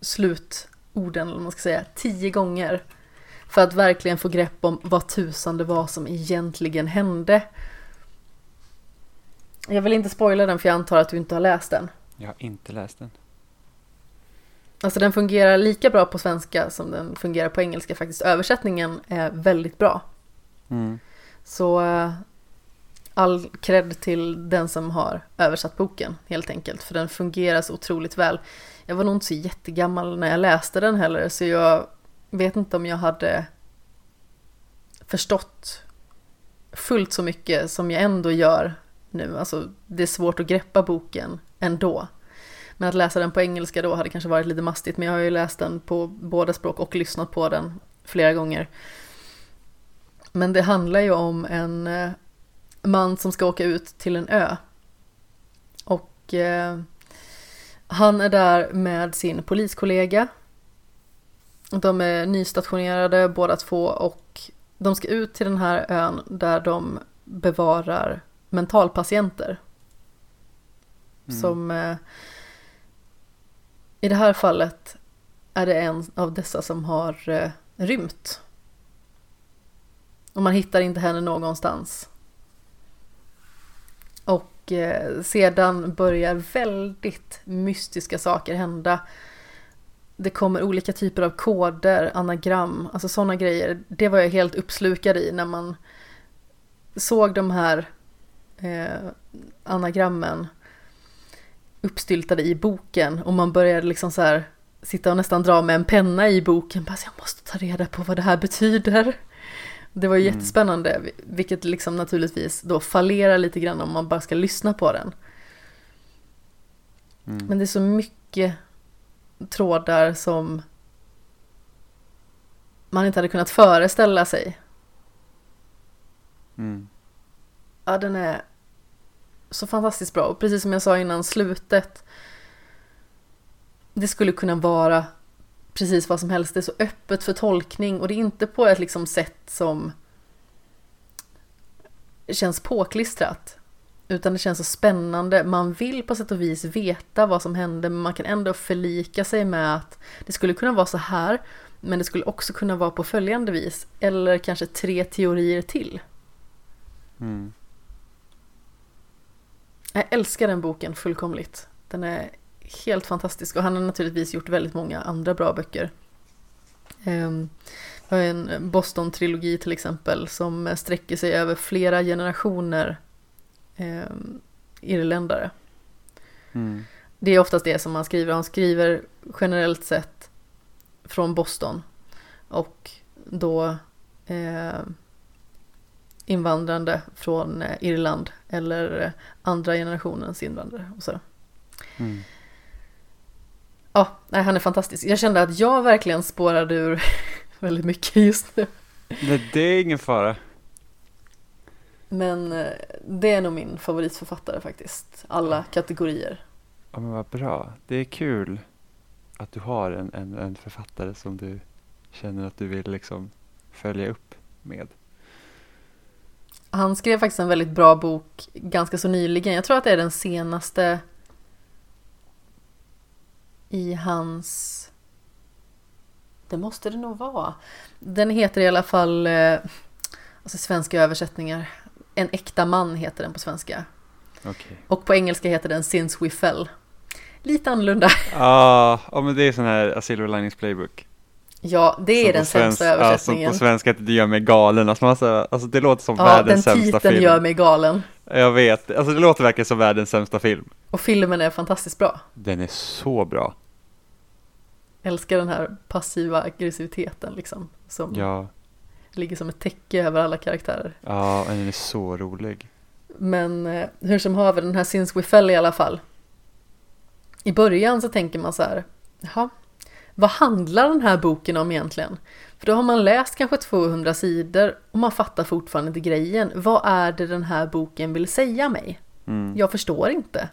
slutorden, eller man ska säga, tio gånger. För att verkligen få grepp om vad tusan det var som egentligen hände. Jag vill inte spoila den för jag antar att du inte har läst den. Jag har inte läst den. Alltså den fungerar lika bra på svenska som den fungerar på engelska faktiskt. Översättningen är väldigt bra. Mm. Så eh, all cred till den som har översatt boken helt enkelt. För den fungerar så otroligt väl. Jag var nog inte så jättegammal när jag läste den heller. Så jag vet inte om jag hade förstått fullt så mycket som jag ändå gör nu. Alltså det är svårt att greppa boken ändå. Men att läsa den på engelska då hade kanske varit lite mastigt. Men jag har ju läst den på båda språk och lyssnat på den flera gånger. Men det handlar ju om en eh, man som ska åka ut till en ö. Och eh, han är där med sin poliskollega. De är nystationerade båda två och de ska ut till den här ön där de bevarar mentalpatienter. Mm. Som eh, i det här fallet är det en av dessa som har eh, rymt. Och man hittar inte henne någonstans. Och eh, sedan börjar väldigt mystiska saker hända. Det kommer olika typer av koder, anagram, alltså sådana grejer. Det var jag helt uppslukad i när man såg de här eh, anagrammen uppstyltade i boken och man började liksom så här sitta och nästan dra med en penna i boken. Bara, jag måste ta reda på vad det här betyder. Det var ju Mm. jättespännande, vilket liksom naturligtvis då fallerar lite grann om man bara ska lyssna på den. Mm. Men det är så mycket trådar som man inte hade kunnat föreställa sig. Mm. Ja, den är så fantastiskt bra. Och precis som jag sa innan, slutet. Det skulle kunna vara precis vad som helst. Det är så öppet för tolkning och det är inte på ett liksom sätt som känns påklistrat. Utan det känns så spännande. Man vill på sätt och vis veta vad som hände men man kan ändå förlika sig med att det skulle kunna vara så här men det skulle också kunna vara på följande vis. Eller kanske tre teorier till. Mm. Jag älskar den boken fullkomligt. Den är helt fantastisk och han har naturligtvis gjort väldigt många andra bra böcker. Um, vi har en Boston-trilogi till exempel som sträcker sig över flera generationer um, irländare. Mm. Det är oftast det som han skriver. Han skriver generellt sett från Boston och då eh, invandrande från eh, Irland eller eh, andra generationens invandrare. Och så. Mm. Ja, nej, han är fantastisk. Jag kände att jag verkligen spårade ur väldigt mycket just nu. Nej, det är ingen fara. Men eh, det är nog min favoritförfattare faktiskt. Alla kategorier. Ja, men vad bra. Det är kul att du har en, en, en författare som du känner att du vill liksom följa upp med. Han skrev faktiskt en väldigt bra bok ganska så nyligen. Jag tror att det är den senaste i hans... Det måste det nog vara. Den heter i alla fall, eh, alltså svenska översättningar. En äkta man heter den på svenska. Okej. Och på engelska heter den Since We Fell. Lite annorlunda. Ah, ja, men det är sån här A Silver Linings Playbook. Ja, det är Som den sämsta Ja, som översättningen. på svenska heter det gör mig galen. Alltså, alltså det låter som Ja, världens den sämsta titeln film. gör mig galen. Jag vet, alltså det låter verkligen som världens sämsta film. Och filmen är fantastiskt bra. Den är så bra. Älskar den här passiva aggressiviteten liksom. Som Ja, ligger som ett täcke över alla karaktärer. ja, den är så rolig. Men eh, hur som haver, den här Since We Fell i alla fall. I början så tänker man så här, jaha, vad handlar den här boken om egentligen? För då har man läst kanske 200 sidor och man fattar fortfarande inte grejen. Vad är det den här boken vill säga mig? Mm. Jag förstår inte.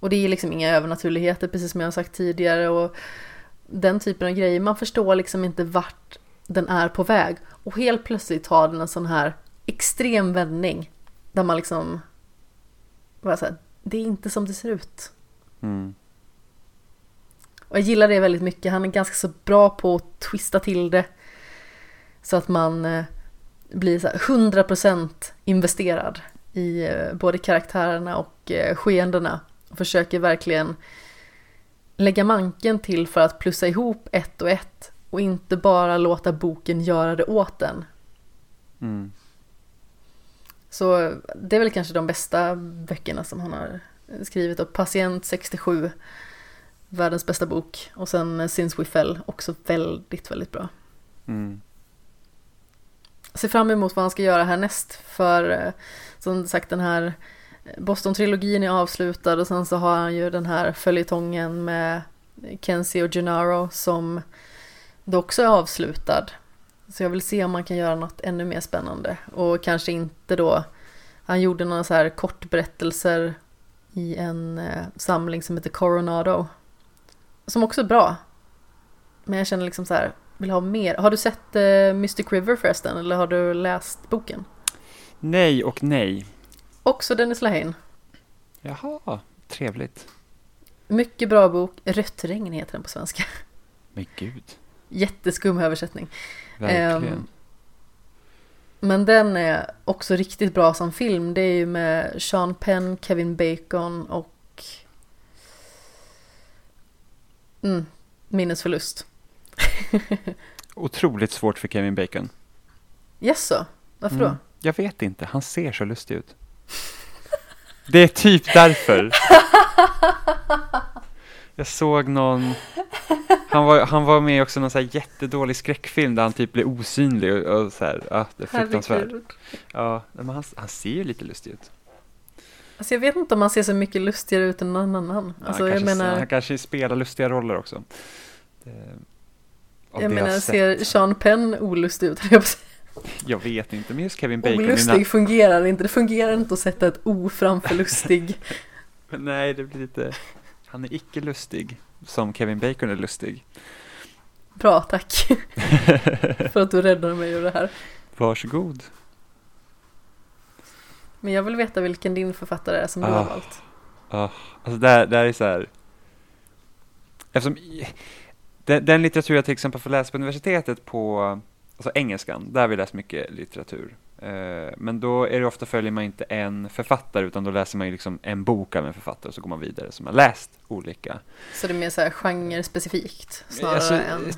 Och det är liksom inga övernaturligheter, precis som jag har sagt tidigare. Och den typen av grejer. Man förstår liksom inte vart den är på väg. Och helt plötsligt tar den en sån här extrem vändning. Där man liksom... Bara så här, det är inte som det ser ut. Mm. Och jag gillar det väldigt mycket. Han är ganska så bra på att twista till det. Så att man eh, blir så här 100% investerad i eh, både karaktärerna och eh, skeendena. Och försöker verkligen lägga manken till för att plussa ihop ett och ett. Och inte bara låta boken göra det åt en. Mm. Så det är väl kanske de bästa böckerna som han har skrivit. Och Patient 67, världens bästa bok. Och sen Since We Fell, också väldigt, väldigt bra. Mm. Ser fram emot vad han ska göra härnäst. För eh, som sagt den här Boston-trilogin är avslutad och sen så har han ju den här följetongen med Kenzie och Gennaro som då också är avslutad. Så jag vill se om man kan göra något ännu mer spännande. Och kanske inte då, han gjorde några så här kortberättelser i en eh, samling som heter Coronado. Som också är bra. Men jag känner liksom så här, vill ha mer. Har du sett eh, Mystic River förresten? Eller har du läst boken? Nej och nej. Också Dennis Lehane. Jaha, trevligt. Mycket bra bok. Rött regn heter den på svenska. Men gud, Jätteskum översättning. verkligen. Ehm, Men den är också riktigt bra som film. Det är ju med Sean Penn, Kevin Bacon och... Mm, minnesförlust. Otroligt svårt för Kevin Bacon. Jaså? Varför då? Mm. Jag vet inte, han ser så lustig ut. Det är typ därför. Jag såg någon, han var, han var med i också någon så här jättedålig skräckfilm där han typ blev osynlig och, och så här, ja, det är fruktansvärt. Ja, men han, han ser ju lite lustig ut. Alltså jag vet inte om han ser så mycket lustigare ut än någon annan. Ja, Alltså kanske, menar, han kanske spelar lustiga roller också. Det, jag menar ser Sean Penn olustig ut? Jag, vet inte, men just Kevin Bacon. mina- olustig fungerar inte. Det fungerar inte att sätta ett O framför lustig. Nej, det blir lite, han är icke lustig som Kevin Bacon är lustig. Bra, tack. För att du räddade mig ur det här. Varsågod. Men jag vill veta vilken din författare är som du Ah. har valt. Ja, alltså där, där är så här. Eftersom den, den litteratur jag till exempel får läsa på universitetet på alltså engelskan, där har vi läst mycket litteratur. Eh, men då är det ofta följer man inte en författare utan då läser man ju liksom en bok av en författare och så går man vidare som har läst olika. Så det är mer så här genre-specifikt snarare Alltså, än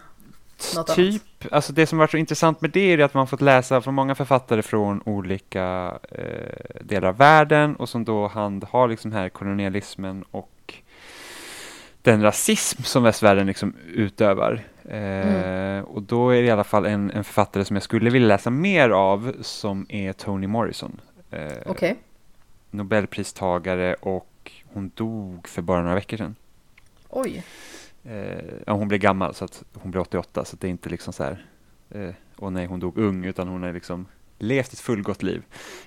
typ, alltså det som varit så intressant med det är att man fått läsa från många författare från olika eh, delar av världen och som då handhar liksom här kolonialismen och den rasism som västvärlden liksom utövar. Eh, Och då är det i alla fall en, en författare som jag skulle vilja läsa mer av som är Toni Morrison. Eh, Okej. Nobelpristagare och hon dog för bara några veckor sedan. Oj. Eh, ja, hon blev gammal så att hon blev 88 så att det är inte liksom så här, eh, åh nej hon dog ung utan hon har liksom levt ett fullgott liv.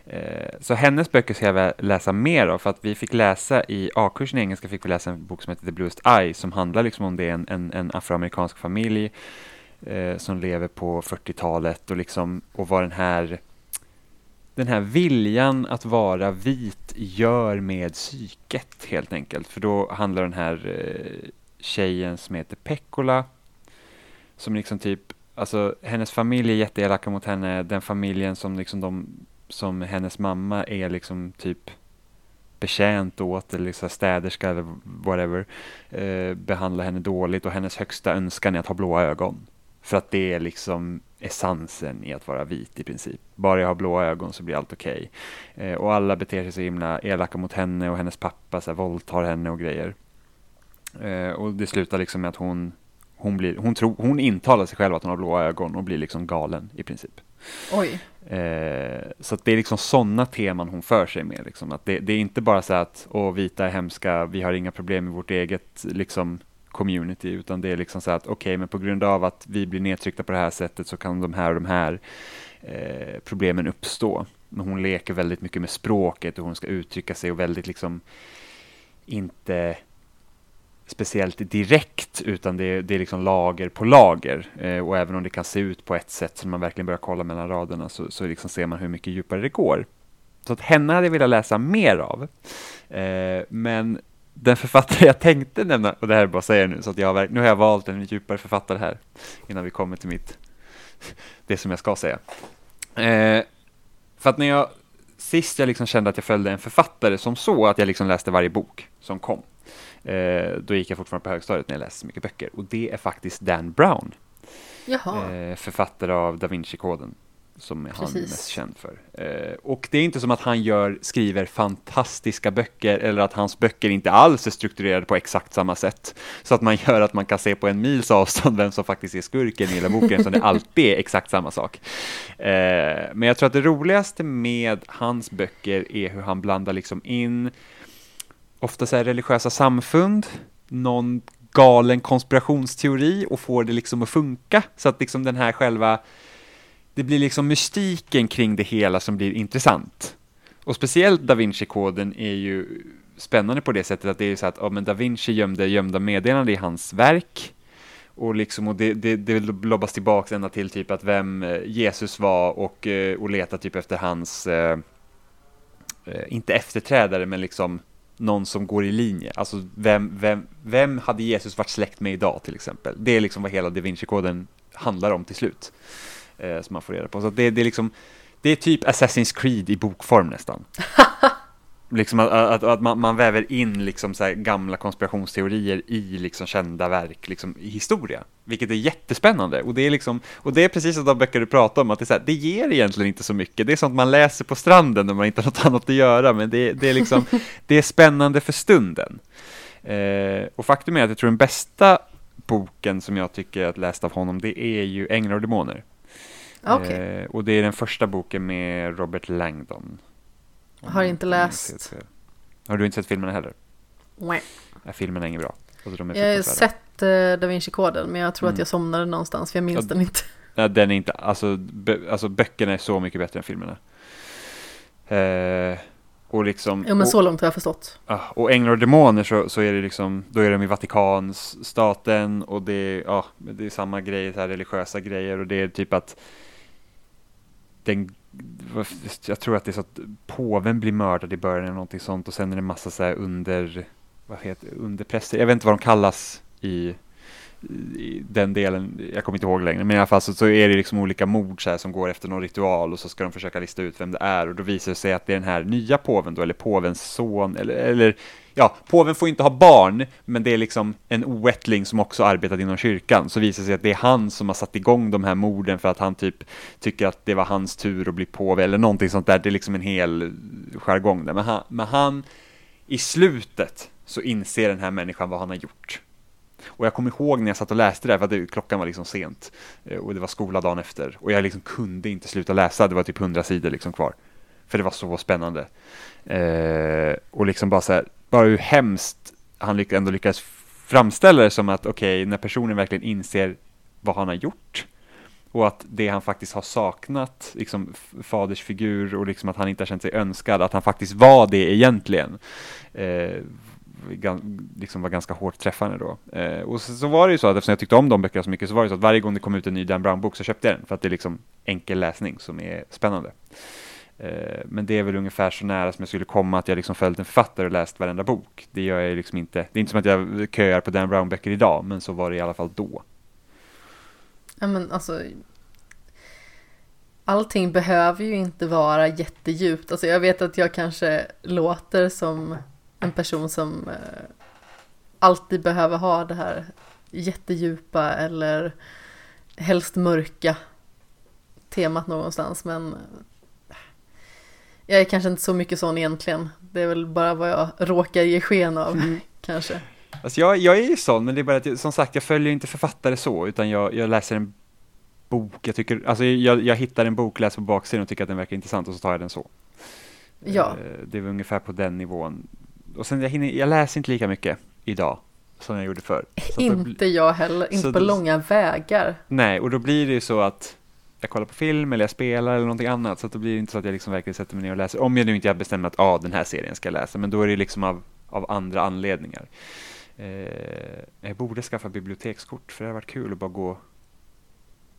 Eh, så hennes böcker ska jag läsa mer av för att vi fick läsa i A-kursen i engelska fick vi läsa en bok som heter The Bluest Eye som handlar liksom om det är en, en, en afroamerikansk familj eh, som lever på 40-talet och liksom och vad den här den här viljan att vara vit gör med psyket helt enkelt. För då handlar den här eh, tjejen som heter Pekkola som liksom typ, alltså hennes familj är jätteelaka mot henne, den familjen som liksom de, som hennes mamma är liksom typ betjänt åt eller liksom städerska eller whatever eh, behandlar henne dåligt och hennes högsta önskan är att ha blåa ögon. För att det är liksom essensen i att vara vit i princip. Bara jag har blåa ögon så blir allt okej. Okay. Eh, och alla beter sig så himla elaka mot henne och hennes pappa så här, våldtar henne och grejer. Eh, och det slutar liksom med att hon, hon, blir, hon, tro, hon intalar sig själv att hon har blåa ögon och blir liksom galen i princip. Oj. Eh, så det är liksom sådana teman hon för sig med. Liksom. Att det, det, är inte bara så att Åh, vita är hemska, vi har inga problem i vårt eget liksom, community, utan det är liksom så att okej, okay, men på grund av att vi blir nedtryckta på det här sättet så kan de här och de här eh, problemen uppstå. Men hon leker väldigt mycket med språket och hon ska uttrycka sig och väldigt liksom inte speciellt direkt, utan det är, det är liksom lager på lager. Eh, och även om det kan se ut på ett sätt som man verkligen börjar kolla mellan raderna så, så liksom ser man hur mycket djupare det går. Så att henne hade jag velat läsa mer av. Eh, men den författare jag tänkte nämna, och det här är bara att säga nu, så att jag har, nu har jag valt en djupare författare här, innan vi kommer till mitt, det som jag ska säga. Eh, för att när jag, sist jag liksom kände att jag följde en författare som så, att jag liksom läste varje bok som kom, då gick jag fortfarande på högstadiet när jag läste så mycket böcker, och det är faktiskt Dan Brown. Eh, författare av Da Vinci-koden som Precis. han är mest känd för. Eh, och det är inte som att han gör, skriver fantastiska böcker eller att hans böcker inte alls är strukturerade på exakt samma sätt. Så att man gör att man kan se på en mils avstånd vem som faktiskt är skurken i hela boken, så det alltid är exakt samma sak. Eh, men jag tror att det roligaste med hans böcker är hur han blandar liksom in ofta så här religiösa samfund, någon galen konspirationsteori och får det liksom att funka. Så att liksom den här själva det blir liksom mystiken kring det hela som blir intressant. Och speciellt Da Vinci-koden är ju spännande på det sättet att det är så att ja, men Da Vinci gömde gömda meddelanden i hans verk. Och, liksom, och det, det, det lobbas tillbaka ända till typ att vem eh, Jesus var och, eh, och leta typ efter hans, eh, eh, inte efterträdare, men liksom någon som går i linje. Alltså vem, vem, vem hade Jesus varit släkt med idag till exempel? Det är liksom vad hela Da Vinci-koden handlar om till slut eh, som man får reda på. Så det, det, är liksom, det är typ Assassin's Creed i bokform nästan. liksom att, att, att man, man, väver in liksom så gamla konspirationsteorier i liksom kända verk liksom i historia, vilket är jättespännande. Och det är, liksom, och det är precis som de böcker du pratar om, att det, är så här, det ger egentligen inte så mycket. Det är sånt man läser på stranden när man inte har något annat att göra, men det, det är, liksom, det är spännande för stunden. Eh, och faktum är att jag tror den bästa boken som jag tycker att läst av honom, det är ju Änglar och Demoner. Okay. Eh, och det är den första boken med Robert Langdon. Har inte läst. Har du inte sett filmerna heller? Nej. Ja, filmerna är inget bra. Alltså, jag har sett uh, Da Vinci-koden, men jag tror mm. att jag somnade någonstans, för jag minns ja, den inte. Ja, den är inte, alltså, bö, alltså böckerna är så mycket bättre än filmerna. Eh, och liksom, jo men så långt har jag förstått. Och Änglar och Demoner så, så är det liksom, då är de i Vatikanstaten och det är, ja, det är samma grej, så här religiösa grejer och det är typ att den, jag tror att det är så att påven blir mördad i början eller någonting sånt och sen är det massa så här under, vad heter underpräster, jag vet inte vad de kallas i, i den delen, jag kommer inte ihåg längre, men i alla fall så, så är det liksom olika mord så här, som går efter någon ritual och så ska de försöka lista ut vem det är och då visar det sig att det är den här nya påven då, eller påvens son, eller, eller ja, påven får inte ha barn, men det är liksom en oättling som också arbetat inom kyrkan, så visar det sig att det är han som har satt igång de här morden för att han typ tycker att det var hans tur att bli påve, eller någonting sånt där, det är liksom en hel jargong där, men han, men han i slutet så inser den här människan vad han har gjort. Och jag kommer ihåg när jag satt och läste det, för att det, klockan var liksom sent, eh, och det var skola dagen efter, och jag liksom kunde inte sluta läsa, det var typ hundra sidor liksom kvar. För det var så spännande. Eh, och liksom bara så här, bara hur hemskt han ändå lyckades framställa det som att okej, okay, när personen verkligen inser vad han har gjort och att det han faktiskt har saknat, liksom fadersfigur och liksom att han inte har känt sig önskad, att han faktiskt var det egentligen, eh, liksom var ganska hårt träffande då. Eh, och så, så, var det ju så att eftersom jag tyckte om de böckerna så mycket så var det så att varje gång det kom ut en ny Dan Brown-bok så köpte jag den för att det är liksom enkel läsning som är spännande. Eh, men det är väl ungefär så nära som jag skulle komma att jag liksom följt en författare och läst varenda bok. Det gör jag liksom inte. Det är inte som att jag köar på Dan Brown-böcker idag, men så var det i alla fall då. Ja men alltså Allting behöver ju inte vara jättedjupt. Alltså jag vet att jag kanske låter som en person som eh, alltid behöver ha det här jättedjupa eller helst mörka temat någonstans men jag är kanske inte så mycket sån egentligen. Det är väl bara vad jag råkar ge sken av Mm. kanske. Alltså jag, jag är ju sån, men det är bara att jag, som sagt, jag följer inte författare så, utan jag, jag läser en bok, jag tycker, alltså jag, jag hittar en bok, läser på baksidan och tycker att den verkar intressant och så tar jag den så. Ja. Eh, Det är väl ungefär på den nivån. Och sen jag, hinner, jag läser inte lika mycket idag som jag gjorde förr. Då Inte jag heller, inte på det- långa vägar. Nej, och då blir det ju så att jag kollar på film eller jag spelar eller någonting annat, så att då blir det inte så att jag liksom verkligen sätter mig ner och läser. Om jag nu inte har bestämt att ah, den här serien ska jag läsa, men då är det liksom av, av andra anledningar. Eh, jag borde skaffa bibliotekskort, för det har varit kul att bara gå,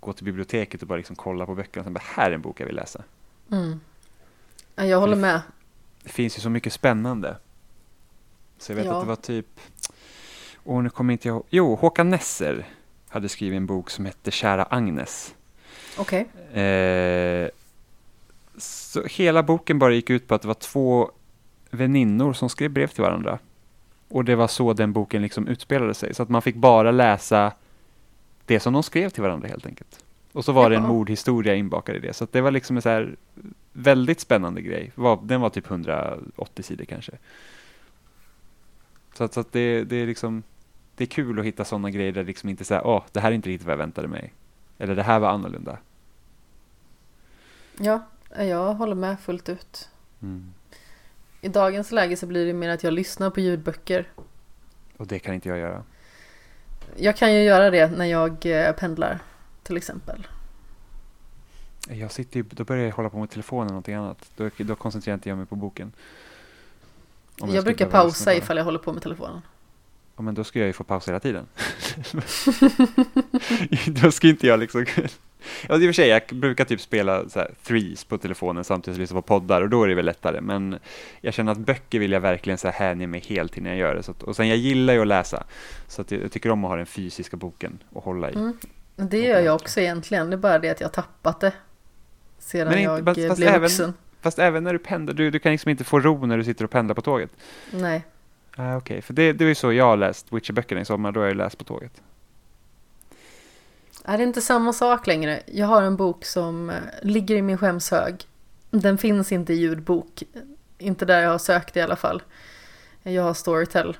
gå till biblioteket och bara liksom kolla på böckerna och sen bara, här är en bok jag vill läsa. Mm. Ja, Jag håller det- med. Det finns ju så mycket spännande. Så jag vet Ja. att det var typ, och nu kommer inte jag jo, Håkan Nesser hade skrivit en bok som hette Kära Agnes. Okej. Eh, så hela boken bara gick ut på att det var två väninnor som skrev brev till varandra. Och det var så den boken liksom utspelade sig. Så att man fick bara läsa det som de skrev till varandra helt enkelt. Och så var det en mordhistoria inbakad i det. Så det var liksom en så här väldigt spännande grej. Den var typ 180 sidor kanske. Så att, så att det, det är liksom det är kul att hitta sådana grejer där liksom inte säger åh, det här är inte riktigt vad jag väntade mig. Eller det här var annorlunda. Ja, jag håller med fullt ut. Mm. I dagens läge så blir det mer att jag lyssnar på ljudböcker. Och det kan inte jag göra. Jag kan ju göra det när jag eh, pendlar till exempel. Jag sitter ju, då börjar jag hålla på med telefonen eller någonting annat. Då, då koncentrerar inte jag mig på boken. Jag, ska brukar pausa ifall jag håller på med telefonen. Ja, men då ska jag ju få pausa hela tiden. då ska inte jag liksom... Ja, i och för sig, jag brukar typ spela så här, threes på telefonen samtidigt som jag lyssnar på poddar och då är det väl lättare. Men jag känner att böcker vill jag verkligen så här hänge mig helt när jag gör det. Att, och sen jag gillar ju att läsa. Så att jag, jag tycker om att ha den fysiska boken och hålla i. Mm. Det gör jag också egentligen. Det är bara det att jag tappat det. Sedan inte- jag fast- eh, fast blev även- vuxen. Fast även när du pendlar, du, du kan liksom inte få ro när du sitter och pendlar på tåget. Nej. Ah, Okej, för det, det är ju så jag har läst Witcher-böckerna i sommar, då har jag läst på tåget. Är det inte samma sak längre? Jag har en bok som eh, ligger i min skämshög. Den finns inte i ljudbok. Inte där jag har sökt i alla fall. Jag har Storytel.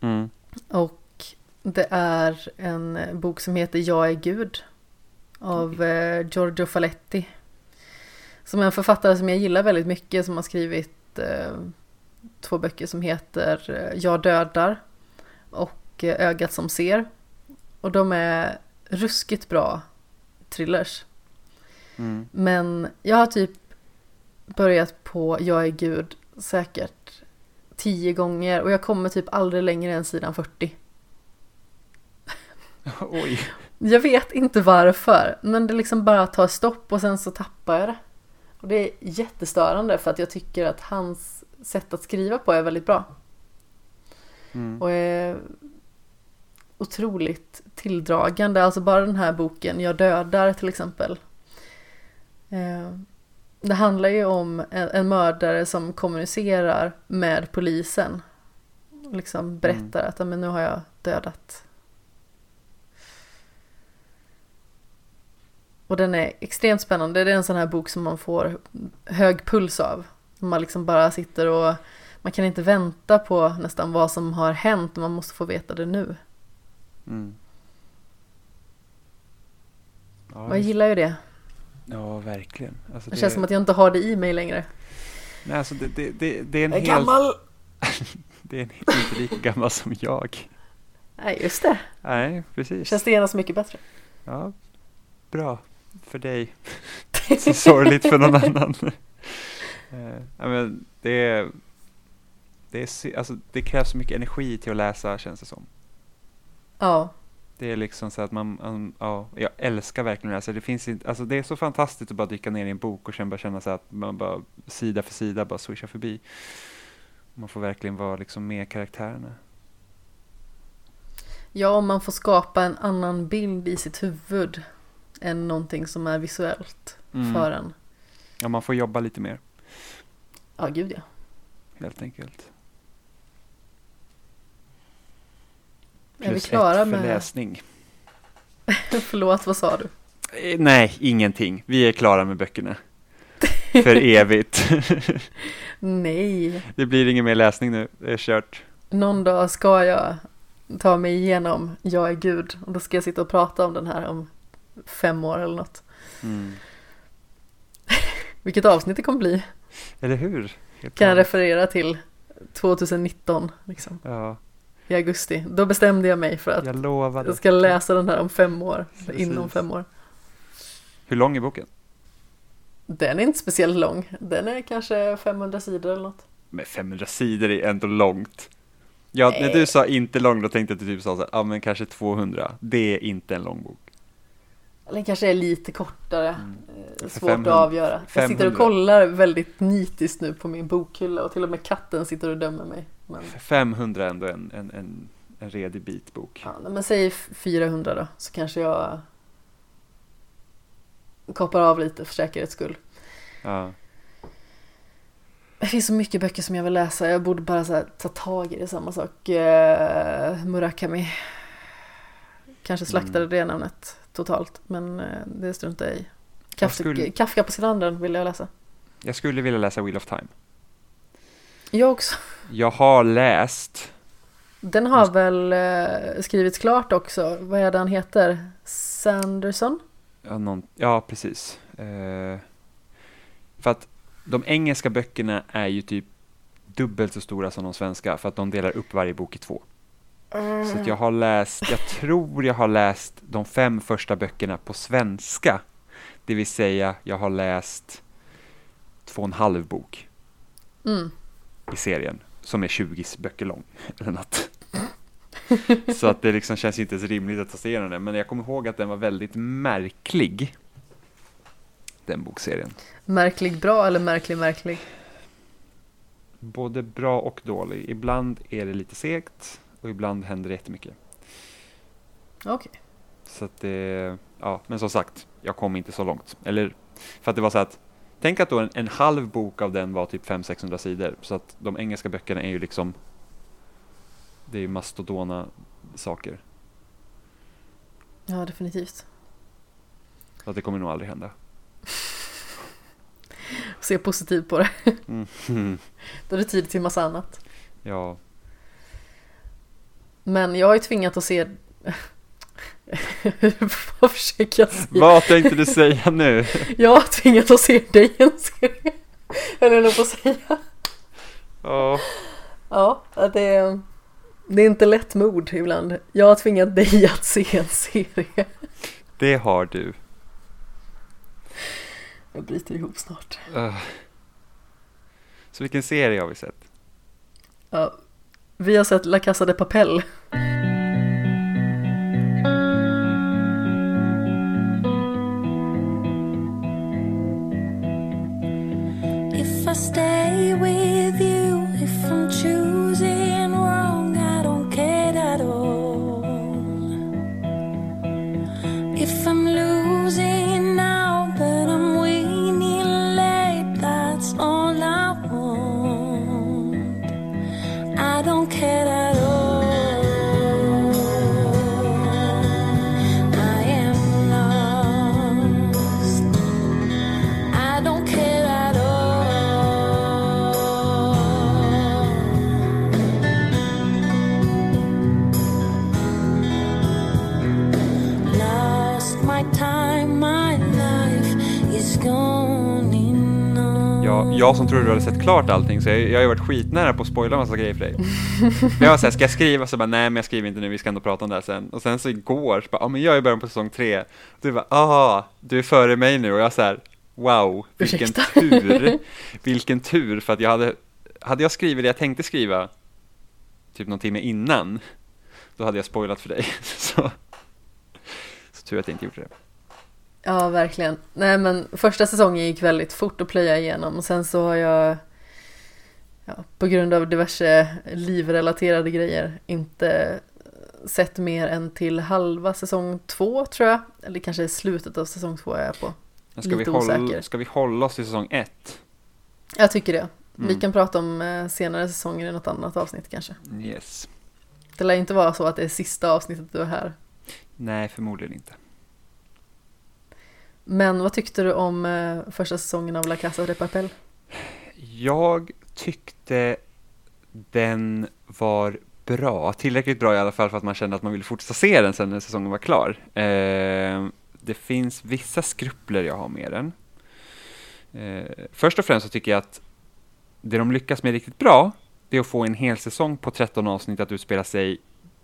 Mm. Och det är en eh, bok som heter Jag är Gud. Av eh, Giorgio Faletti. Som en författare som jag gillar väldigt mycket. Som har skrivit eh, två böcker som heter eh, Jag dödar. Och eh, Ögat som ser. Och de är ruskigt bra thrillers. Mm. Men jag har typ börjat på Jag är Gud säkert tio gånger och jag kommer typ aldrig längre än sidan 40. Oj. Jag vet inte varför, men det liksom bara tar stopp och sen så tappar jag det. Och det är jättestörande för att jag tycker att hans sätt att skriva på är väldigt bra. Mm. Och är otroligt tilldragande. Alltså bara den här boken Jag dödar till exempel. Eh, Det handlar ju om en, mördare som kommunicerar med polisen. Liksom berättar att "Ja, men nu har jag dödat. Och den är extremt spännande. Det är en sån här bok som man får hög puls av. Man liksom bara sitter och man kan inte vänta på nästan vad som har hänt. Man måste få veta det nu. Mm. Ja, Och jag gillar ju det. ja, verkligen. Alltså, Det känns som att jag inte har det i mig längre. Nej, alltså det, det, det, det är en Jag är helt... gammal! Det är en, inte lika gammal som jag. Nej, just det. Nej, precis. Känns det genast mycket bättre. Ja, bra för dig. Så sorgligt för någon annan. Eh, ja, men det, det, är, alltså, det krävs så mycket energi till att läsa känns det som. Ja, Det är liksom så att man, man ja, jag älskar verkligen att läsa. Det, finns inte, alltså det är så fantastiskt att bara dyka ner i en bok och sen bara känna så att man bara sida för sida bara swishar förbi. Man får verkligen vara liksom med karaktärerna. ja om man får skapa en annan bild i sitt huvud än någonting som är visuellt Mm. för en. Ja, man får jobba lite mer Ja, gud ja. helt enkelt. Är vi Plus klara ett för med... läsning. Förlåt, vad sa du? Eh, Nej, ingenting. Vi är klara med böckerna. För evigt. Nej, det blir ingen mer läsning nu, det är kört. någon dag ska jag ta mig igenom Jag är Gud och då ska jag sitta och prata om den här om fem år eller något. Mm. Vilket avsnitt det kommer bli. Eller hur? Helt Kan jag referera till 2019 liksom, Ja, i augusti. Då bestämde jag mig för att jag lovade. jag ska läsa den här om fem år, Precis. inom fem år. Hur lång är boken? Den är inte speciellt lång, den är kanske 500 sidor eller något. Men 500 sidor är ändå långt. Ja, när du sa inte lång, då tänkte jag att du typ sa så här, ja men kanske 200. Det är inte en lång bok. Eller kanske är lite kortare, Mm. eh, svårt 500 att avgöra. Jag sitter och 500. kollar väldigt nitiskt nu på min bokhylla och till och med katten sitter och dömer mig. Men, 500 är ändå en, en, en, en redig bit bok. ja, men säg 400 då, så kanske jag koppar av lite för säkerhets skull. Ja. Det finns så mycket böcker som jag vill läsa, jag borde bara här, ta tag i det, samma sak. Eh, Murakami. Kanske slaktade Mm. det namnet totalt, men eh, det struntar jag i. Kafka, skulle- Kafka på stranden vill jag läsa. Jag skulle vilja läsa Wheel of Time. Jag också. Jag har läst, Den har väl eh, skrivits klart också. Vad är det han heter? Sanderson? ja, någon, ja precis. Eh, för att de engelska böckerna är ju typ dubbelt så stora som de svenska, för att de delar upp varje bok i två. Så att jag har läst, jag tror jag har läst de fem första böckerna på svenska. Det vill säga, jag har läst två och en halv bok Mm. i serien, som är 20 böcker lång, eller något. Så att det liksom känns inte ens rimligt att ta sig igenom den, men jag kommer ihåg att den var väldigt märklig, den bokserien. Märklig bra eller märklig märklig? Både bra och dålig. Ibland är det lite segt, och ibland händer det jättemycket. Okej. Så att det, ja, men som sagt, jag kom inte så långt. Eller, för att det var så att, tänk att då en, en halv bok av den var typ 500-600 sidor. Så att de engelska böckerna är ju liksom, det är ju mastodona saker. Ja, definitivt. Så att det kommer nog aldrig hända. Se positivt på det. Mm. Då är det tid till massa annat. Ja, Men jag har ju tvingat att se... Vad försöker jag säga? vad tänkte du säga nu? Jag har tvingat att se dig en serie. Eller nog på att säga. Ja, Ja, det är, det är inte lätt mod ibland. Jag har tvingat dig att se en serie. det har du. Jag bryter ihop snart. Uh. Så vilken serie har vi sett? Ja, vi har sett La Casa de Papel. If I stay with jag som trodde du hade sett klart allting, så jag, jag har ju varit skitnära på att spoila massa grejer för dig. Men jag var såhär, ska jag skriva? Så bara, nej men jag skriver inte nu, vi ska ändå prata om det här sen. Och sen så igår, så bara, ja men jag är i början på säsong tre. Och du bara, aha, du är före mig nu. Och jag såhär, wow, vilken Ursäkta. tur. Vilken tur, för att jag hade, hade jag skrivit det jag tänkte skriva, typ någon timme innan, då hade jag spoilat för dig. Så, så tur att jag inte gjorde det. Ja, verkligen. Nej, men första säsongen gick väldigt fort att plöja igenom och sen så har jag ja, på grund av diverse livrelaterade grejer inte sett mer än till halva säsong två tror jag. Eller kanske slutet av säsong två är jag på. Ska, vi Lite hålla, osäker. ska vi hålla oss till säsong ett? Jag tycker det. Vi Mm. kan prata om eh, senare säsonger i något annat avsnitt kanske. Yes. Det lär inte vara så att det är sista avsnittet du är här. Nej, förmodligen inte. Men vad tyckte du om eh, första säsongen av La Casa de Papel? Jag tyckte den var bra, tillräckligt bra i alla fall för att man kände att man ville fortsätta se den sen när säsongen var klar. Eh, det finns vissa skrupler jag har med den. Eh, först och främst så tycker jag att det de lyckas med riktigt bra, det är att få en hel säsong på 13 avsnitt att utspela sig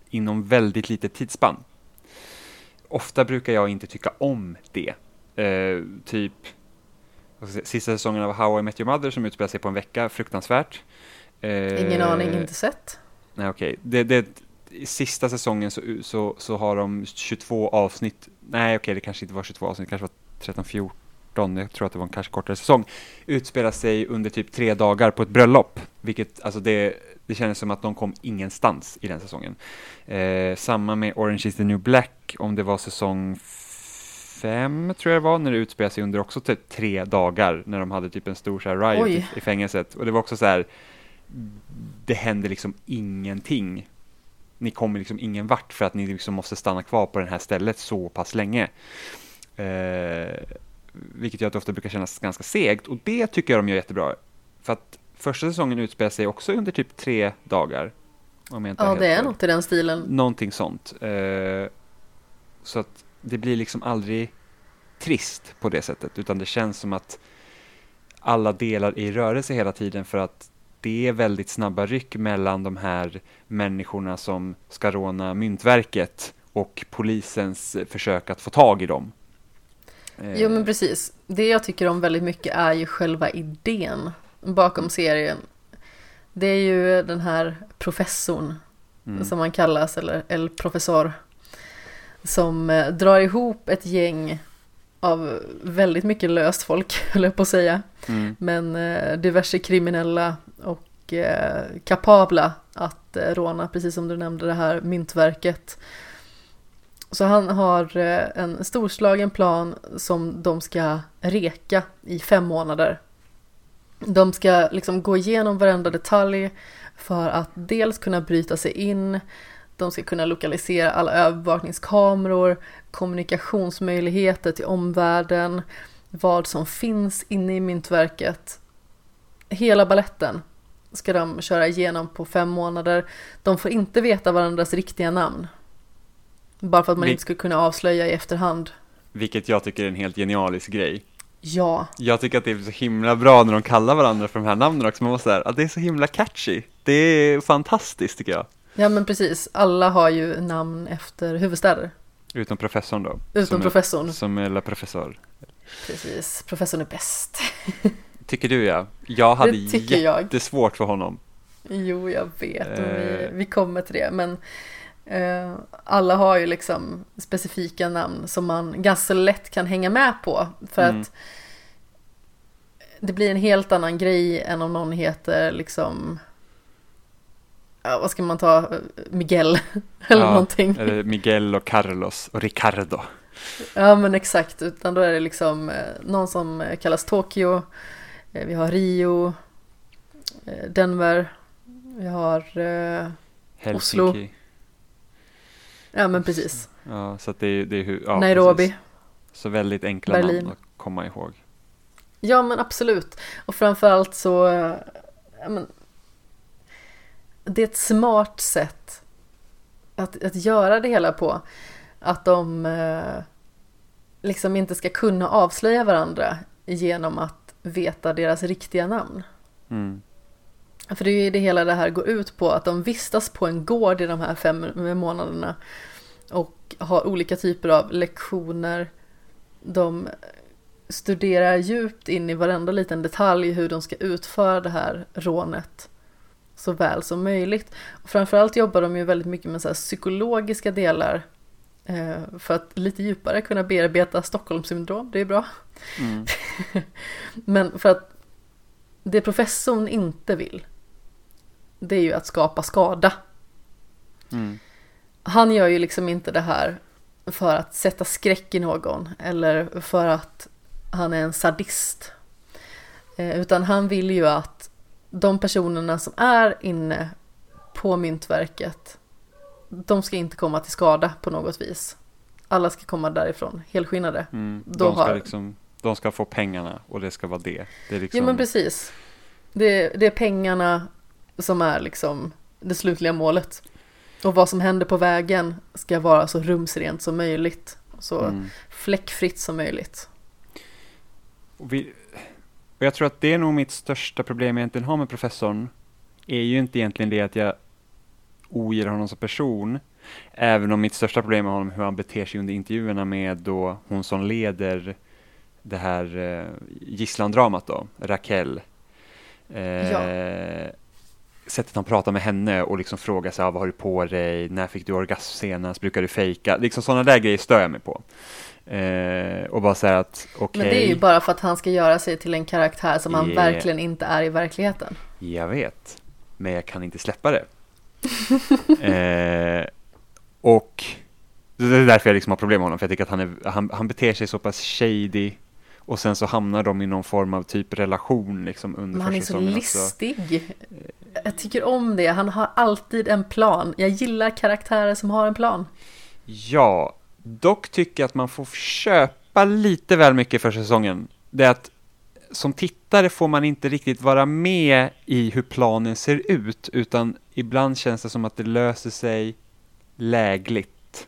inom väldigt lite tidsspann. Ofta brukar jag inte tycka om det. Eh, typ säga, sista säsongen av How I Met Your Mother som utspelar sig på en vecka, fruktansvärt. Eh, Ingen aning, inte sett. Nej, okej. Det, det, I sista säsongen så, så, så har de 22 avsnitt. Nej, okej, det kanske inte var 22 avsnitt, det kanske var 13-14. Jag tror att det var en kanske kortare säsong. Utspelar sig under typ tre dagar på ett bröllop. Vilket, alltså det, det kändes som att de kom ingenstans i den säsongen. Eh, samma med Orange is the new black, om det var säsong fem tror jag det var, när det utspelar sig under också typ tre dagar, när de hade typ en stor så här riot i, i fängelset. Och det var också så här, det hände liksom ingenting. Ni kommer liksom ingen vart för att ni liksom måste stanna kvar på det här stället så pass länge. Eh, vilket gör att det ofta brukar kännas ganska segt och det tycker jag de gör jättebra. För att första säsongen utspelar sig också under typ tre dagar. Om jag inte har Ja, det är något i den stilen. Någonting sånt. Eh, så att det blir liksom aldrig trist på det sättet, utan det känns som att alla delar är i rörelse hela tiden för att det är väldigt snabba ryck mellan de här människorna som ska råna myntverket och polisens försök att få tag i dem. Eh, Jo men precis. Det jag tycker om väldigt mycket är ju själva idén bakom serien. Det är ju den här professorn mm, som han kallas, eller El Professor. Som eh, drar ihop ett gäng av väldigt mycket löst folk, höll jag på att säga. mm, Men eh, diverse kriminella och eh, kapabla att eh, råna, precis som du nämnde det här myntverket. Så han har eh, en storslagen plan som de ska reka i fem månader. De ska liksom gå igenom varenda detalj för att dels kunna bryta sig in, de ska kunna lokalisera alla övervakningskameror, kommunikationsmöjligheter till omvärlden, vad som finns inne i myntverket. Hela balletten ska de köra igenom på fem månader. De får inte veta varandras riktiga namn. Bara för att man Vi- inte ska kunna avslöja i efterhand. vilket jag tycker är en helt genialisk grej. Ja, Jag tycker att det är så himla bra när de kallar varandra för de här namnen också, man måste säga att det är så himla catchy. Det är fantastiskt tycker jag. Ja men precis. Alla har ju namn efter huvudstäder. Utom professorn då. Utom som professorn. Är, som är la professor. Precis, professorn är bäst. Tycker du ja. Jag hade Det tycker jag. jättesvårt för honom. Jo, jag vet. Och vi, Eh. vi kommer till det. Men eh, alla har ju liksom specifika namn som man ganska lätt kan hänga med på. För Mm. att det blir en helt annan grej än om någon heter liksom Ja, vad ska man ta? Miguel eller Ja, någonting. Eller Miguel och Carlos och Ricardo. Ja men exakt, utan då är det liksom eh, någon som eh, kallas Tokyo, eh, vi har Rio, Denver, vi har, Helsinki. Oslo. ja men precis, Ja, så det är, det är hur, ja, Nairobi. precis. Så väldigt enkla Berlin. namn att komma ihåg. Ja men absolut, och framförallt så, ja, men, det är ett smart sätt att, att göra det hela på. Att de eh, liksom inte ska kunna avslöja varandra genom att veta deras riktiga namn. Mm. För det är ju det hela det här går ut på, att de vistas på en gård i de här fem månaderna och har olika typer av lektioner. De studerar djupt in i varenda liten detalj hur de ska utföra det här rånet så väl som möjligt. Och framförallt jobbar de ju väldigt mycket med så psykologiska delar eh, för att lite djupare kunna bearbeta Stockholmssyndrom, det är bra. Mm. Men för att det professorn inte vill, det är ju att skapa skada. Mm. Han gör ju liksom inte det här för att sätta skräck i någon eller för att han är en sadist. Eh, Utan han vill ju att de personerna som är inne på myntverket, de ska inte komma till skada på något vis. alla ska komma därifrån helskinnade. Mm. De, ska har- liksom, de ska få pengarna och det ska vara det. det liksom, Ja men precis. Det, det är pengarna som är liksom det slutliga målet. Och vad som händer på vägen ska vara så rumsrent som möjligt. Så mm. fläckfritt som möjligt. Vi, och jag tror att det är nog mitt största problem jag egentligen har med professorn. Är ju inte egentligen det att jag ogillar honom som person. Även om mitt största problem med honom är hur han beter sig under intervjuerna med då hon som leder det här eh, gisslandramat då, Raquel. Eh, Sättet han pratar med henne och liksom frågar sig, ah, vad har du på dig, när fick du orgasm senast, brukar du fejka? Liksom sådana där grejer stör jag mig på. Eh, och bara säga att okej. Men det är ju bara för att han ska göra sig till en karaktär som han Yeah. verkligen inte är i verkligheten. Jag vet, men jag kan inte släppa det. eh, och det är därför jag liksom har problem med honom, för jag tycker att han, är, han, han beter sig så pass shady och sen så hamnar de i någon form av typ relation liksom under Men han är så säsongen också. listig. Jag tycker om det. Han har alltid en plan. Jag gillar karaktärer som har en plan. Ja, dock tycker jag att man får köpa lite väl mycket för säsongen. Det är att som tittare får man inte riktigt vara med i hur planen ser ut, utan ibland känns det som att det löser sig lägligt.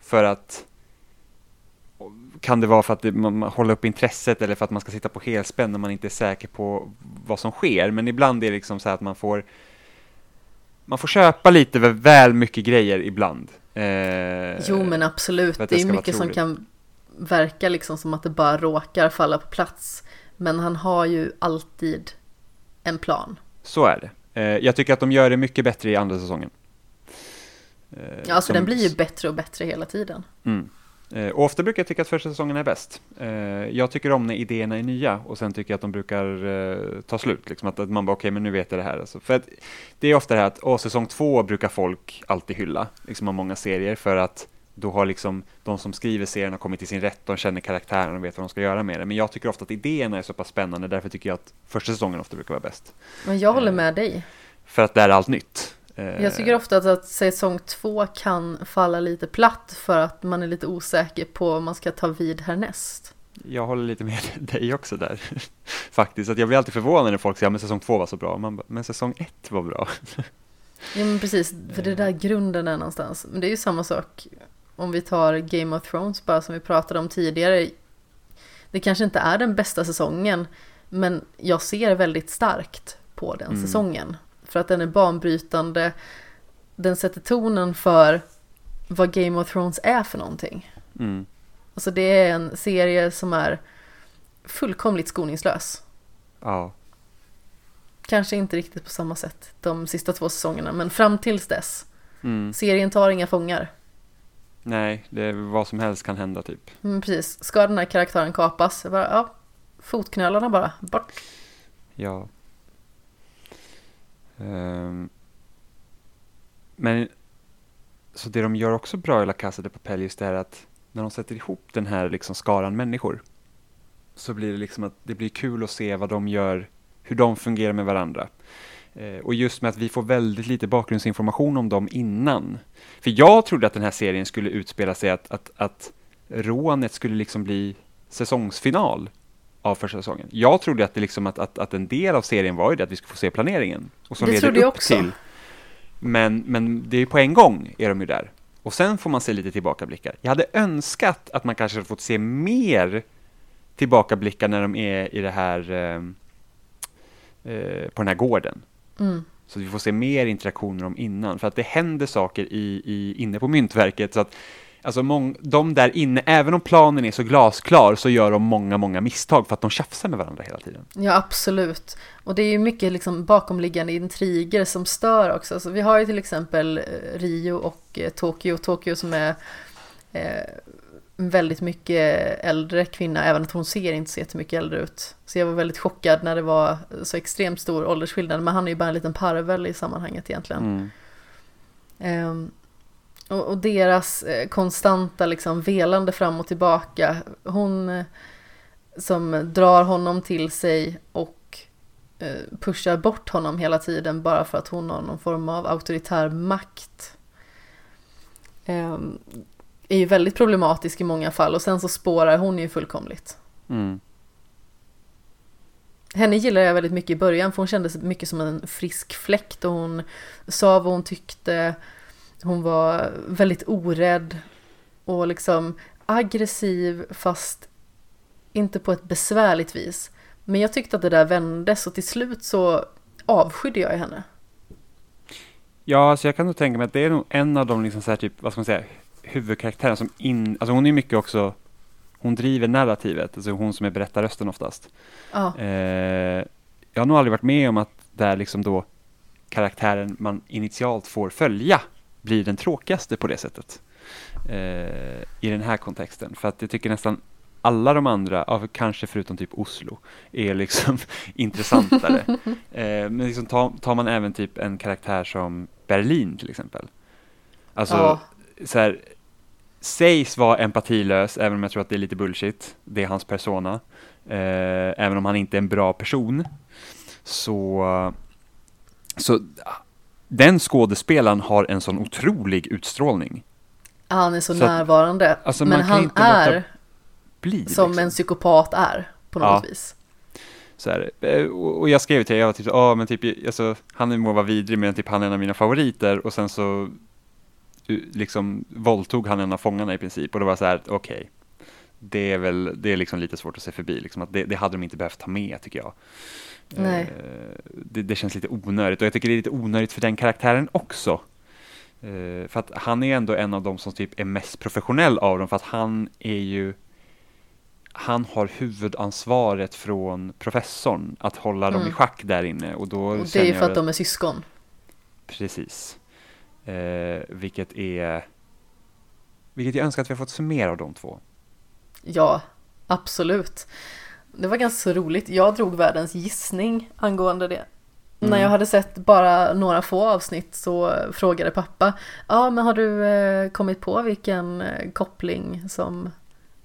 För att kan det vara för att det, man, man håller upp intresset eller för att man ska sitta på helspänn när man inte är säker på vad som sker. Men ibland är det liksom så här att man får man får köpa lite väl- väl mycket grejer ibland. Eh, Jo men absolut, det är mycket som kan verka liksom som att det bara råkar falla på plats. Men han har ju alltid en plan. Så är det. Eh, jag tycker att de gör det mycket bättre i andra säsongen. Eh, Ja, alltså som- den blir ju bättre och bättre hela tiden. Mm. Eh, och ofta brukar jag tycka att första säsongen är bäst. Eh, jag tycker om när idéerna är nya och sen tycker jag att de brukar eh, ta slut. Liksom att, man bara, okej, men nu vet jag det här. Alltså, för det är ofta det här att åh, säsong två brukar folk alltid hylla, liksom av många serier, för att då har liksom de som skriver serien har kommit till sin rätt, de känner karaktären och vet vad de ska göra med det. Men jag tycker ofta att idéerna är så pass spännande, därför tycker jag att första säsongen ofta brukar vara bäst. Men jag håller med dig. För att det är allt nytt. Eh, Jag tycker ofta att, att säsong två kan falla lite platt för att man är lite osäker på om man ska ta vid härnäst. Jag håller lite med dig också där. Faktiskt, att jag blir alltid förvånad när folk säger att säsong två var så bra. Man bara, men säsong ett var bra. Ja men precis, för det är där grunden är någonstans. Men det är ju samma sak om vi tar Game of Thrones bara som vi pratade om tidigare. Det kanske inte är den bästa säsongen, men jag ser väldigt starkt på den Mm. säsongen. För att den är banbrytande, den sätter tonen för vad Game of Thrones är för någonting. Mm. Alltså det är en serie som är fullkomligt skoningslös. Ja, Kanske inte riktigt på samma sätt de sista två säsongerna, men fram tills dess. mm. Serien tar inga fångar. nej, det är vad som helst kan hända typ. Mm, precis. Ska den här karaktären kapas? Bara, ja, fotknölarna bara, bort. Ja. Um, men så det de gör också bra i La Casa de Papel just det är att när de sätter ihop den här liksom skaran människor så blir det liksom att det blir kul att se vad de gör, hur de fungerar med varandra. Eh, och just med att vi får väldigt lite bakgrundsinformation om dem innan. För jag trodde att den här serien skulle utspela sig att, att, att rånet skulle liksom bli säsongsfinal av första säsongen. Jag trodde att, det liksom att, att, att en del av serien var ju det att vi skulle få se planeringen. Och som Det leder trodde jag upp också. till. Men, men det är på en gång är de ju där. Och sen får man se lite tillbakablickar. Jag hade önskat att man kanske hade fått se mer tillbakablickar när de är i det här eh, eh, på den här gården. Mm. Så att vi får se mer interaktioner om innan. För att det händer saker i, i, inne på myntverket. Så att, alltså mång, de där inne, även om planen är så glasklar, så gör de många, många misstag för att de tjafsar med varandra hela tiden. Ja, absolut. Och det är ju mycket liksom bakomliggande intriger som stör också. Alltså, vi har ju till exempel eh, Rio och eh, Tokyo. Tokyo som är eh, väldigt mycket äldre kvinna, även att hon ser inte så jättemycket äldre ut. Så jag var väldigt chockad när det var så extremt stor åldersskillnad. Men han är ju bara en liten parvel i sammanhanget egentligen. Mm. Ehm, och, och deras eh, konstanta liksom velande fram och tillbaka. Hon eh, som drar honom till sig och eh, pushar bort honom hela tiden bara för att hon har någon form av auktoritär makt. Ehm, är ju väldigt problematisk i många fall och sen så spårar hon ju fullkomligt. Mm. Henne gillar jag väldigt mycket i början för hon kändes mycket som en frisk fläkt och hon sa vad hon tyckte. Hon var väldigt orädd och liksom aggressiv fast inte på ett besvärligt vis. Men jag tyckte att det där vändes och till slut så avskydde jag henne. Ja, alltså jag kan nog tänka mig att det är nog en av de liksom så här typ, vad ska man säga, huvudkaraktärerna som in, alltså hon är mycket också, hon driver narrativet, alltså hon som är berättarrösten oftast. Ja, Eh, jag har nog aldrig varit med om att där liksom då karaktären man initialt får följa blir den tråkigaste på det sättet. Eh, I den här kontexten. För att jag tycker nästan alla de andra, ja, kanske förutom typ Oslo, är liksom intressantare. eh, men liksom tar, tar man även typ en karaktär som Berlin till exempel. Alltså, Ja. så här, sägs vara empatilös, även om jag tror att det är lite bullshit. Det är hans persona. Eh, även om han inte är en bra person. Så, så den skådespelaren har en sån otrolig utstrålning. han är så, Så att- närvarande. alltså, men han är Bli, som liksom. en psykopat är på något Ja. vis. Så här, eh, och jag skrev till dig, jag var typ "Ja, men typ, alltså, han må vara vidrig, men typ han är en av mina favoriter, och sen så liksom våldtog han en av fångarna i princip, och då var så här, okej, det är väl, det är liksom lite svårt att se förbi, liksom, att det, det hade de inte behövt ta med, tycker jag. Nej. Eh, Det, det känns lite onödigt, och jag tycker det är lite onödigt för den karaktären också. Eh, För att han är ändå en av de som typ är mest professionell av dem, för att han är ju han har huvudansvaret från professorn att hålla dem Mm. i schack där inne och då Och det är ju för att väl- de är syskon. Precis. Eh, vilket är vilket jag önskar att vi har fått se mer av de två. Ja, absolut. Det var ganska så roligt. Jag drog världens gissning angående det. Mm. När jag hade sett bara några få avsnitt så frågade pappa Ja, men har du eh, kommit på vilken eh, koppling som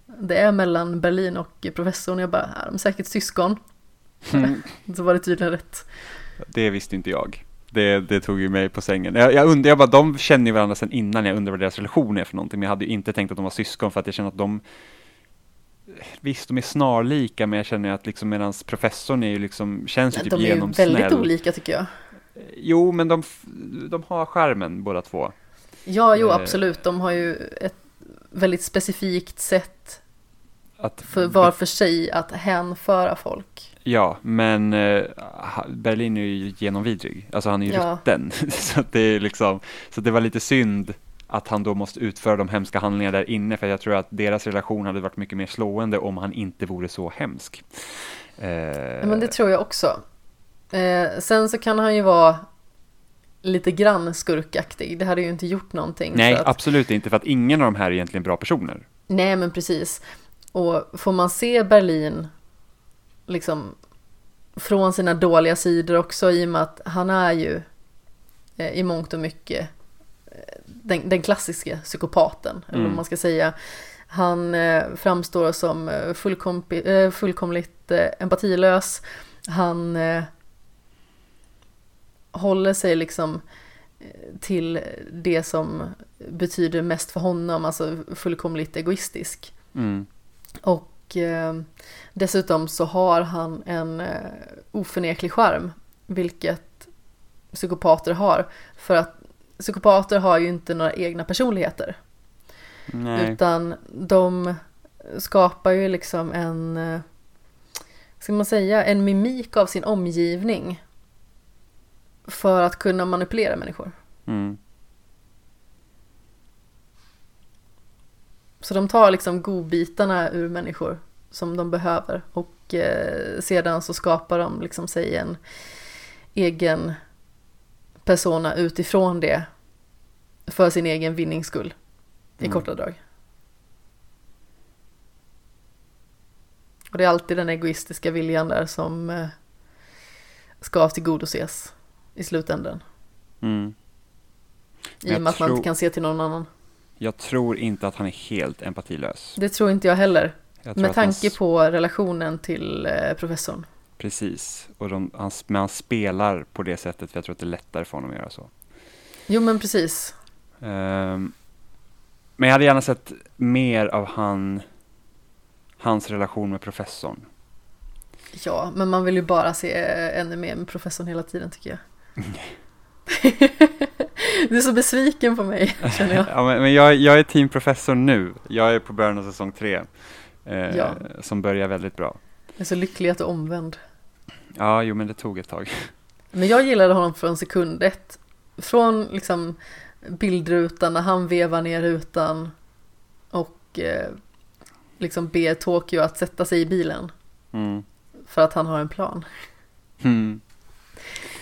det är mellan Berlin och professorn? Jag bara, "Ja, de är säkert syskon. Så var det tydligen rätt. Det visste inte jag. Det, det tog ju mig på sängen. Jag, jag undrar, jag bara, de känner ju varandra sedan innan, jag undrar vad deras relation är för någonting, men jag hade ju inte tänkt att de var syskon för att jag känner att de Visst, de är snarlika, men jag känner att liksom medans professorn är ju liksom, känns ju typ De är ju genomsnäll. väldigt olika tycker jag. Jo, men de, de har skärmen båda två. Ja, jo Eh. absolut. De har ju ett väldigt specifikt sätt Att, för var för sig att hänföra folk. Ja, men eh, Berlin är ju genomvidrig. Alltså han är ju Ja. rutten. så det är liksom, så det var lite synd att han då måste utföra de hemska handlingarna där inne, för jag tror att deras relation hade varit mycket mer slående om han inte vore så hemsk. Eh, men det tror jag också. Eh, sen så kan han ju vara lite grann skurkaktig. Det hade ju inte gjort någonting. nej, att, absolut inte, för att ingen av de här är egentligen bra personer. nej, men precis. Och får man se Berlin liksom från sina dåliga sidor också i och med att han är ju eh, i mångt och mycket den, den klassiska psykopaten, eller vad Mm. man ska säga. Han eh, framstår som eh, fullkompi, eh, fullkomligt empatilös. Han håller sig liksom till det som betyder mest för honom, alltså fullkomligt egoistisk. Mm. Och eh, dessutom så har han en eh, oförneklig charm, vilket psykopater har. För att psykopater har ju inte några egna personligheter. Nej. Utan de skapar ju liksom en, eh, ska man säga, en mimik av sin omgivning. För att kunna manipulera människor. Mm. Så de tar liksom godbitarna ur människor som de behöver. Och eh, sedan så skapar de liksom sig en egen persona utifrån det. För sin egen vinnings skull. I Mm. korta drag. Och det är alltid den egoistiska viljan där som eh, ska tillgodoses i slutändan. Mm. I och med att man inte kan se till någon annan. Jag tror inte att han är helt empatilös. Det tror inte jag heller. Jag Med att han tanke på relationen till eh, professorn. Precis, och de, han, men han spelar på det sättet för jag tror att det är lättare för honom att göra så. Jo men precis. Ehm, Men jag hade gärna sett mer av han, hans relation med professorn. Ja, men man vill ju bara se ännu mer med professorn hela tiden tycker jag. du är så besviken på mig, känner jag. Ja, men, men jag, jag är team professor nu. Jag är på början av säsong tre. Eh, Ja. Som börjar väldigt bra. Jag är så lycklig att du är omvänd. Ja, jo men det tog ett tag. Men jag gillade honom från sekund ett. Från liksom bildrutan när han vevar ner rutan och eh, liksom ber Tokyo att sätta sig i bilen Mm. för att han har en plan. Mm.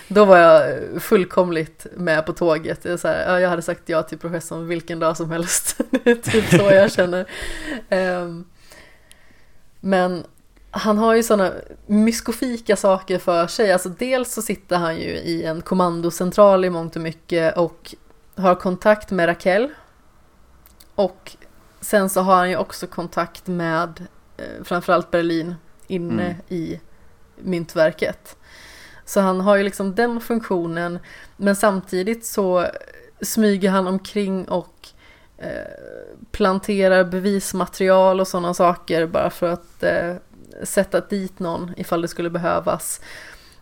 Då var jag fullkomligt med på tåget. Jag, så här, ja, jag hade sagt ja till professorn vilken dag som helst. Det är typ så jag känner. Ehm, men han har ju sådana myskofika saker för sig. Alltså dels så sitter han ju i en kommandocentral i mångt och mycket och har kontakt med Raquel. Och sen så har han ju också kontakt med eh, framförallt Berlin inne Mm. i myntverket. Så han har ju liksom den funktionen men samtidigt så smyger han omkring och eh, planterar bevismaterial och sådana saker bara för att eh, sätta dit någon ifall det skulle behövas.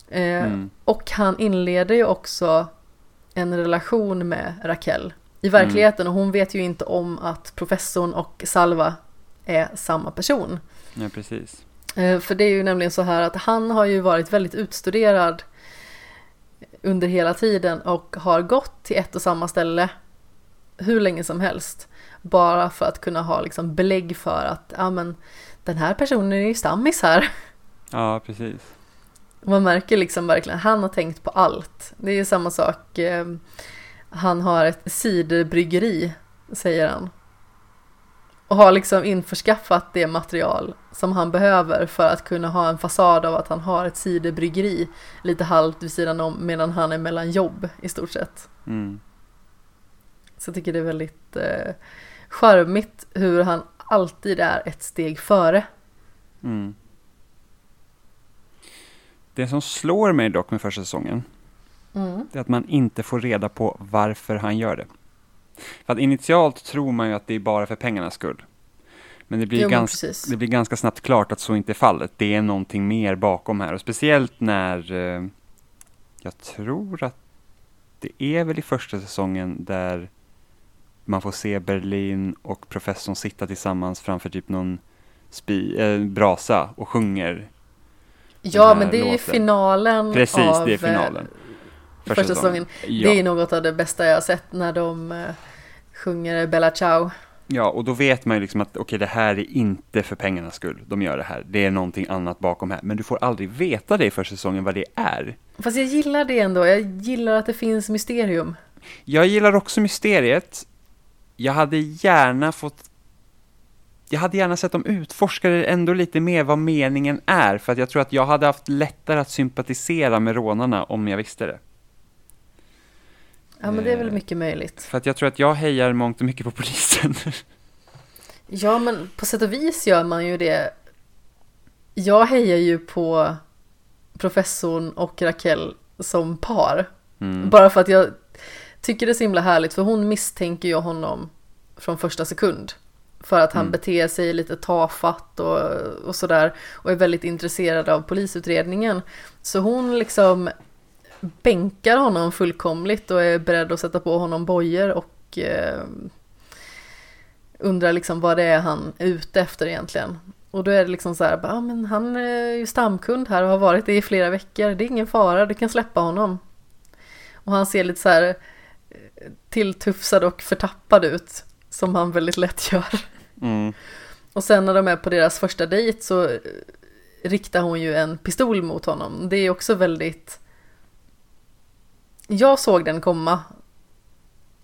Eh, Mm. Och han inleder ju också en relation med Raquel i verkligheten och hon vet ju inte om att professorn och Salva är samma person. Ja, precis. Eh, För det är ju nämligen så här att han har ju varit väldigt utstuderad under hela tiden och har gått till ett och samma ställe hur länge som helst. Bara för att kunna ha liksom belägg för att ja, men, den här personen är ju stammis här. Ja, precis. Man märker liksom verkligen, han har tänkt på allt. Det är ju samma sak, eh, han har ett ciderbryggeri, säger han. Och har liksom införskaffat det material som han behöver för att kunna ha en fasad av att han har ett ciderbryggeri lite halvt vid sidan om medan han är mellan jobb i stort sett. Mm. Så jag tycker det är väldigt eh, charmigt hur han alltid är ett steg före. Mm. Det som slår mig dock med första säsongen, Mm. det är att man inte får reda på varför han gör det. För att initialt tror man ju att det är bara för pengarnas skull. Men det blir, Jo, ganska, precis. det blir ganska snabbt klart att så inte är fallet. Det är någonting mer bakom här. Och speciellt när eh, jag tror att det är väl i första säsongen där man får se Berlin och professorn sitta tillsammans framför typ någon spi, eh, brasa och sjunger. Ja, men det är ju låten. finalen Precis, av det är eh, finalen. första säsongen. Ja. Det är något av det bästa jag har sett när de eh, sjunger Bella Ciao. Ja, och då vet man ju liksom att okej, det här är inte för pengarnas skull de gör det här. Det är någonting annat bakom här. Men du får aldrig veta det i första säsongen vad det är. Fast jag gillar det ändå. Jag gillar att det finns mysterium. Jag gillar också mysteriet. Jag hade gärna fått... Jag hade gärna sett dem utforska det ändå lite mer vad meningen är. För att jag tror att jag hade haft lättare att sympatisera med rånarna om jag visste det. Ja, men det är väl Eh. mycket möjligt. För att jag tror att jag hejar mångt och mycket på polisen. Ja, men på sätt och vis gör man ju det. Jag hejar ju på professorn och Raquel som par. Mm. Bara för att jag tycker det är så himla härligt, för hon misstänker ju honom från första sekund. För att han Mm. beter sig lite tafatt och, och sådär. Och är väldigt intresserad av polisutredningen. Så hon liksom bänkar honom fullkomligt och är beredd att sätta på honom bojor och eh, undrar liksom vad det är han är ute efter egentligen. Och då är det liksom så här, ja men han är ju stamkund här och har varit det i flera veckor. Det är ingen fara, du kan släppa honom. Och han ser lite så här tilltufsad och förtappad ut. Som han väldigt lätt gör. Mm. Och sen när de är på deras första dejt så riktar hon ju en pistol mot honom. Det är också väldigt... Jag såg den komma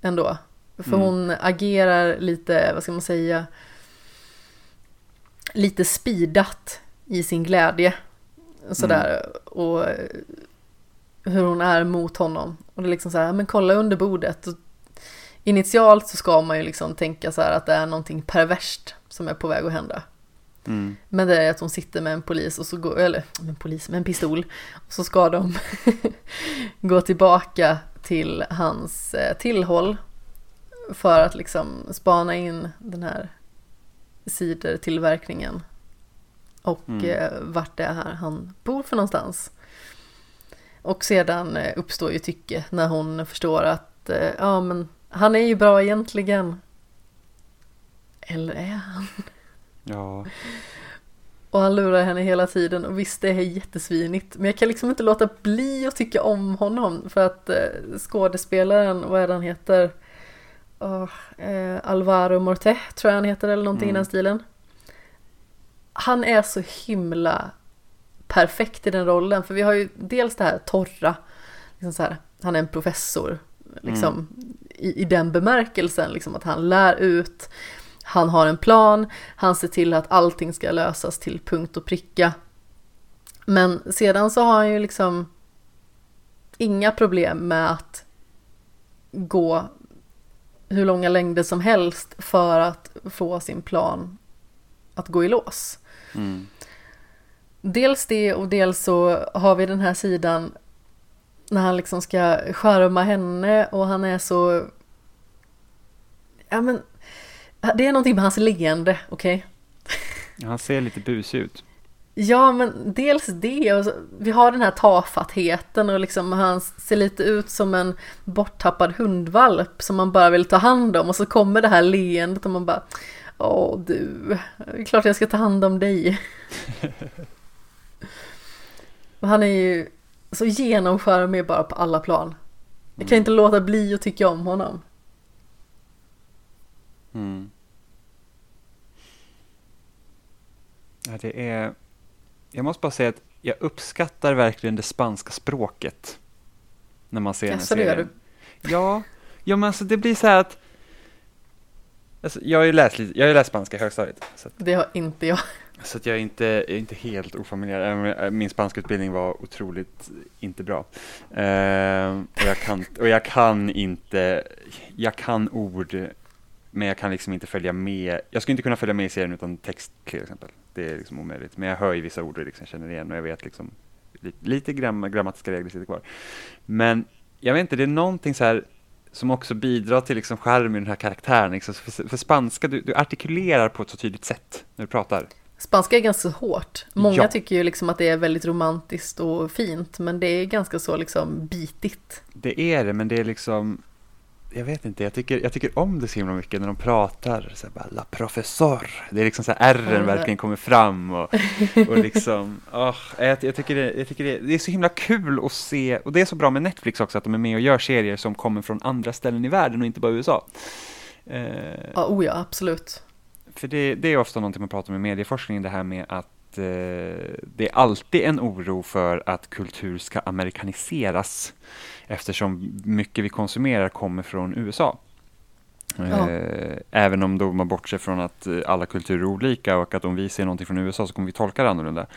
ändå. För Mm. hon agerar lite, vad ska man säga, lite spidat i sin glädje. Sådär. Och eh, hur hon är mot honom. Och det är liksom så här, men kolla under bordet. Initialt så ska man ju liksom tänka så här att det är någonting perverst som är på väg att hända. Mm. Men det är att hon sitter med en polis och så går, eller med en polis, med en pistol. Och så ska de gå tillbaka till hans eh, tillhåll. för att liksom spana in den här cidertillverkningen och Mm. eh, vart det är här han bor för någonstans. Och sedan eh, uppstår ju tycke när hon förstår att ja men han är ju bra egentligen. Eller är han? Ja, Och han lurar henne hela tiden och visst det är jättesvinigt men jag kan liksom inte låta bli att tycka om honom för att eh, skådespelaren, vad är det han heter? Åh, eh, Alvaro Morte tror jag han heter eller någonting Mm. i den stilen. Han är så himla perfekt i den rollen för vi har ju dels det här torra, liksom så här, han är en professor liksom i, i den bemärkelsen liksom att han lär ut han har en plan, han ser till att allting ska lösas till punkt och pricka. Men sedan så har han ju liksom inga problem med att gå hur långa längder som helst för att få sin plan att gå i lås. mm. Dels det och dels så har vi den här sidan när han liksom ska charma henne och han är så... Ja men... Det är någonting med hans leende, okej? han ser lite busig ut. Ja, men dels det och så, vi har den här tafattheten och liksom han ser lite ut som en borttappad hundvalp som man bara vill ta hand om och så kommer det här leendet och man bara Åh du, det är klart jag ska ta hand om dig. han är ju så genomskärmig bara på alla plan. Jag kan inte låta bli att tycka om honom. Mm. Ja, det är... Jag måste bara säga att jag uppskattar verkligen det spanska språket. När man ser den här Jaså, det gör serien. Ja, ja men alltså det blir så här att... Alltså, jag har ju läst, lite, jag har läst spanska i högstadiet. Att, Det har inte jag så att jag är inte, jag är inte helt ofamiljer. Äh, min spanska utbildning var otroligt inte bra. Eh, och, jag kan, och jag kan inte, jag kan ord, men jag kan liksom inte följa med. Jag skulle inte kunna följa med i serien utan text till exempel. Det är liksom omöjligt. Men jag hör ju vissa ord och liksom känner igen och jag vet liksom lite, lite gram, grammatiska regler sitter kvar. Men jag vet inte, det är någonting så här som också bidrar till liksom skärmen i den här karaktären. Liksom. För, för spanska, du, du artikulerar på ett så tydligt sätt när du pratar. Spanska är ganska hårt. Många Ja. tycker ju liksom att det är väldigt romantiskt och fint, men det är ganska så liksom bitigt. Det är det, men det är liksom jag vet inte, jag tycker, jag tycker om det så himla mycket när de pratar så här bara, La professor. Det är liksom så här Ja, verkligen kommer fram och, och liksom, åh, jag, jag tycker, det, jag tycker det, det är så himla kul att se, och det är så bra med Netflix också att de är med och gör serier som kommer från andra ställen i världen och inte bara USA. Eh, Ja, oh ja, absolut. För det, det är ofta någonting man pratar om i medieforskning, det här med att eh, det är alltid en oro för att kultur ska amerikaniseras eftersom mycket vi konsumerar kommer från USA. Ja. Eh, även om då man bortser från att eh, alla kulturer är olika och att om vi ser någonting från USA så kommer vi tolka det annorlunda.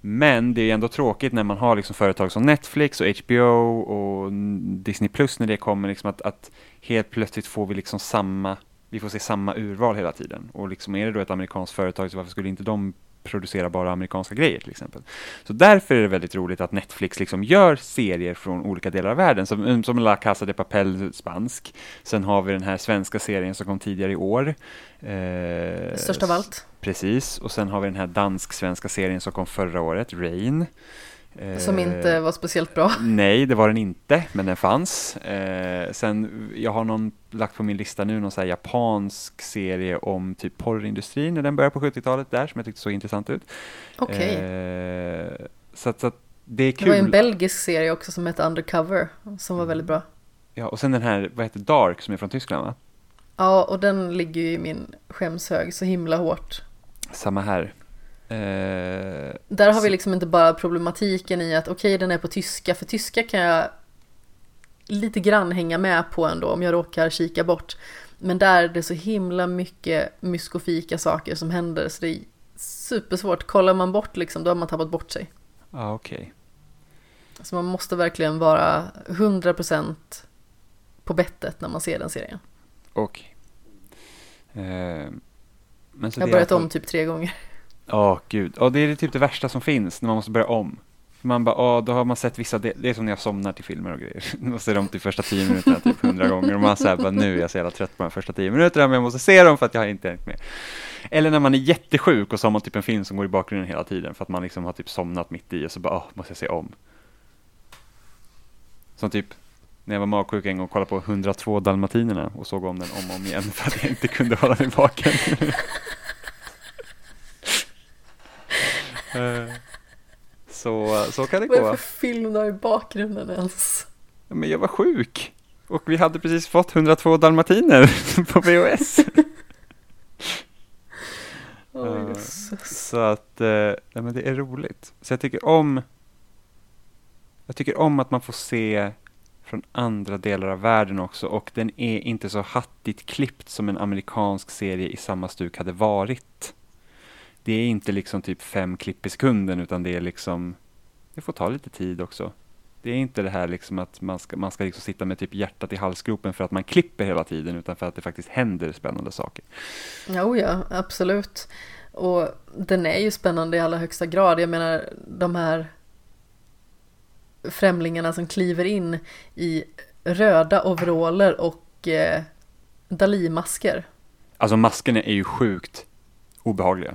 Men det är ändå tråkigt när man har liksom företag som Netflix och HBO och Disney Plus när det kommer, liksom att, att helt plötsligt får vi liksom samma, vi får se samma urval hela tiden. Och liksom är det då ett amerikanskt företag så varför skulle inte de producera bara amerikanska grejer till exempel. Så därför är det väldigt roligt att Netflix liksom gör serier från olika delar av världen, som, som La Casa de Papel spansk. Sen har vi den här svenska serien som kom tidigare i år. Eh, Störst av allt. Precis, och sen har vi den här dansk-svenska serien som kom förra året, Rain. Eh, Som inte var speciellt bra. Nej, det var den inte, men den fanns. Eh, sen, jag har någon lagt på min lista nu, någon så japansk serie om typ porrindustrin när den började på 70-talet där, som jag tyckte såg intressant ut. Okej. Eh, så så det är Det var en kul. belgisk serie också som hette Undercover, som var väldigt bra. Ja, och sen den här, vad heter Dark, som är från Tyskland va? Ja, och den ligger ju i min skämshög så himla hårt. Samma här. Eh, Där har vi liksom inte bara problematiken i att okej, den är på tyska, för tyska kan jag lite grann hänga med på ändå om jag råkar kika bort. Men där är det så himla mycket myskofika saker som händer så det är supersvårt. Kollar man bort liksom, då har man tappat bort sig. Ja, okej. Så man måste verkligen vara 100% på bettet när man ser den serien. Okej. Eh, men så Jag har börjat i alla om typ tre gånger. Ja, gud. Ja, det är typ det värsta som finns, när man måste börja om. man bara, oh, då har man sett vissa, del. det är som när jag somnar till filmer och grejer. Man ser dem till första tio minuterna typ hundra gånger och man säger bara, nu är jag så jävla trött på de första tio minuterna men jag måste se dem för att jag har inte hängt med. Eller när man är jättesjuk och så har man typ en film som går i bakgrunden hela tiden för att man liksom har typ somnat mitt i och så bara, åh, måste jag se om. Som typ när jag var magsjuk en gång och kollade på 102 Dalmatinerna och såg om den om och om igen för att jag inte kunde hålla mig vaken. Eh, så, så kan det Vad är det gå. för film du har i bakgrunden ens? Men jag var sjuk och vi hade precis fått 102 Dalmatiner på VHS. Ja. jösses. Så att, eh, ja, men det är roligt. Så jag tycker om Jag tycker om att man får se från andra delar av världen också och den är inte så hattigt klippt som en amerikansk serie i samma stuk hade varit. Det är inte liksom typ fem klipp i sekunden utan det är liksom Det får ta lite tid också. Det är inte det här liksom att man ska, man ska liksom sitta med typ hjärtat i halsgropen för att man klipper hela tiden utan för att det faktiskt händer spännande saker. Jo, ja, absolut. Och den är ju spännande i allra högsta grad. Jag menar, de här främlingarna som kliver in i röda overaller och eh, Dalí-masker. Alltså maskerna är ju sjukt obehagliga.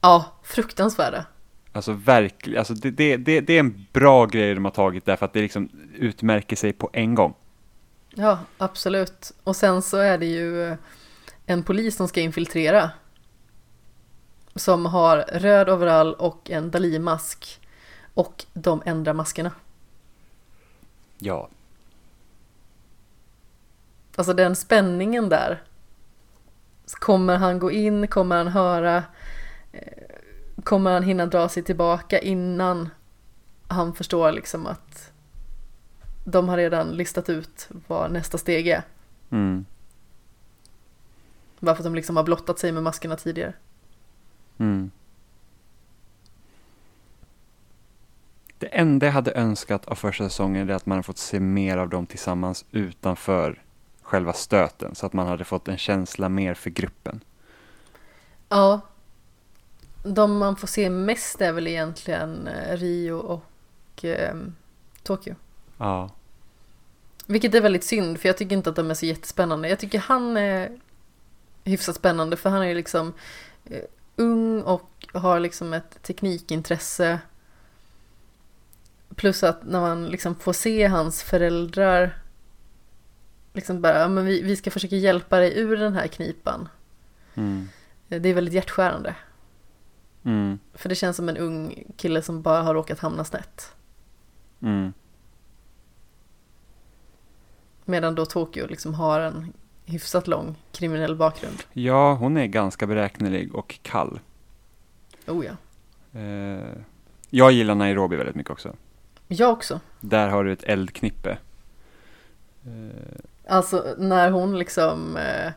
Ja, fruktansvärda. Alltså verkligen, alltså det, det, det, det är en bra grej de har tagit därför att det liksom utmärker sig på en gång. Ja, absolut. Och sen så är det ju eh, en polis som ska infiltrera. Som har röd overall och en Dalí-mask. Och de ändrar maskerna. Ja. Alltså den spänningen där. Kommer han gå in? Kommer han höra? Kommer han hinna dra sig tillbaka innan han förstår liksom att de har redan listat ut vad nästa steg är? Mm. Varför de liksom har blottat sig med maskerna tidigare. Mm. Det enda jag hade önskat av första säsongen är att man hade fått se mer av dem tillsammans utanför själva stöten så att man hade fått en känsla mer för gruppen. Ja. De man får se mest är väl egentligen eh, Rio och eh, Tokyo. Ja. Vilket är väldigt synd för jag tycker inte att de är så jättespännande. Jag tycker han är hyfsat spännande för han är ju liksom eh, ung och har liksom ett teknikintresse. Plus att när man liksom får se hans föräldrar liksom bara, ja men vi, vi ska försöka hjälpa dig ur den här knipan. Mm. Det är väldigt hjärtskärande. Mm. För det känns som en ung kille som bara har råkat hamna snett. Mm. Medan då Tokyo liksom har en hyfsat lång kriminell bakgrund. Ja, hon är ganska beräknelig och kall. Oh ja. Eh, jag gillar Nairobi väldigt mycket också. Jag också. Där har du ett eldknippe. Eh, Alltså när hon liksom eh,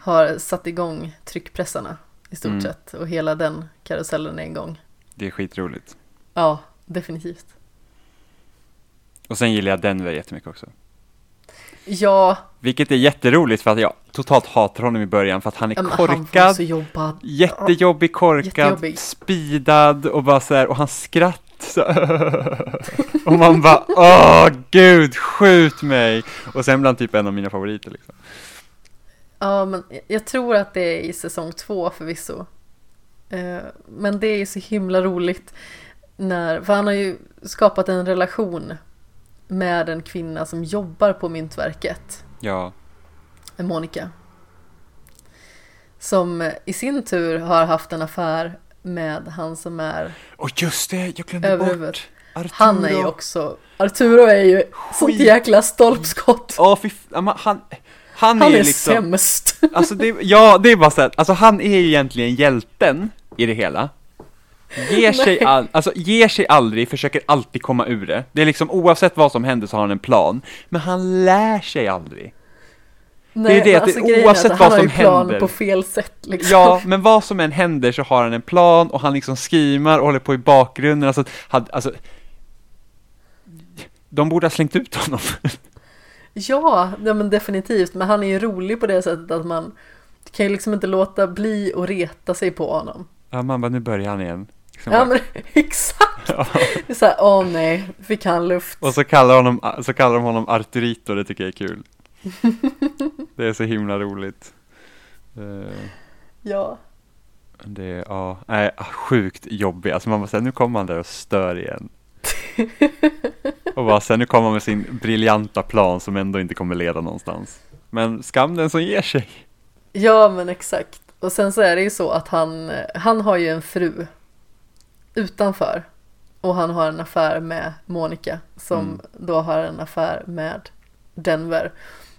har satt igång tryckpressarna i stort Mm. sett och hela den karusellen en gång. det är skitroligt. Ja, definitivt. Och sen gillar jag Denver jättemycket också. Ja, Vilket är jätteroligt för att jag totalt hatar honom i början för att han är ja, han korkad, jobbad. jättejobbig, korkad, Jättejobbig. speedad och bara så här, och hans skratt så, och man bara åh gud skjut mig och sen han typ en av mina favoriter liksom. Ja, men jag tror att det är i säsong två förvisso. Eh, Men det är så himla roligt när, för han har ju skapat en relation med en kvinna som jobbar på myntverket, Ja, Monica. Som i sin tur har haft en affär med han som är, och just det, jag glömde Över bort. Arturo. han är ju också, Arturo är ju sånt Skit. jäkla stolpskott. Ja, men han, han, Han är, är liksom, sämst. Alltså det, ja, det är bara så här, alltså han är ju egentligen hjälten i det hela. Ger sig, all, alltså ger sig aldrig, försöker alltid komma ur det. Det är liksom oavsett vad som händer så har han en plan. Men han lär sig aldrig. Nej, det, att det- grejen är oavsett vad han som har ju plan händer. på fel sätt liksom. Ja, men vad som än händer så har han en plan och han liksom skrimar och håller på i bakgrunden. Alltså, han, alltså de borde ha slängt ut honom. Ja, ja, men definitivt. Men han är ju rolig på det sättet att man kan ju liksom inte låta bli att reta sig på honom. Ja, man bara, nu börjar han igen. Liksom Ja bara- men exakt! Ja. Det är såhär, åh nej, fick han luft. Och så kallar, honom, så kallar de honom Arturito, det tycker jag är kul. det är så himla roligt. Eh, Ja. Det är, ja, nej, sjukt jobbig. Alltså man bara nu kommer han där och stör igen. och bara sen nu kommer med sin briljanta plan som ändå inte kommer leda någonstans. Men skam den som ger sig. Ja men exakt. Och sen så är det ju så att han, han har ju en fru utanför. Och han har en affär med Monica som Mm. då har en affär med Denver.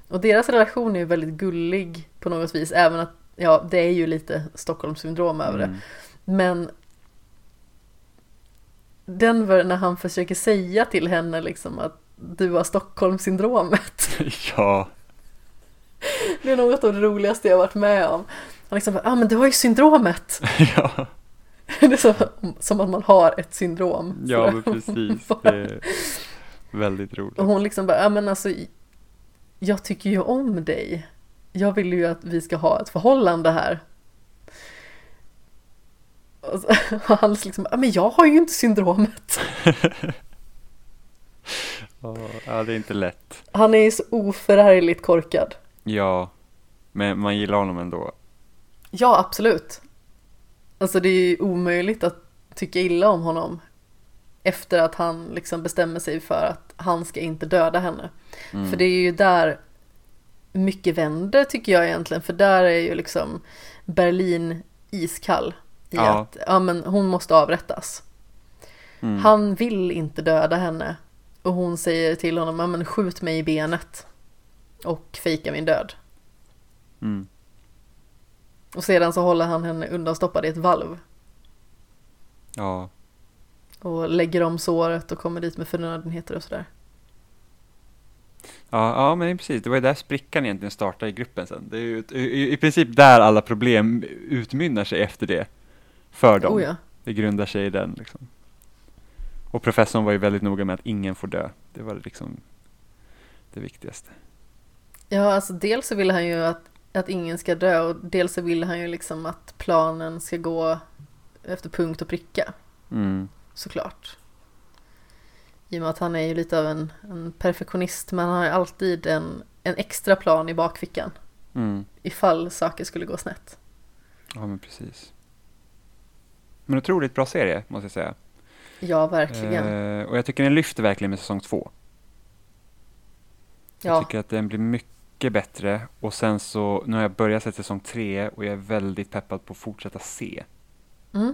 Och deras relation är ju väldigt gullig på något vis. Även att, ja det är ju lite Stockholmssyndrom över det. Mm. Men Denver när han försöker säga till henne liksom att du har Stockholmssyndromet. ja, Det är något av det roligaste jag varit med om. Han liksom bara, ah men du har ju syndromet. ja, Det är så, som att man har ett syndrom. ja men precis. Det är väldigt roligt. Och hon liksom bara, ja men alltså jag tycker ju om dig. Jag vill ju att vi ska ha ett förhållande här. Och så, och han liksom, men jag har ju inte syndromet. Ja, Ja, det är inte lätt. Han är ju så oförargligt korkad. Ja, men man gillar honom ändå. Ja, absolut. Alltså det är ju omöjligt att tycka illa om honom efter att han liksom bestämmer sig för att han ska inte döda henne. Mm. För det är ju där mycket vänder tycker jag egentligen. För där är ju liksom Berlin iskall. I Ja. att ja, men hon måste avrättas. Mm. Han vill inte döda henne. Och hon säger till honom, ja men skjut mig i benet. Och fejka min död. Mm. Och sedan så håller han henne undanstoppad i ett valv. Ja, Och lägger om såret och kommer dit med förnödenheter och sådär. Ja, ja, men precis. Det var ju där sprickan egentligen startade i gruppen sen. Det är ju ett- i, i princip där alla problem utmynnar sig efter det. För dem. Oh ja. Det grundar sig i den liksom. Och professorn var ju väldigt noga med att ingen får dö. Det var liksom det viktigaste. Ja, alltså dels så vill han ju att, att ingen ska dö och dels så vill han ju liksom att planen ska gå efter punkt och pricka. Mm. Såklart. I och med att han är ju lite av en, en perfektionist men han har ju alltid en, en extra plan i bakfickan. Mm. Ifall saker skulle gå snett. Ja, men precis. Men otroligt bra serie, måste jag säga. Ja, verkligen. Eh, och jag tycker den lyfter verkligen med säsong två. Jag ja, tycker att den blir mycket bättre och sen så, nu har jag börjat se säsong tre och jag är väldigt peppad på att fortsätta se. mm.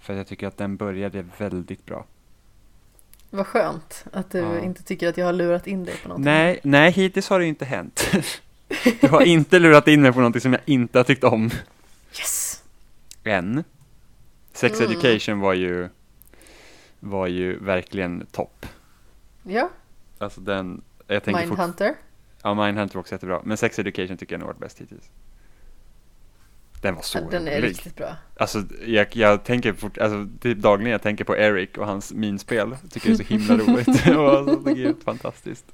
För jag tycker att den började väldigt bra. vad skönt att du Ja. inte tycker att jag har lurat in dig på någonting. Nej, nej, hittills har det inte hänt. du har inte lurat in mig på någonting som jag inte har tyckt om Yes! än. Sex Mm. Education var ju, var ju verkligen topp. Ja, Alltså den, jag tänker Mindhunter. ja Mindhunter var också jättebra, men Sex Education tycker jag nog varit bäst hittills. Den var så Ja, Den är riktigt bra. Alltså jag, jag tänker fort, alltså typ dagligen jag tänker på Eric och hans minspel. Tycker det är så himla roligt. alltså, det är helt fantastiskt.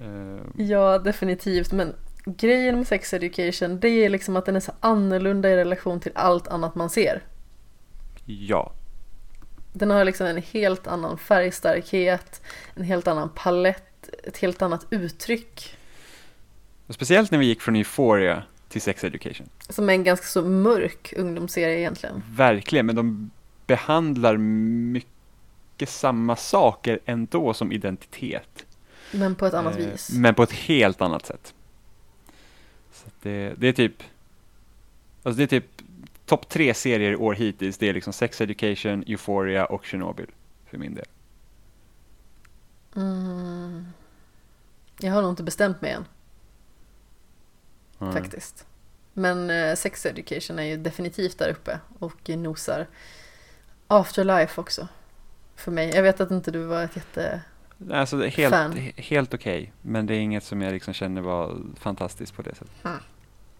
Eh, Ja, definitivt. Men grejen med sex education, det är liksom att den är så annorlunda i relation till allt annat man ser. Ja, Den har liksom en helt annan färgstarkhet, en helt annan palett, ett helt annat uttryck. och speciellt när vi gick från Euphoria till Sex Education. Som är en ganska så mörk ungdomsserie egentligen. Verkligen, men de behandlar mycket samma saker ändå som identitet. Men på ett annat Eh, vis. Men på ett helt annat sätt. Så det, det är typ, alltså det är typ topp tre serier i år hittills. Det är liksom Sex Education, Euphoria och Chernobyl för min del. Mm. Jag har nog inte bestämt mig än Mm. faktiskt. Men eh, sex education är ju definitivt där uppe och nosar. Afterlife också. För mig. Jag vet att inte du var ett jätte... Alltså helt, Fan. helt okej, men det är inget som jag liksom känner var fantastiskt på det sättet. Mm.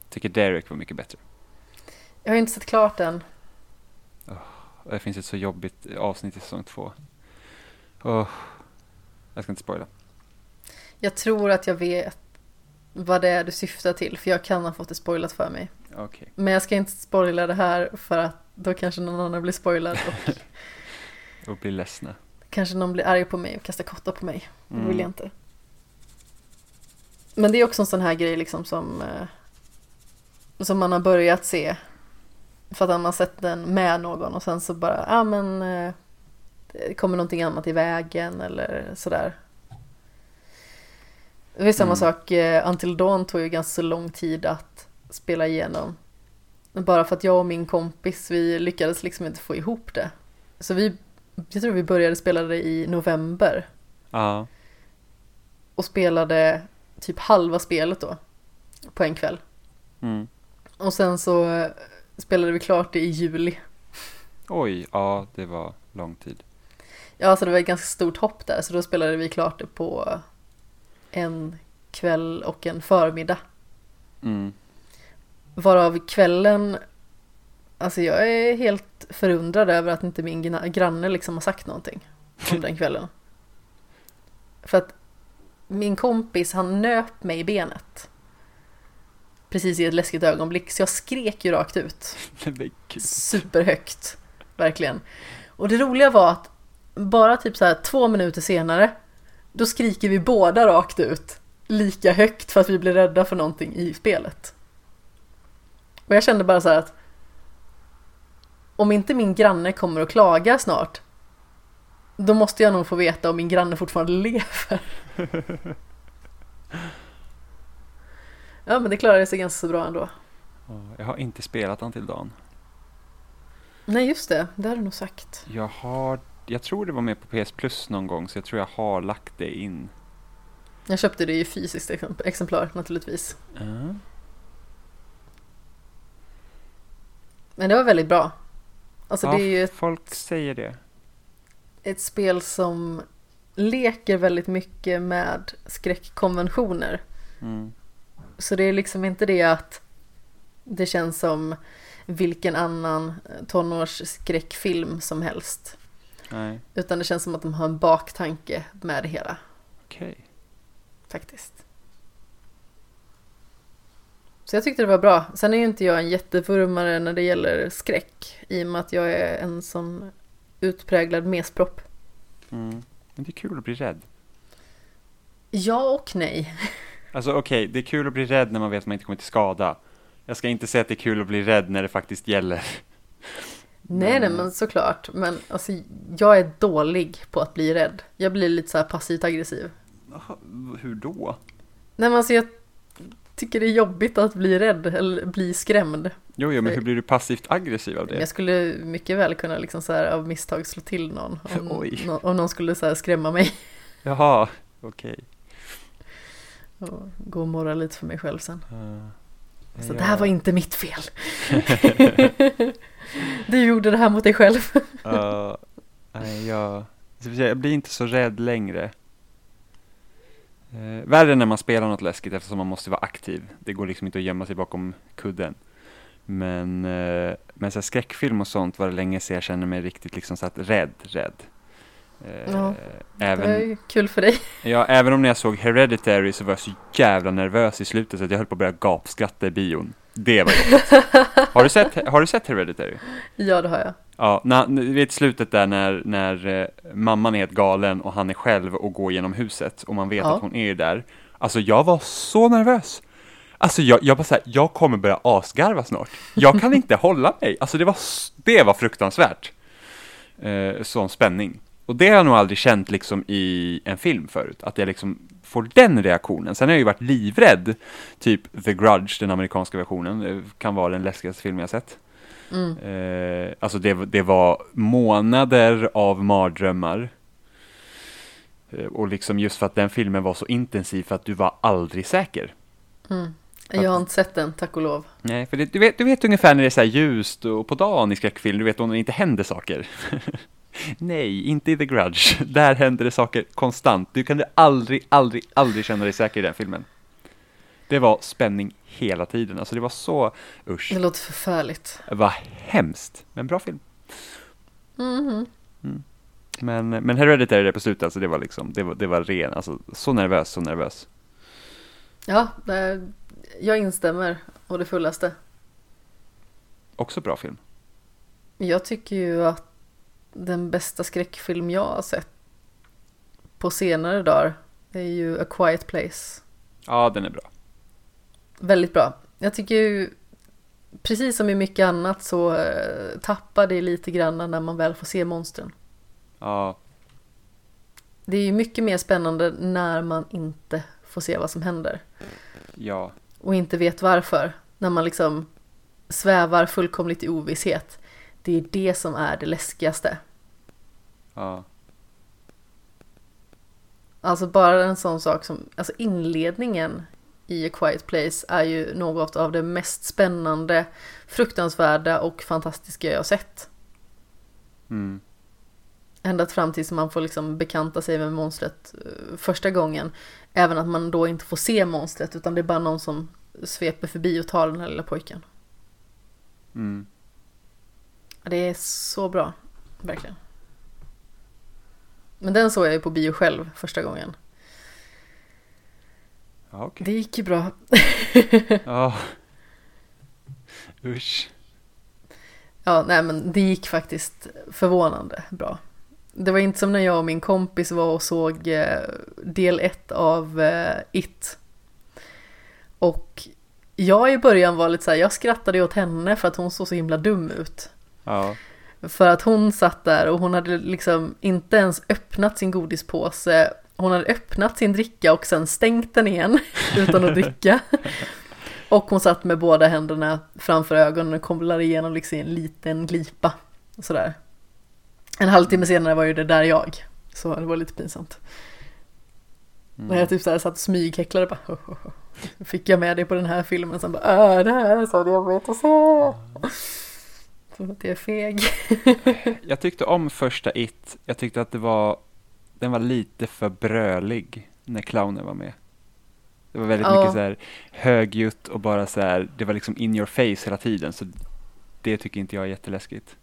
Tycker Derek var mycket bättre. Jag har inte sett klart den. Och det finns ett så jobbigt avsnitt i säsong två. Åh, jag ska inte spoila. Jag tror att jag vet vad det är du syftar till. För jag kan ha fått det spoilat för mig. Okej. Men jag ska inte spoila det här för att då kanske någon annan blir spoilad och Och blir ledsna. kanske någon blir arg på mig och kastar kottar på mig. Det vill Mm. jag inte. Men det är också en sån här grej liksom som, eh, som man har börjat se. För att man sett den med någon och sen så bara, ja ah, men eh, det kommer någonting annat i vägen eller sådär. Det är samma Mm. sak, eh, Until Dawn tog ju ganska lång tid att spela igenom. Bara för att jag och min kompis, vi lyckades liksom inte få ihop det. Så vi, jag tror vi började spela det i november Ja. och spelade typ halva spelet då på en kväll. Mm. Och sen så eh, spelade vi klart det i juli. Oj, ja det var lång tid. Ja, så det var ett ganska stort hopp där, så då spelade vi klart det på en kväll och en förmiddag. Mm. Varav kvällen, alltså jag är helt förundrad över att inte min granne liksom har sagt någonting om den kvällen. För att min kompis, han nöp mig i benet. Precis i ett läskigt ögonblick, så jag skrek ju rakt ut. Superhögt. Verkligen. Och det roliga var att bara typ så här två minuter senare då skriker vi båda rakt ut lika högt för att vi blir rädda för någonting i spelet. Och jag kände bara så här att om inte min granne kommer att klaga snart då måste jag nog få veta om min granne fortfarande lever. Ja men det klarade sig ganska så bra ändå. Ja, Jag har inte spelat Until Dawn. Nej just det, det har du nog sagt. Jag har, jag tror det var med på PS Plus någon gång så jag tror jag har lagt det in. Jag köpte det i fysiskt exemp- exemplar naturligtvis. Ja. Men det var väldigt bra. Alltså ja, det är ju ett, folk säger det. ett spel som leker väldigt mycket med skräckkonventioner. Mm. Så det är liksom inte det att det känns som vilken annan tonårsskräckfilm som helst. Nej, Utan det känns som att de har en baktanke med det hela okej. faktiskt. Så jag tyckte det var bra. Sen är ju inte jag en jättevurmare när det gäller skräck i och med att jag är en sån utpräglad mespropp. Mm. Men det är kul att bli rädd. Ja och nej. Alltså okej, det är kul att bli rädd när man vet att man inte kommer till skada. Jag ska inte säga att det är kul att bli rädd när det faktiskt gäller. Nej, nej, Men- såklart. Men alltså, jag är dålig på att bli rädd. Jag blir lite så här passivt aggressiv. Hur då? Nej, men alltså jag tycker det är jobbigt att bli rädd eller bli skrämd. Jo, jo, men hur blir du passivt aggressiv av det? jag skulle mycket väl kunna liksom så här av misstag slå till någon. Om, Oj. om någon skulle så här skrämma mig. Jaha, okej. Och gå och morra lite för mig själv sen. Uh, Så det här var inte mitt fel. du gjorde det här mot dig själv. Uh, nej, jag, jag blir inte så rädd längre. Uh, värre när man spelar något läskigt eftersom man måste vara aktiv. Det går liksom inte att gömma sig bakom kudden. Men, uh, men så skräckfilm och sånt var det länge sedan jag kände mig riktigt liksom så att rädd, rädd. Eh, Ja, Det var även, ju kul för dig. ja, även om när jag såg Hereditary så var jag så jävla nervös i slutet så att jag höll på att börja gapskratta i bion. Det var jobbigt. har, du sett, har du sett Hereditary? Ja, det har jag. Ja, när, vet slutet där när, när eh, mamman är helt galen och han är själv och går genom huset och man vet Ja. att hon är där. Alltså jag var så nervös. Alltså jag, jag bara såhär, jag kommer börja asgarva snart. Jag kan inte hålla mig. Alltså det var, det var fruktansvärt. Eh, sån spänning. Och det har jag nog aldrig känt liksom i en film förut, att jag liksom får den reaktionen. Sen har jag ju varit livrädd, typ The Grudge, den amerikanska versionen, det kan vara den läskigaste film jag sett. Mm. Eh, alltså det, det var månader av mardrömmar. Eh, och liksom just för att den filmen var så intensiv för att du var aldrig säker. Mm. Jag har inte sett den, tack och lov. Nej, för det, du, vet, du vet ungefär när det är så här ljust och på dagen i skräckfilm, du vet när det inte händer saker. Nej, inte i The Grudge. Där händer det saker konstant. Du kan aldrig, aldrig, aldrig känna dig säker i den filmen. Det var spänning hela tiden. Alltså det var så, usch. Det låter förfärligt. Var hemskt, men bra film. Mhm. Men, men Hereditary där på slutet, alltså det var liksom, det var, det var ren, alltså så nervös, så nervös. Ja, jag instämmer och det fullaste. Också bra film. Jag tycker ju att den bästa skräckfilm jag har sett på senare dagar är ju A Quiet Place. Ja, den är bra. Väldigt bra. Jag tycker ju, precis som i mycket annat så eh, tappar det lite grann när man väl får se monstren. Ja, Det är ju mycket mer spännande när man inte får se vad som händer. ja, och inte vet varför. När man liksom svävar fullkomligt i ovisshet. Det är det som är det läskigaste. ja. Alltså bara en sån sak som, alltså inledningen i A Quiet Place är ju något av det mest spännande, fruktansvärda och fantastiska jag har sett. Mm. Ända fram tills man får liksom bekanta sig med monstret eh, första gången. Även att man då inte får se monstret utan det är bara någon som sveper förbi och tar den här lilla pojken. Mm. Det är så bra, verkligen. Men den såg jag ju på bio själv första gången. Ja, okej. Det gick ju bra. Ja. Usch. Ja, nej men det gick faktiskt förvånande bra. Det var inte som när jag och min kompis var och såg eh, del ett av eh, It. Och jag i början var lite så här, jag skrattade åt henne för att hon såg så himla dum ut. Ja. För att hon satt där och hon hade liksom inte ens öppnat sin godispåse. Hon hade öppnat sin dricka och sen stängt den igen utan att dricka. Och hon satt med båda händerna framför ögonen och kollade igenom liksom en liten glipa. Sådär. En halvtimme senare var ju det där jag. Så det var lite pinsamt. När jag typ såhär satt och smyghäcklade bara. "Ho, ho, ho." Fick jag med dig på den här filmen? Sen bara äh, det här är så jobbigt att se. För att jag är feg. Jag tyckte om första It. Jag tyckte att det var, den var lite för brölig när clownen var med. Det var väldigt Ja. mycket så här högljutt och bara så här, det var liksom in your face hela tiden. Så det tycker inte jag är jätteläskigt.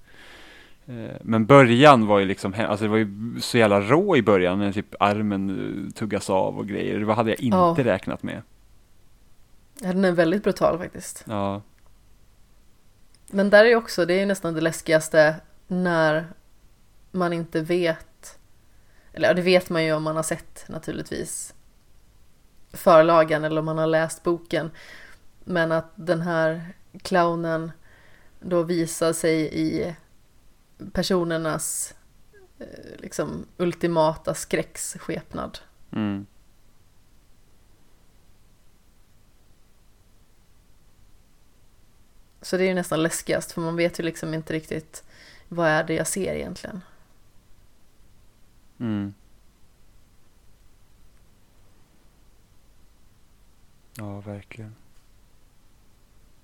Eh, Men början var ju liksom, alltså det var ju så jävla rå i början när typ armen eh, tuggas av och grejer. Det hade jag inte Ja. räknat med. Ja, den är väldigt brutal faktiskt. Ja, men där är ju också, det är ju nästan det läskigaste när man inte vet. Eller det vet man ju om man har sett naturligtvis förlagen eller om man har läst boken. Men att den här clownen då visar sig i personernas eh, liksom ultimata skräcksskepnad. mm. Så det är ju nästan läskigast för man vet ju liksom inte riktigt vad är det jag ser egentligen. Mm. Ja, verkligen.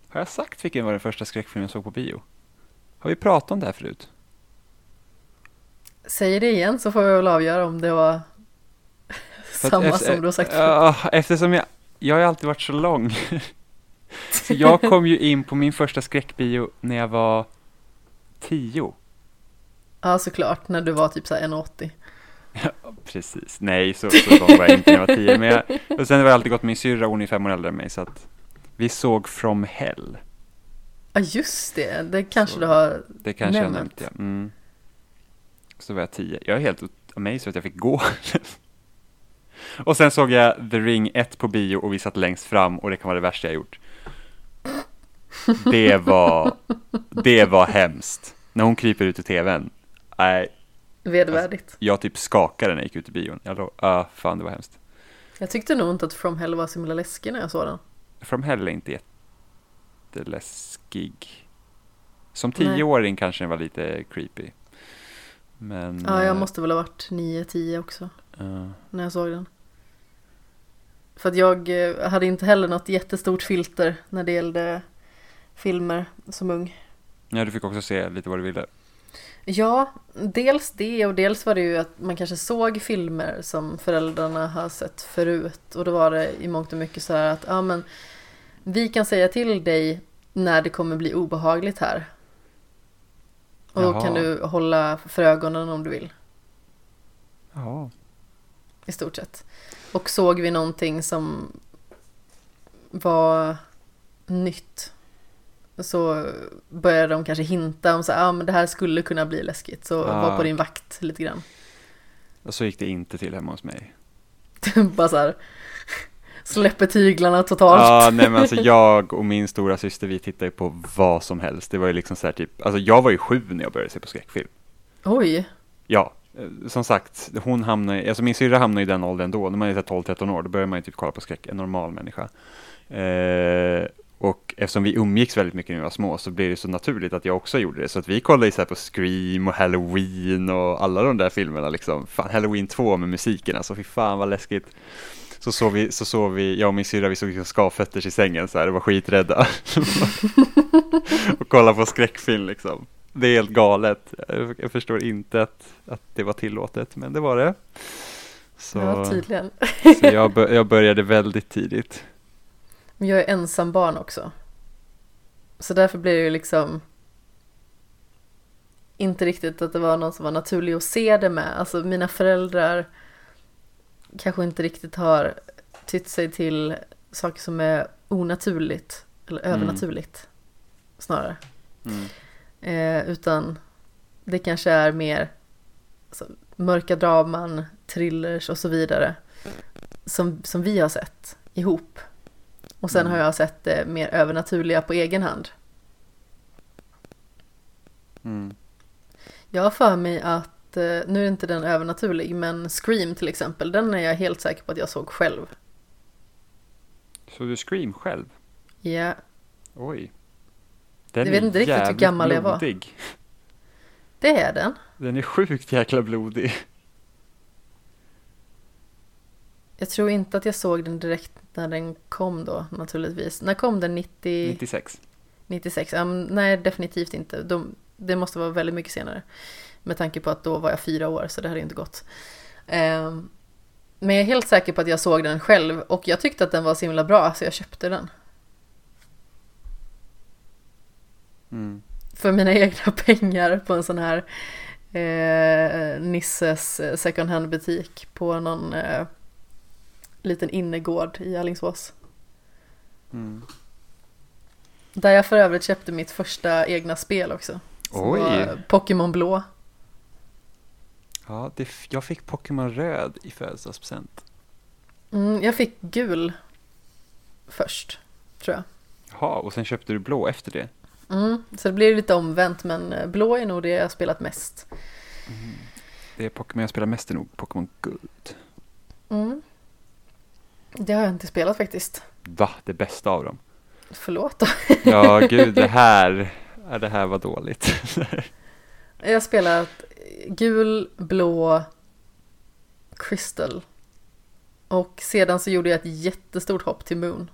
Har jag sagt vilken var den första skräckfilmen jag såg på bio? Har vi pratat om det här förut? Säger det igen så får jag väl avgöra om det var samma efter- som du har sagt förut. Eftersom jag, jag har alltid varit så lång. så jag kom ju in på min första skräckbio när jag var tio. Ja, såklart. När du var typ så här 1,80. Precis, nej så, så lång var jag inte när jag var tio. Men jag, och sen har jag alltid gått med min syrra, hon är fem år äldre än mig. Så att vi såg From Hell. Ja, just det. Det kanske Så- du har. Det kanske jag Nämnt. nämnt, ja. Mm. Så var jag tio. Jag är helt amazed att jag fick gå. och sen såg jag The Ring 1 på bio och vi satt längst fram och det kan vara det värsta jag gjort. Det var, det var hemskt. När hon kryper ut ur tvn. Nej, Vedervärdigt. jag typ skakade när jag gick ut i bion. Jag låg, ah, fan det var hemskt. Jag tyckte nog inte att From Hell var så himla läskig när jag såg den. From Hell är inte jätteläskig. Som Nej. tioåring kanske den var lite creepy. Men... Ja, jag eh, måste väl ha varit 9-10 också. ja. när jag såg den. För att jag eh, hade inte heller något jättestort filter när det gällde filmer som ung. Ja, du fick också se lite vad du ville. Ja, dels det och dels var det ju att man kanske såg filmer som föräldrarna har sett förut. Och då var det i mångt och mycket så här att ja men vi kan säga till dig när det kommer bli obehagligt här. Och då Jaha. kan du hålla för ögonen om du vill. Ja. i stort sett. Och såg vi någonting som var nytt så börjar de kanske hinta om så här, ah, men det här skulle kunna bli läskigt. Så Ah. var på din vakt lite grann. Och så gick det inte till hemma hos mig. Bara så här, släpper tyglarna totalt. Ja, nej men alltså jag och min stora syster vi tittade ju på vad som helst. Det var ju liksom så här typ, alltså jag var ju sju när jag började se på skräckfilm. Oj, Ja, som sagt, hon hamnade, alltså min syrra hamnade i den åldern då, när man är så här 12-13 år, då börjar man ju typ kolla på skräck, en normal människa. Eh, och eftersom vi umgicks väldigt mycket när vi var små så blev det så naturligt att jag också gjorde det. Så att vi kollade så på Scream och Halloween och alla de där filmerna liksom. Fan, Halloween 2 med musiken, alltså fy fan vad läskigt. Så sov vi, så sov vi, jag och min syrra, vi såg liksom skavfötters i sängen så här och var skiträdda. och kollade på skräckfilm liksom. Det är helt galet. Jag, förstår inte att, att det var tillåtet, men det var det. Så, ja tydligen. så jag, jag började väldigt tidigt. Men jag är ensam barn också. Så därför blir det ju liksom inte riktigt att det var någon som var naturlig att se det med. Alltså mina föräldrar kanske inte riktigt har tytt sig till saker som är onaturligt eller Mm. övernaturligt snarare. Mm. Eh, utan det kanske är mer alltså, mörka draman, thrillers och så vidare som, som vi har sett ihop. Och sen Mm. har jag sett det mer övernaturliga på egen hand. Mm. Jag har för mig att, eh, nu är inte den övernaturlig, men Scream till exempel, den är jag helt säker på att jag såg själv. Så du Scream själv? Ja, Oj. Den Jag vet inte riktigt hur gammal jag var. blodig. det är den. Den är sjukt jäkla blodig. Jag tror inte att jag såg den direkt när den kom då, naturligtvis. När kom den? 90... 96. 96? Um, nej, definitivt inte. De, det måste vara väldigt mycket senare. Med tanke på att då var jag fyra år, så det hade inte gått. Ehm, men jag är helt säker på att jag såg den själv och jag tyckte att den var så himla bra, så jag köpte den. Mm. För mina egna pengar på en sån här eh, Nisses second hand butik på någon eh, liten innergård i Alingsås. Mm. Där jag för övrigt köpte mitt första egna spel också. Oj. Pokémon Blå. Ja, det, jag fick Pokémon röd i födelsedagspresent. Mm, jag fick gul först, tror jag. Jaha, och sen köpte du blå efter det. Mm, så det blir lite omvänt, men eh, blå är nog det jag har spelat mest. Det är Pokémon jag spelar mest är nog Pokémon Guld. Mm. Det har jag inte spelat faktiskt. Va? Det bästa av dem. Förlåt då. Ja, gud, det här, det här var dåligt. Jag har spelat gul, blå, crystal. Och sedan så gjorde jag ett jättestort hopp till Moon.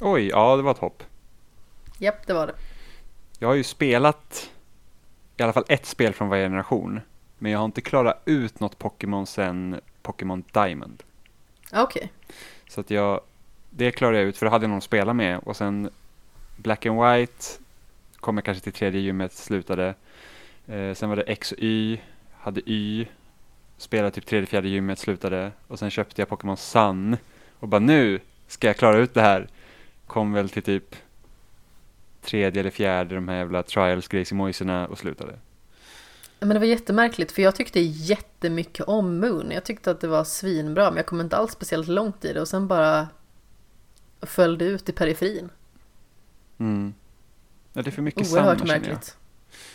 Oj, ja, det var ett hopp. Japp, det var det. Jag har ju spelat i alla fall ett spel från varje generation. Men jag har inte klarat ut något Pokémon sen Pokémon Diamond. Okej. Okej. Så att jag, det klarade jag ut för då hade jag någon att spela med och sen Black and White kom jag kanske till tredje gymmet, slutade. Eh, sen var det X och Y, hade Y, spelade typ tredje, fjärde gymmet, slutade. Och sen köpte jag Pokémon Sun och bara nu ska jag klara ut det här. Kom väl till typ tredje eller fjärde de här jävla trials, grejsimojserna och slutade. Men det var jättemärkligt för jag tyckte jättemycket om Moon. Jag tyckte att det var svinbra men jag kom inte alls speciellt långt i det och sen bara föll det ut i periferin. Mm. Ja, det är för mycket Oerhört samma känner jag. märkligt.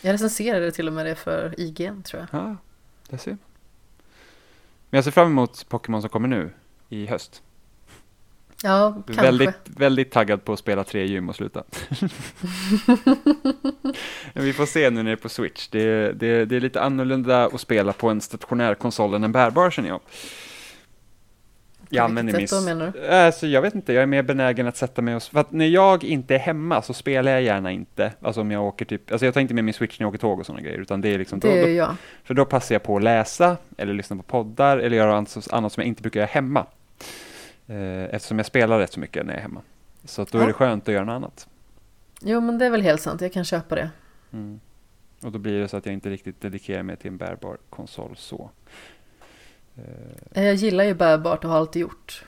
Jag recenserade till och med det för IGN tror jag. Ja, det ser. Men jag ser fram emot Pokémon som kommer nu i höst. Ja, kanske. Väldigt, väldigt taggad på att spela tre gym och sluta. Men vi får se nu när det är på Switch. Det, det, det är lite annorlunda att spela på en stationär konsol än en bärbar känner jag. Jag använder min... då? Alltså, jag vet inte, jag är mer benägen att sätta mig och... För att när jag inte är hemma så spelar jag gärna inte. Alltså om jag åker typ... Alltså jag tar inte med min Switch när jag åker tåg och sådana grejer. Utan det är liksom... Det då, är då, jag. för då passar jag på att läsa, eller lyssna på poddar, eller göra annat som jag inte brukar göra hemma. Eh, eftersom jag spelar rätt så mycket när jag är hemma. Så att då Ja. är det skönt att göra något annat. Jo men det är väl helt sant, jag kan köpa det. Mm. Och då blir det så att jag inte riktigt dedikerar mig till en bärbar konsol så. Eh, Jag gillar ju bärbart och har alltid gjort.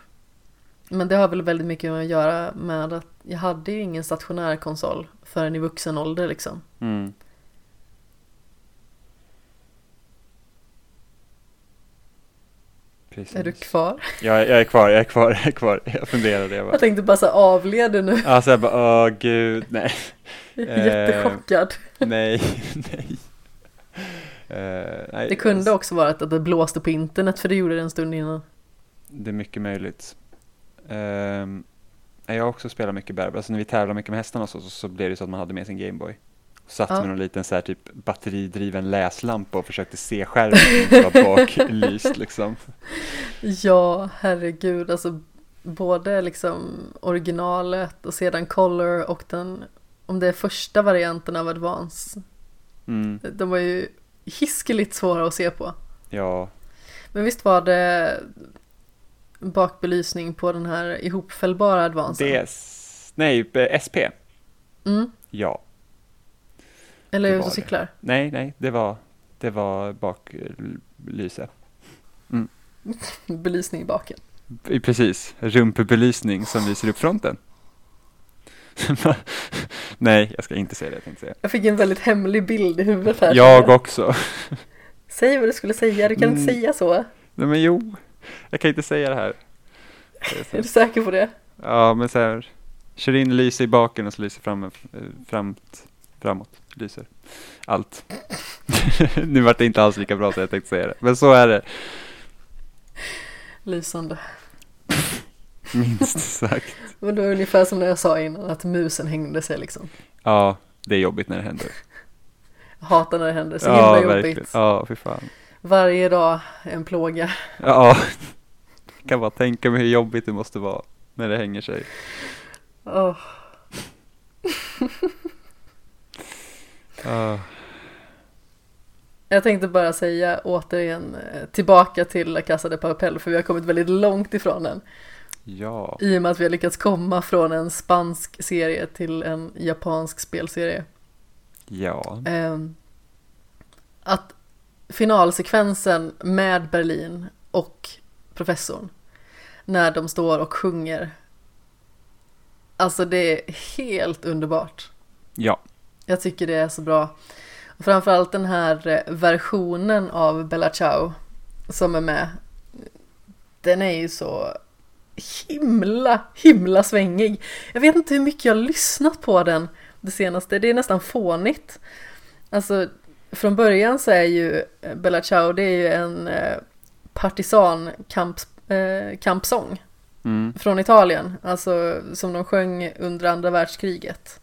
Men det har väl väldigt mycket att göra med att jag hade ju ingen stationär konsol förrän i vuxen ålder liksom. Mm. Precis. Är du kvar? Jag, jag är kvar, jag är kvar, jag är kvar. Jag funderade. Jag bara, Jag tänkte bara så avled du nu. alltså jag bara, åh gud, nej, är Eh, Jättechockad. nej, nej. Eh, nej. Det kunde också vara att det blåste på internet för det gjorde det en stund innan. Det är mycket möjligt. Um, jag har också spelat mycket bärbare, alltså när vi tävlar mycket med hästarna och så, så, så blev det så att man hade med sin Gameboy. Satt Ja. med någon liten så här typ batteridriven läslampa och försökte se skärmen som var baklyst liksom. Ja, herregud, alltså både liksom originalet och sedan Color och den, om det är första varianten av Advance, Mm, de var ju hiskeligt svåra att se på. ja, Men visst var det bakbelysning på den här ihopfällbara Advancen? DS, nej, SP, Mm. ja. Eller ute och cyklar? Nej, nej, det var, det var baklyse. Belysning i baken. Precis, rumpebelysning som lyser upp fronten. nej, jag ska inte säga det jag tänkte säga. Jag fick en väldigt hemlig bild i huvudet här. Jag också. Säg vad du skulle säga, du kan inte Mm. säga så. Nej men jo, jag kan inte säga det här. Är du säker på det? Ja, men så här. Kör in lyser i baken och så lyser fram, framåt, framåt. Lyser. Allt. nu vart det inte alls lika bra som jag tänkte säga det. Men så är det. Lysande. Minst sagt. Men det var ungefär som när jag sa innan att musen hängde sig liksom. Ja, det är jobbigt när det händer. Jag hatar när det händer, så ja, himla verkligen. jobbigt. Ja, fy fan. Varje dag en plåga. Ja, jag kan bara tänka mig hur jobbigt det måste vara när det hänger sig. Åh, Ja, Jag tänkte bara säga återigen eh, tillbaka till La Casa de Papel för vi har kommit väldigt långt ifrån den. ja, I och med att vi har lyckats komma från en spansk serie till en japansk spelserie. ja. Ehm, att finalsekvensen med Berlin och professorn när de står och sjunger. Alltså det är helt underbart. ja. Jag tycker det är så bra. Och framförallt den här eh, versionen av Bella Ciao som är med. Den är ju så himla, himla svängig. Jag vet inte hur mycket jag har lyssnat på den det senaste. Det är nästan fånigt. Alltså, från början så är ju eh, Bella Ciao, det är ju en eh, partisankamp, eh, kampsång Mm. från Italien. Alltså som de sjöng under andra världskriget.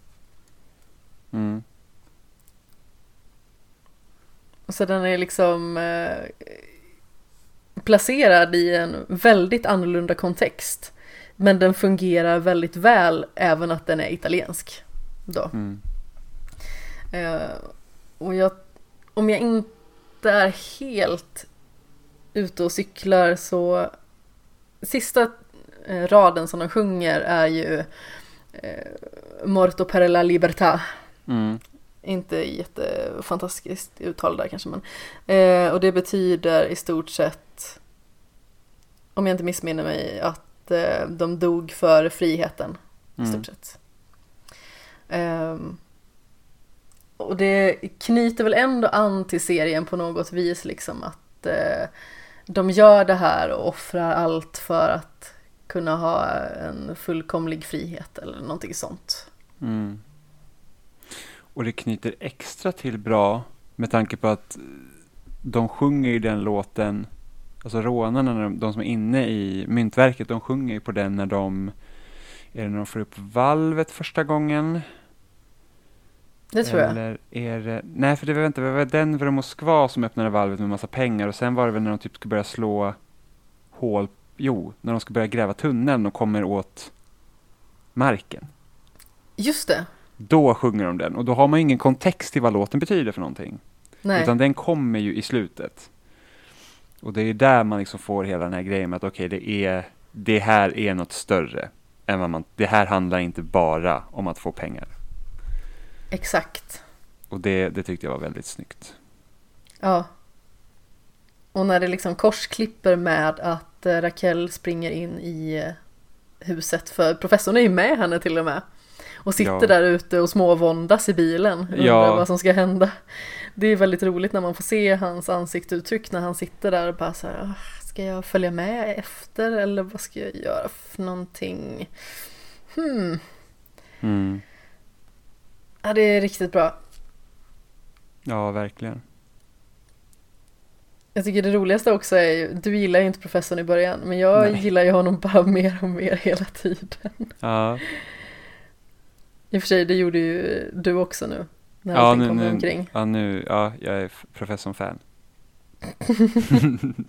Mm. Så den är liksom eh, placerad i en väldigt annorlunda kontext. Men den fungerar väldigt väl även att den är italiensk. Då. Mm. Eh, och jag, om jag inte är helt ute och cyklar så sista eh, raden som de sjunger är ju eh, Morto per la libertà. Mm. Inte jättefantastiskt uttal där kanske men. Eh, och det betyder i stort sett, om jag inte missminner mig, att eh, de dog för friheten. I Mm. stort sett. Ehm, och det knyter väl ändå an till serien på något vis liksom att eh, de gör det här och offrar allt för att kunna ha en fullkomlig frihet eller någonting sånt. Mm. Och det knyter extra till bra med tanke på att de sjunger i den låten, alltså rånarna, de, som är inne i myntverket, de sjunger ju på den när de, är det när de får upp valvet första gången? Det tror jag. Eller är det, nej för det var inte, det var Denver och Moskva som öppnade valvet med massa pengar och sen var det väl när de typ ska börja slå hål, jo, när de ska börja gräva tunneln och kommer åt marken. Just det. Då sjunger de den och då har man ingen kontext till vad låten betyder för någonting. Nej. Utan den kommer ju i slutet. Och det är där man liksom får hela den här grejen med att okej, det är, det här är något större. Än vad man, det här handlar inte bara om att få pengar. Exakt. Och det, det tyckte jag var väldigt snyggt. Ja. Och när det liksom korsklipper med att eh, Raquel springer in i eh, huset för professorn är ju med henne till och med. Och sitter Ja. där ute och småvåndas i bilen, undrar Ja. vad som ska hända. Det är väldigt roligt när man får se hans ansiktsuttryck när han sitter där och bara så här, "Ah, ska jag följa med efter eller vad ska jag göra för någonting? Hmm, Mm. ja det är riktigt bra. Ja, verkligen. Jag tycker det roligaste också är ju, du gillar ju inte professorn i början, men jag Nej. gillar ju honom bara mer och mer hela tiden. Ja, I och för sig, det gjorde ju du också nu, när ja nu, nu, omkring. ja, nu, ja, jag är f- professorn-fan.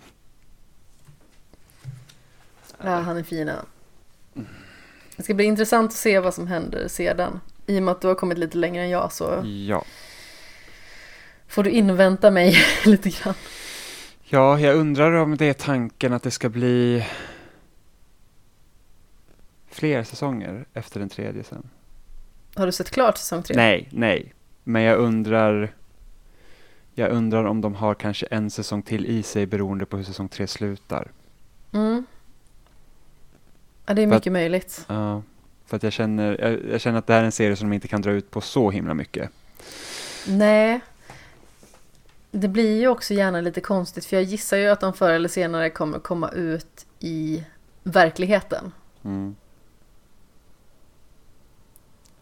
Ja, han är fin. Det ska bli intressant att se vad som händer sedan. I och med att du har kommit lite längre än jag så Ja. får du invänta mig lite grann. Ja, jag undrar om det är tanken att det ska bli fler säsonger efter den tredje sen. Har du sett klart säsong tre? Nej, nej. Men jag undrar jag undrar om de har kanske en säsong till i sig beroende på hur säsong tre slutar. Mm. Ja, det är För att- mycket möjligt. Ja, för att jag känner, jag, jag känner att det här är en serie som de inte kan dra ut på så himla mycket. Nej. Det blir ju också gärna lite konstigt för jag gissar ju att de förr eller senare kommer komma ut i verkligheten. Mm.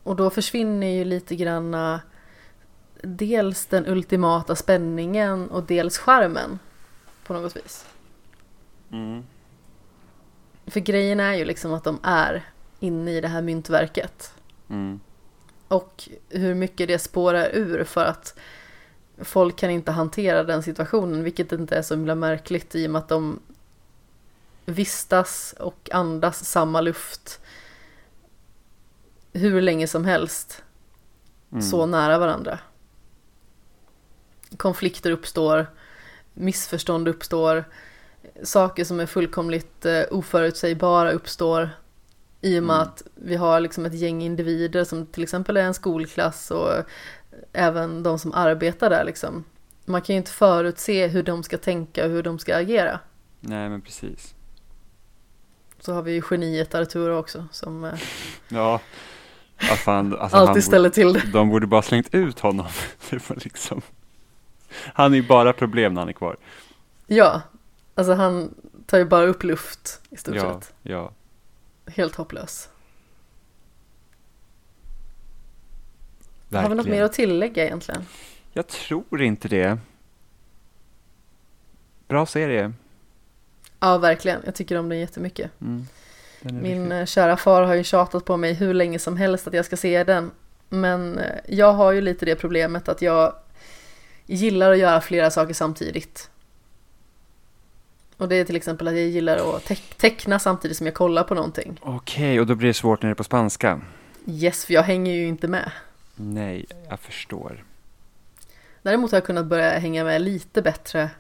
Och då försvinner ju lite granna dels den ultimata spänningen och dels charmen på något vis. Mm. För grejen är ju liksom att de är inne i det här myntverket. Mm. Och hur mycket det spårar ur för att folk kan inte hantera den situationen, vilket inte är så himla märkligt i och med att de vistas och andas samma luft hur länge som helst, Mm. så nära varandra. Konflikter uppstår, missförstånd uppstår, saker som är fullkomligt eh, oförutsägbara uppstår i och med Mm. att vi har liksom ett gäng individer som till exempel är en skolklass och även de som arbetar där liksom. Man kan ju inte förutse hur de ska tänka och hur de ska agera. Nej, men precis. Så har vi ju geniet Arturo också som eh, Ja, vad fan. Alltså, alltid ställer till det. de borde bara slängt ut honom. Det var liksom... Han är ju bara problem när han är kvar. Ja, alltså han tar ju bara upp luft i stort Ja, sett. ja. Helt hopplös. Verkligen. Har vi något mer att tillägga egentligen? Jag tror inte det. Bra serie. Ja, verkligen. Jag tycker om den jättemycket. Mm. Min riktigt- eh, kära far har ju tjatat på mig hur länge som helst att jag ska se den. Men eh, jag har ju lite det problemet att jag gillar att göra flera saker samtidigt. Och det är till exempel att jag gillar att teck- teckna samtidigt som jag kollar på någonting. Okej, och då blir det svårt när det är på spanska. Yes, för jag hänger ju inte med. Nej, jag förstår. Däremot har jag kunnat börja hänga med lite bättre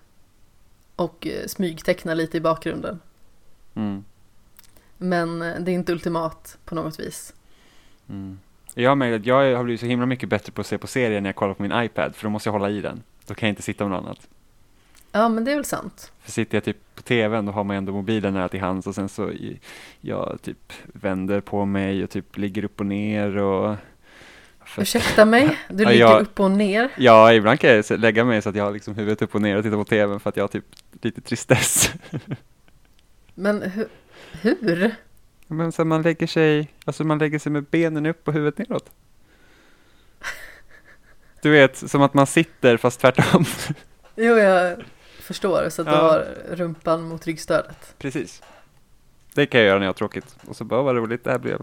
och eh, smygteckna lite i bakgrunden. Mm. Men det är inte ultimat på något vis. Mm. Jag har märkt att jag har blivit så himla mycket bättre på att se på serier när jag kollar på min iPad, för då måste jag hålla i den. Då kan jag inte sitta med något annat. Ja, men det är väl sant. För sitter jag typ på tvn, då har man ändå mobilen nära till hands och sen så jag typ vänder på mig och typ ligger upp och ner och... För, Ursäkta mig, du ligger jag- upp och ner. ja, ibland kan jag lägga mig så att jag har liksom huvudet upp och ner och tittar på tvn för att jag har typ lite tristess. Men hu- hur? Men sen man lägger sig, alltså man lägger sig med benen upp och huvudet neråt. Du vet, som att man sitter fast tvärtom. Jo, jag förstår. Så att du Ja. har rumpan mot ryggstödet. Precis. Det kan jag göra när jag har tråkigt. Och så bara, vad roligt det här blev.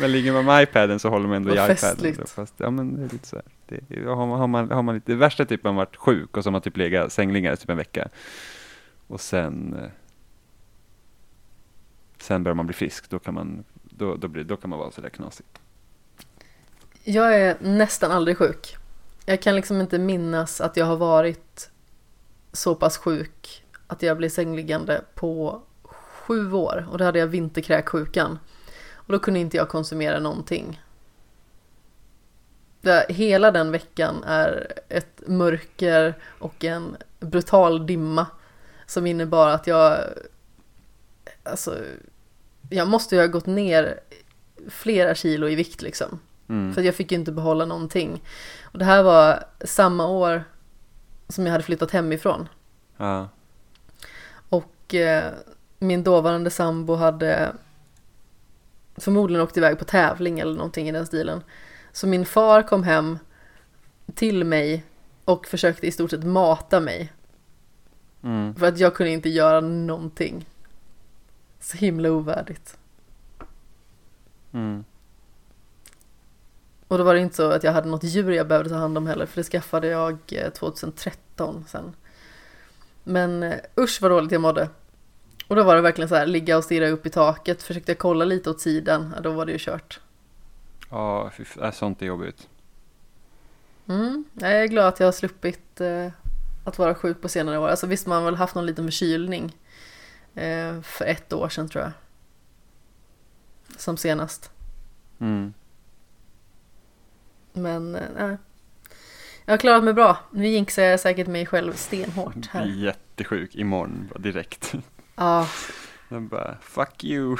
Men ligger man med iPaden så håller man ändå Vad i iPaden. Fast, ja men det är lite så här. Det, har, man, har, man, har man lite, det värsta är typ man varit sjuk och så har man typ legat sängligare typ en vecka. Och sen eh, Sen börjar man bli frisk, då kan man, då, då, blir, då kan man vara sådär knasig. Jag är nästan aldrig sjuk. Jag kan liksom inte minnas att jag har varit så pass sjuk att jag blev sängliggande på sju år. Och då hade jag vinterkräksjukan. Och då kunde inte jag konsumera någonting. Det, hela den veckan är ett mörker och en brutal dimma som innebar att jag, alltså, jag måste ju ha gått ner flera kilo i vikt liksom. Mm. För jag fick ju inte behålla någonting. Och det här var samma år som jag hade flyttat hemifrån. Ja. Och eh, min dåvarande sambo hade förmodligen åkt iväg på tävling eller någonting i den stilen. Så min far kom hem till mig och försökte i stort sett mata mig. Mm. För att jag kunde inte göra någonting. Så himla ovärdigt. Mm. Och då var det inte så att jag hade något djur jag behövde ta hand om heller, för det skaffade jag eh, 2013 sen. Men eh, usch vad dåligt jag mådde. Och då var det verkligen så här, ligga och stirra upp i taket, försökte jag kolla lite åt sidan, ja, då var det ju kört. Ja, äh, sånt är jobbigt. Mm, jag är glad att jag har sluppit eh, att vara sjuk på senare år. Alltså visst, man har väl haft någon liten förkylning eh, för ett år sedan tror jag. Som senast. Mm. Men eh, nej. Jag har klarat mig bra. Nu jinxar jag säkert mig själv stenhårt här. Jättesjuk imorgon direkt. Ja, Den bara, fuck you.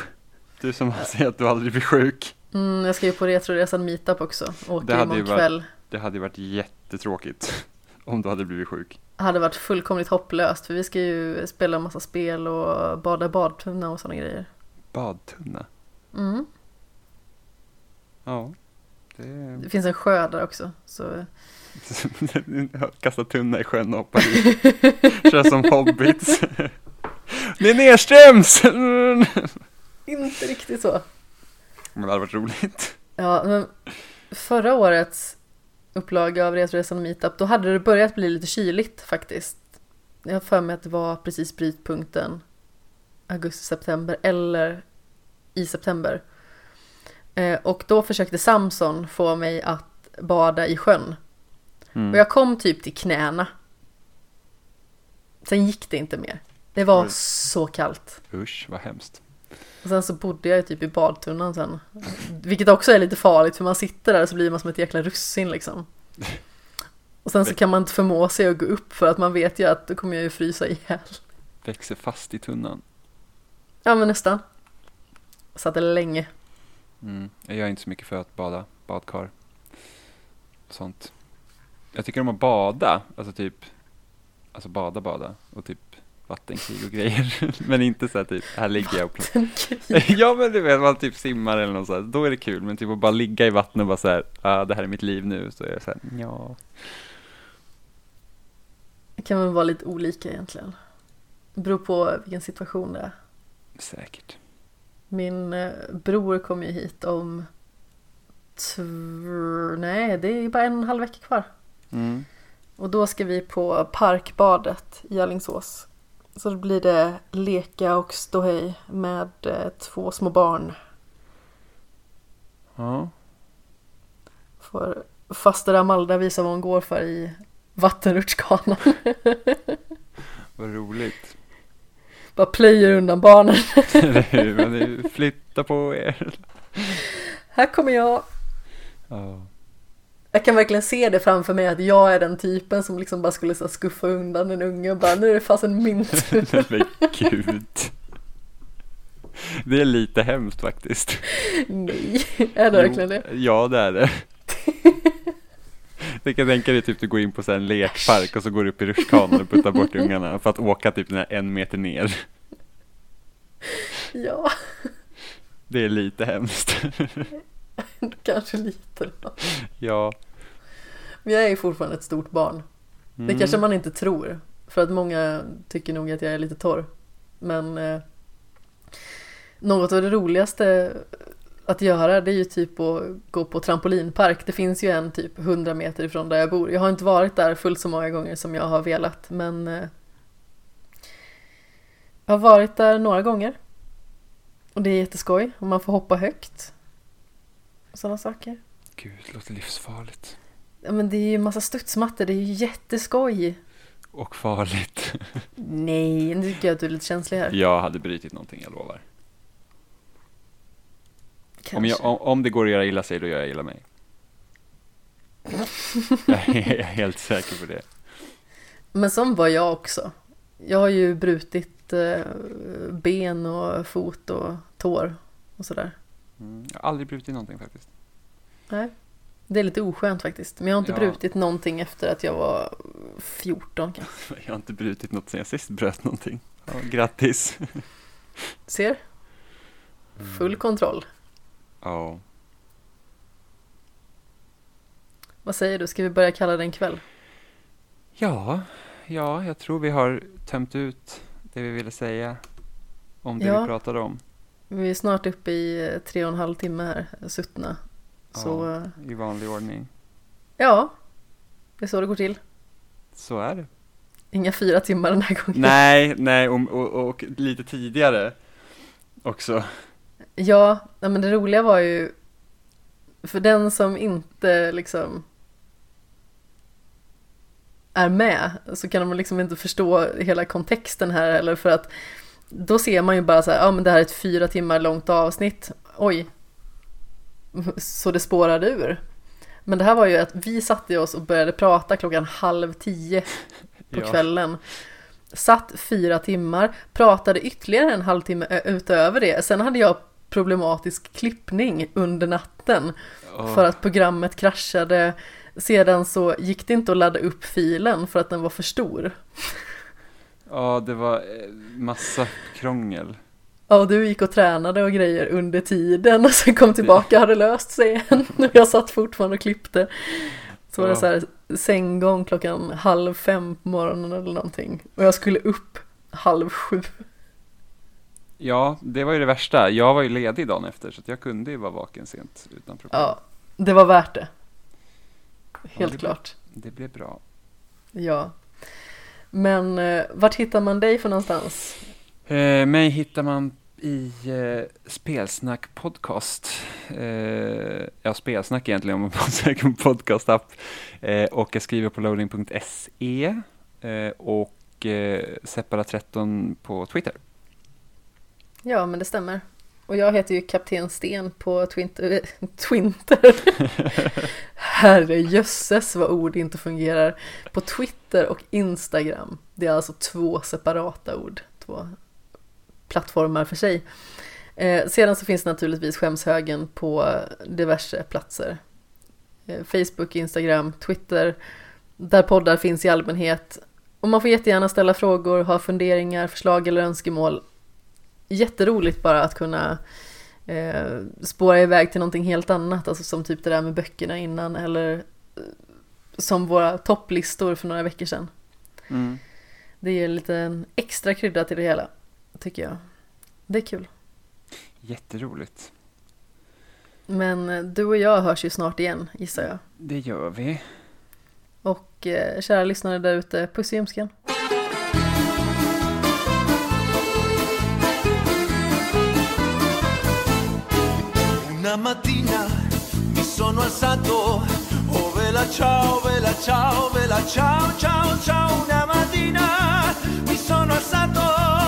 Du som säger att du aldrig blir sjuk. mm, jag ska ju på Retroresan Meetup också. Åker Det hade imorgon varit- kväll. Det hade ju varit jättetråkigt om du hade blivit sjuk. Hade varit fullkomligt hopplöst för vi ska ju spela en massa spel och bada badtunna och sådana grejer. Badtunna. Mm. Ja. Det... Det finns en sjö där också. Så Kasta tunna i sjön och hoppa i. Kör som hobbits. Är nedströms! inte riktigt så. Men det hade varit roligt. Ja, men förra årets upplaga av Retroresan Meetup, då hade det börjat bli lite kyligt faktiskt. Jag har för mig att det var precis brytpunkten augusti-september eller i september. Eh, och då försökte Samson få mig att bada i sjön. Mm. Och jag kom typ till knäna. Sen gick det inte mer. Det var Oj. så kallt. Usch, vad hemskt. Och sen så bodde jag ju typ i badtunnan sen. Vilket också är lite farligt för man sitter där och så blir man som ett jäkla russin liksom. Och sen så kan man inte förmå sig att gå upp för att man vet ju att då kommer jag ju frysa ihjäl. Växer fast i tunnan. Ja men nästan. Satt det länge. Mm. Jag är inte så mycket för att bada, badkar. Sånt. Jag tycker om att bada, alltså typ, alltså bada, bada och typ vattenkrig och grejer. men inte så här typ, här ligger jag och pl- Ja men du vet, man typ simmar eller något sånt, då är det kul. Men typ att bara ligga i vattnet och bara så här, ah, det här är mitt liv nu, så är det så här, ja. Det kan väl vara lite olika egentligen. Det beror på vilken situation det är. Säkert. Min eh, bror kommer ju hit om... Nej, det är bara en och en halv vecka kvar. Mm. Och då ska vi på Parkbadet i Alingsås. Så då blir det leka och ståhej med eh, två små barn. Ja. Får faster Amalda visa vad hon går för i vattenrutschkanan. Vad roligt. Bara plöjer undan barnen. Flytta på er. Här kommer jag. Ja. Jag kan verkligen se det framför mig att jag är den typen som liksom bara skulle så skuffa undan en unge och bara nu är det fasen min tur. Men gud. Det är lite hemskt faktiskt. Nej, är det verkligen det? Jo, Ja, det är det. Jag kan tänka dig typ du går in på så en lekpark och så går du upp i rutschkanan och puttar bort ungarna för att åka typ den här en meter ner. Ja, Det är lite hemskt. kanske lite då. Ja. Men jag är fortfarande ett stort barn. Det Mm. kanske man inte tror. För att många tycker nog att jag är lite torr. Men eh, något av det roligaste att göra det är ju typ att gå på trampolinpark. Det finns ju en typ 100 meter ifrån där jag bor. Jag har inte varit där fullt så många gånger som jag har velat. Men eh, jag har varit där några gånger. Och det är jätteskoj. Och man får hoppa högt. Och sådana saker. Gud, det låter livsfarligt. Ja men det är ju en massa studsmattor. Det är ju jätteskoj. Och farligt. Nej, nu tycker jag att du är lite känslig här. Jag hade brutit någonting, jag lovar. Kanske. Om, jag, om, om det går att göra illa sig, då gör jag illa mig. jag är helt säker på det. Men som var jag också. Jag har ju brutit eh, ben och fot och tår och sådär. Mm. Jag har aldrig brutit någonting faktiskt. Nej. Det är lite oskönt faktiskt. Men jag har inte Ja. brutit någonting efter att jag var 14 kanske. Jag har inte brutit något sen jag sist bröt någonting. Ja, grattis! Ser? Full kontroll. Ja. Vad säger du, ska vi börja kalla det en kväll? Ja, ja, jag tror vi har tömt ut det vi ville säga om det Ja. vi pratade om. Vi är snart uppe i tre och en halv timme här, suttna. Så Ja. eh, I vanlig ordning. ja, det är så det går till. Så är det. Inga fyra timmar den här gången. nej, nej, och, och, och lite tidigare också. Ja, men det roliga var ju för den som inte liksom är med så kan de liksom inte förstå hela kontexten här eller för att då ser man ju bara så här, ja men det här är ett fyra timmar långt avsnitt, oj, så det spårade ur. Men det här var ju att vi satte oss och började prata klockan halv tio på Ja. kvällen. Satt fyra timmar, pratade ytterligare en halvtimme utöver det. Sen hade jag problematisk klippning under natten Åh, för att programmet kraschade. Sedan så gick det inte att ladda upp filen för att den var för stor. Oh. Ja, det var eh, massa krångel. Ja, och du gick och tränade och grejer under tiden och sen kom tillbaka och hade löst sig igen. Och jag satt fortfarande och klippte. Så var det Ja. så här sänggång klockan halv fem på morgonen eller någonting. Och jag skulle upp halv sju. Ja, det var ju det värsta. Jag var ju ledig dagen efter så jag kunde ju vara vaken sent utan problem. Ja, det var värt det. Helt det- klart. Det blev bra. Ja. Men eh, vart hittar man dig för någonstans? Eh, mig hittar man i eh, Spelsnack podcast. Eh, ja, Spelsnack egentligen om man söker på podcast-app. Eh, och jag skriver på loading.se eh, och eh, Separat13 på Twitter. Ja, men det stämmer. Och jag heter ju Kapten Sten på Twinter. Äh, Twinter. Herre jösses vad ord inte fungerar. På Twitter och Instagram. Det är alltså två separata ord. Två plattformar för sig. Eh, sedan så finns naturligtvis skämshögen på diverse platser. Eh, Facebook, Instagram, Twitter. Där poddar finns i allmänhet. Och man får jättegärna ställa frågor, ha funderingar, förslag eller önskemål jätteroligt bara att kunna eh, spåra iväg till någonting helt annat, alltså som typ det där med böckerna innan eller eh, som våra topplistor för några veckor sedan. Mm. Det ger lite en extra krydda till det hela, tycker jag. Det är kul. Jätteroligt. Men eh, du och jag hörs ju snart igen, gissar jag. Det gör vi. Och eh, kära lyssnare där ute, puss i ljumsken. Una mattina mi sono alzato, oh vela ciao, vela ciao, vela ciao, ciao, ciao. Una mattina mi sono alzato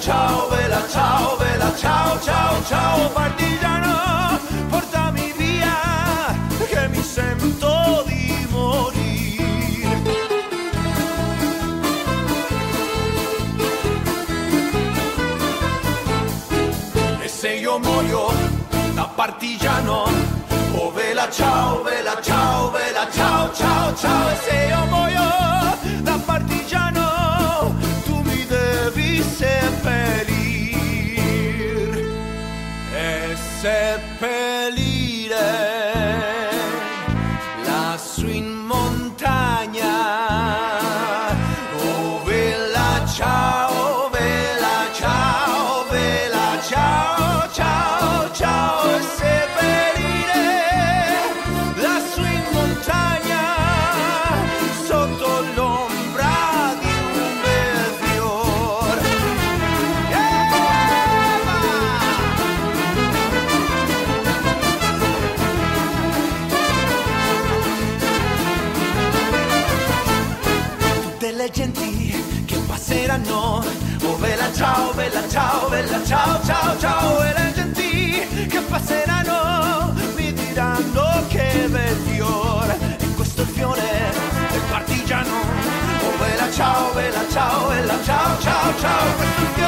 ciao, vela ciao, vela ciao, ciao, ciao. Partigiano, portami via, che mi sento di morire. E se io muoio da partigiano, oh vela ciao, vela ciao, vela ciao, ciao, ciao. E se io muoio separate. ciao ciao ciao e le genti che passeranno mi diranno che bel fiore in questo fiore del partigiano. Oh bella ciao bella ciao bella ciao ciao ciao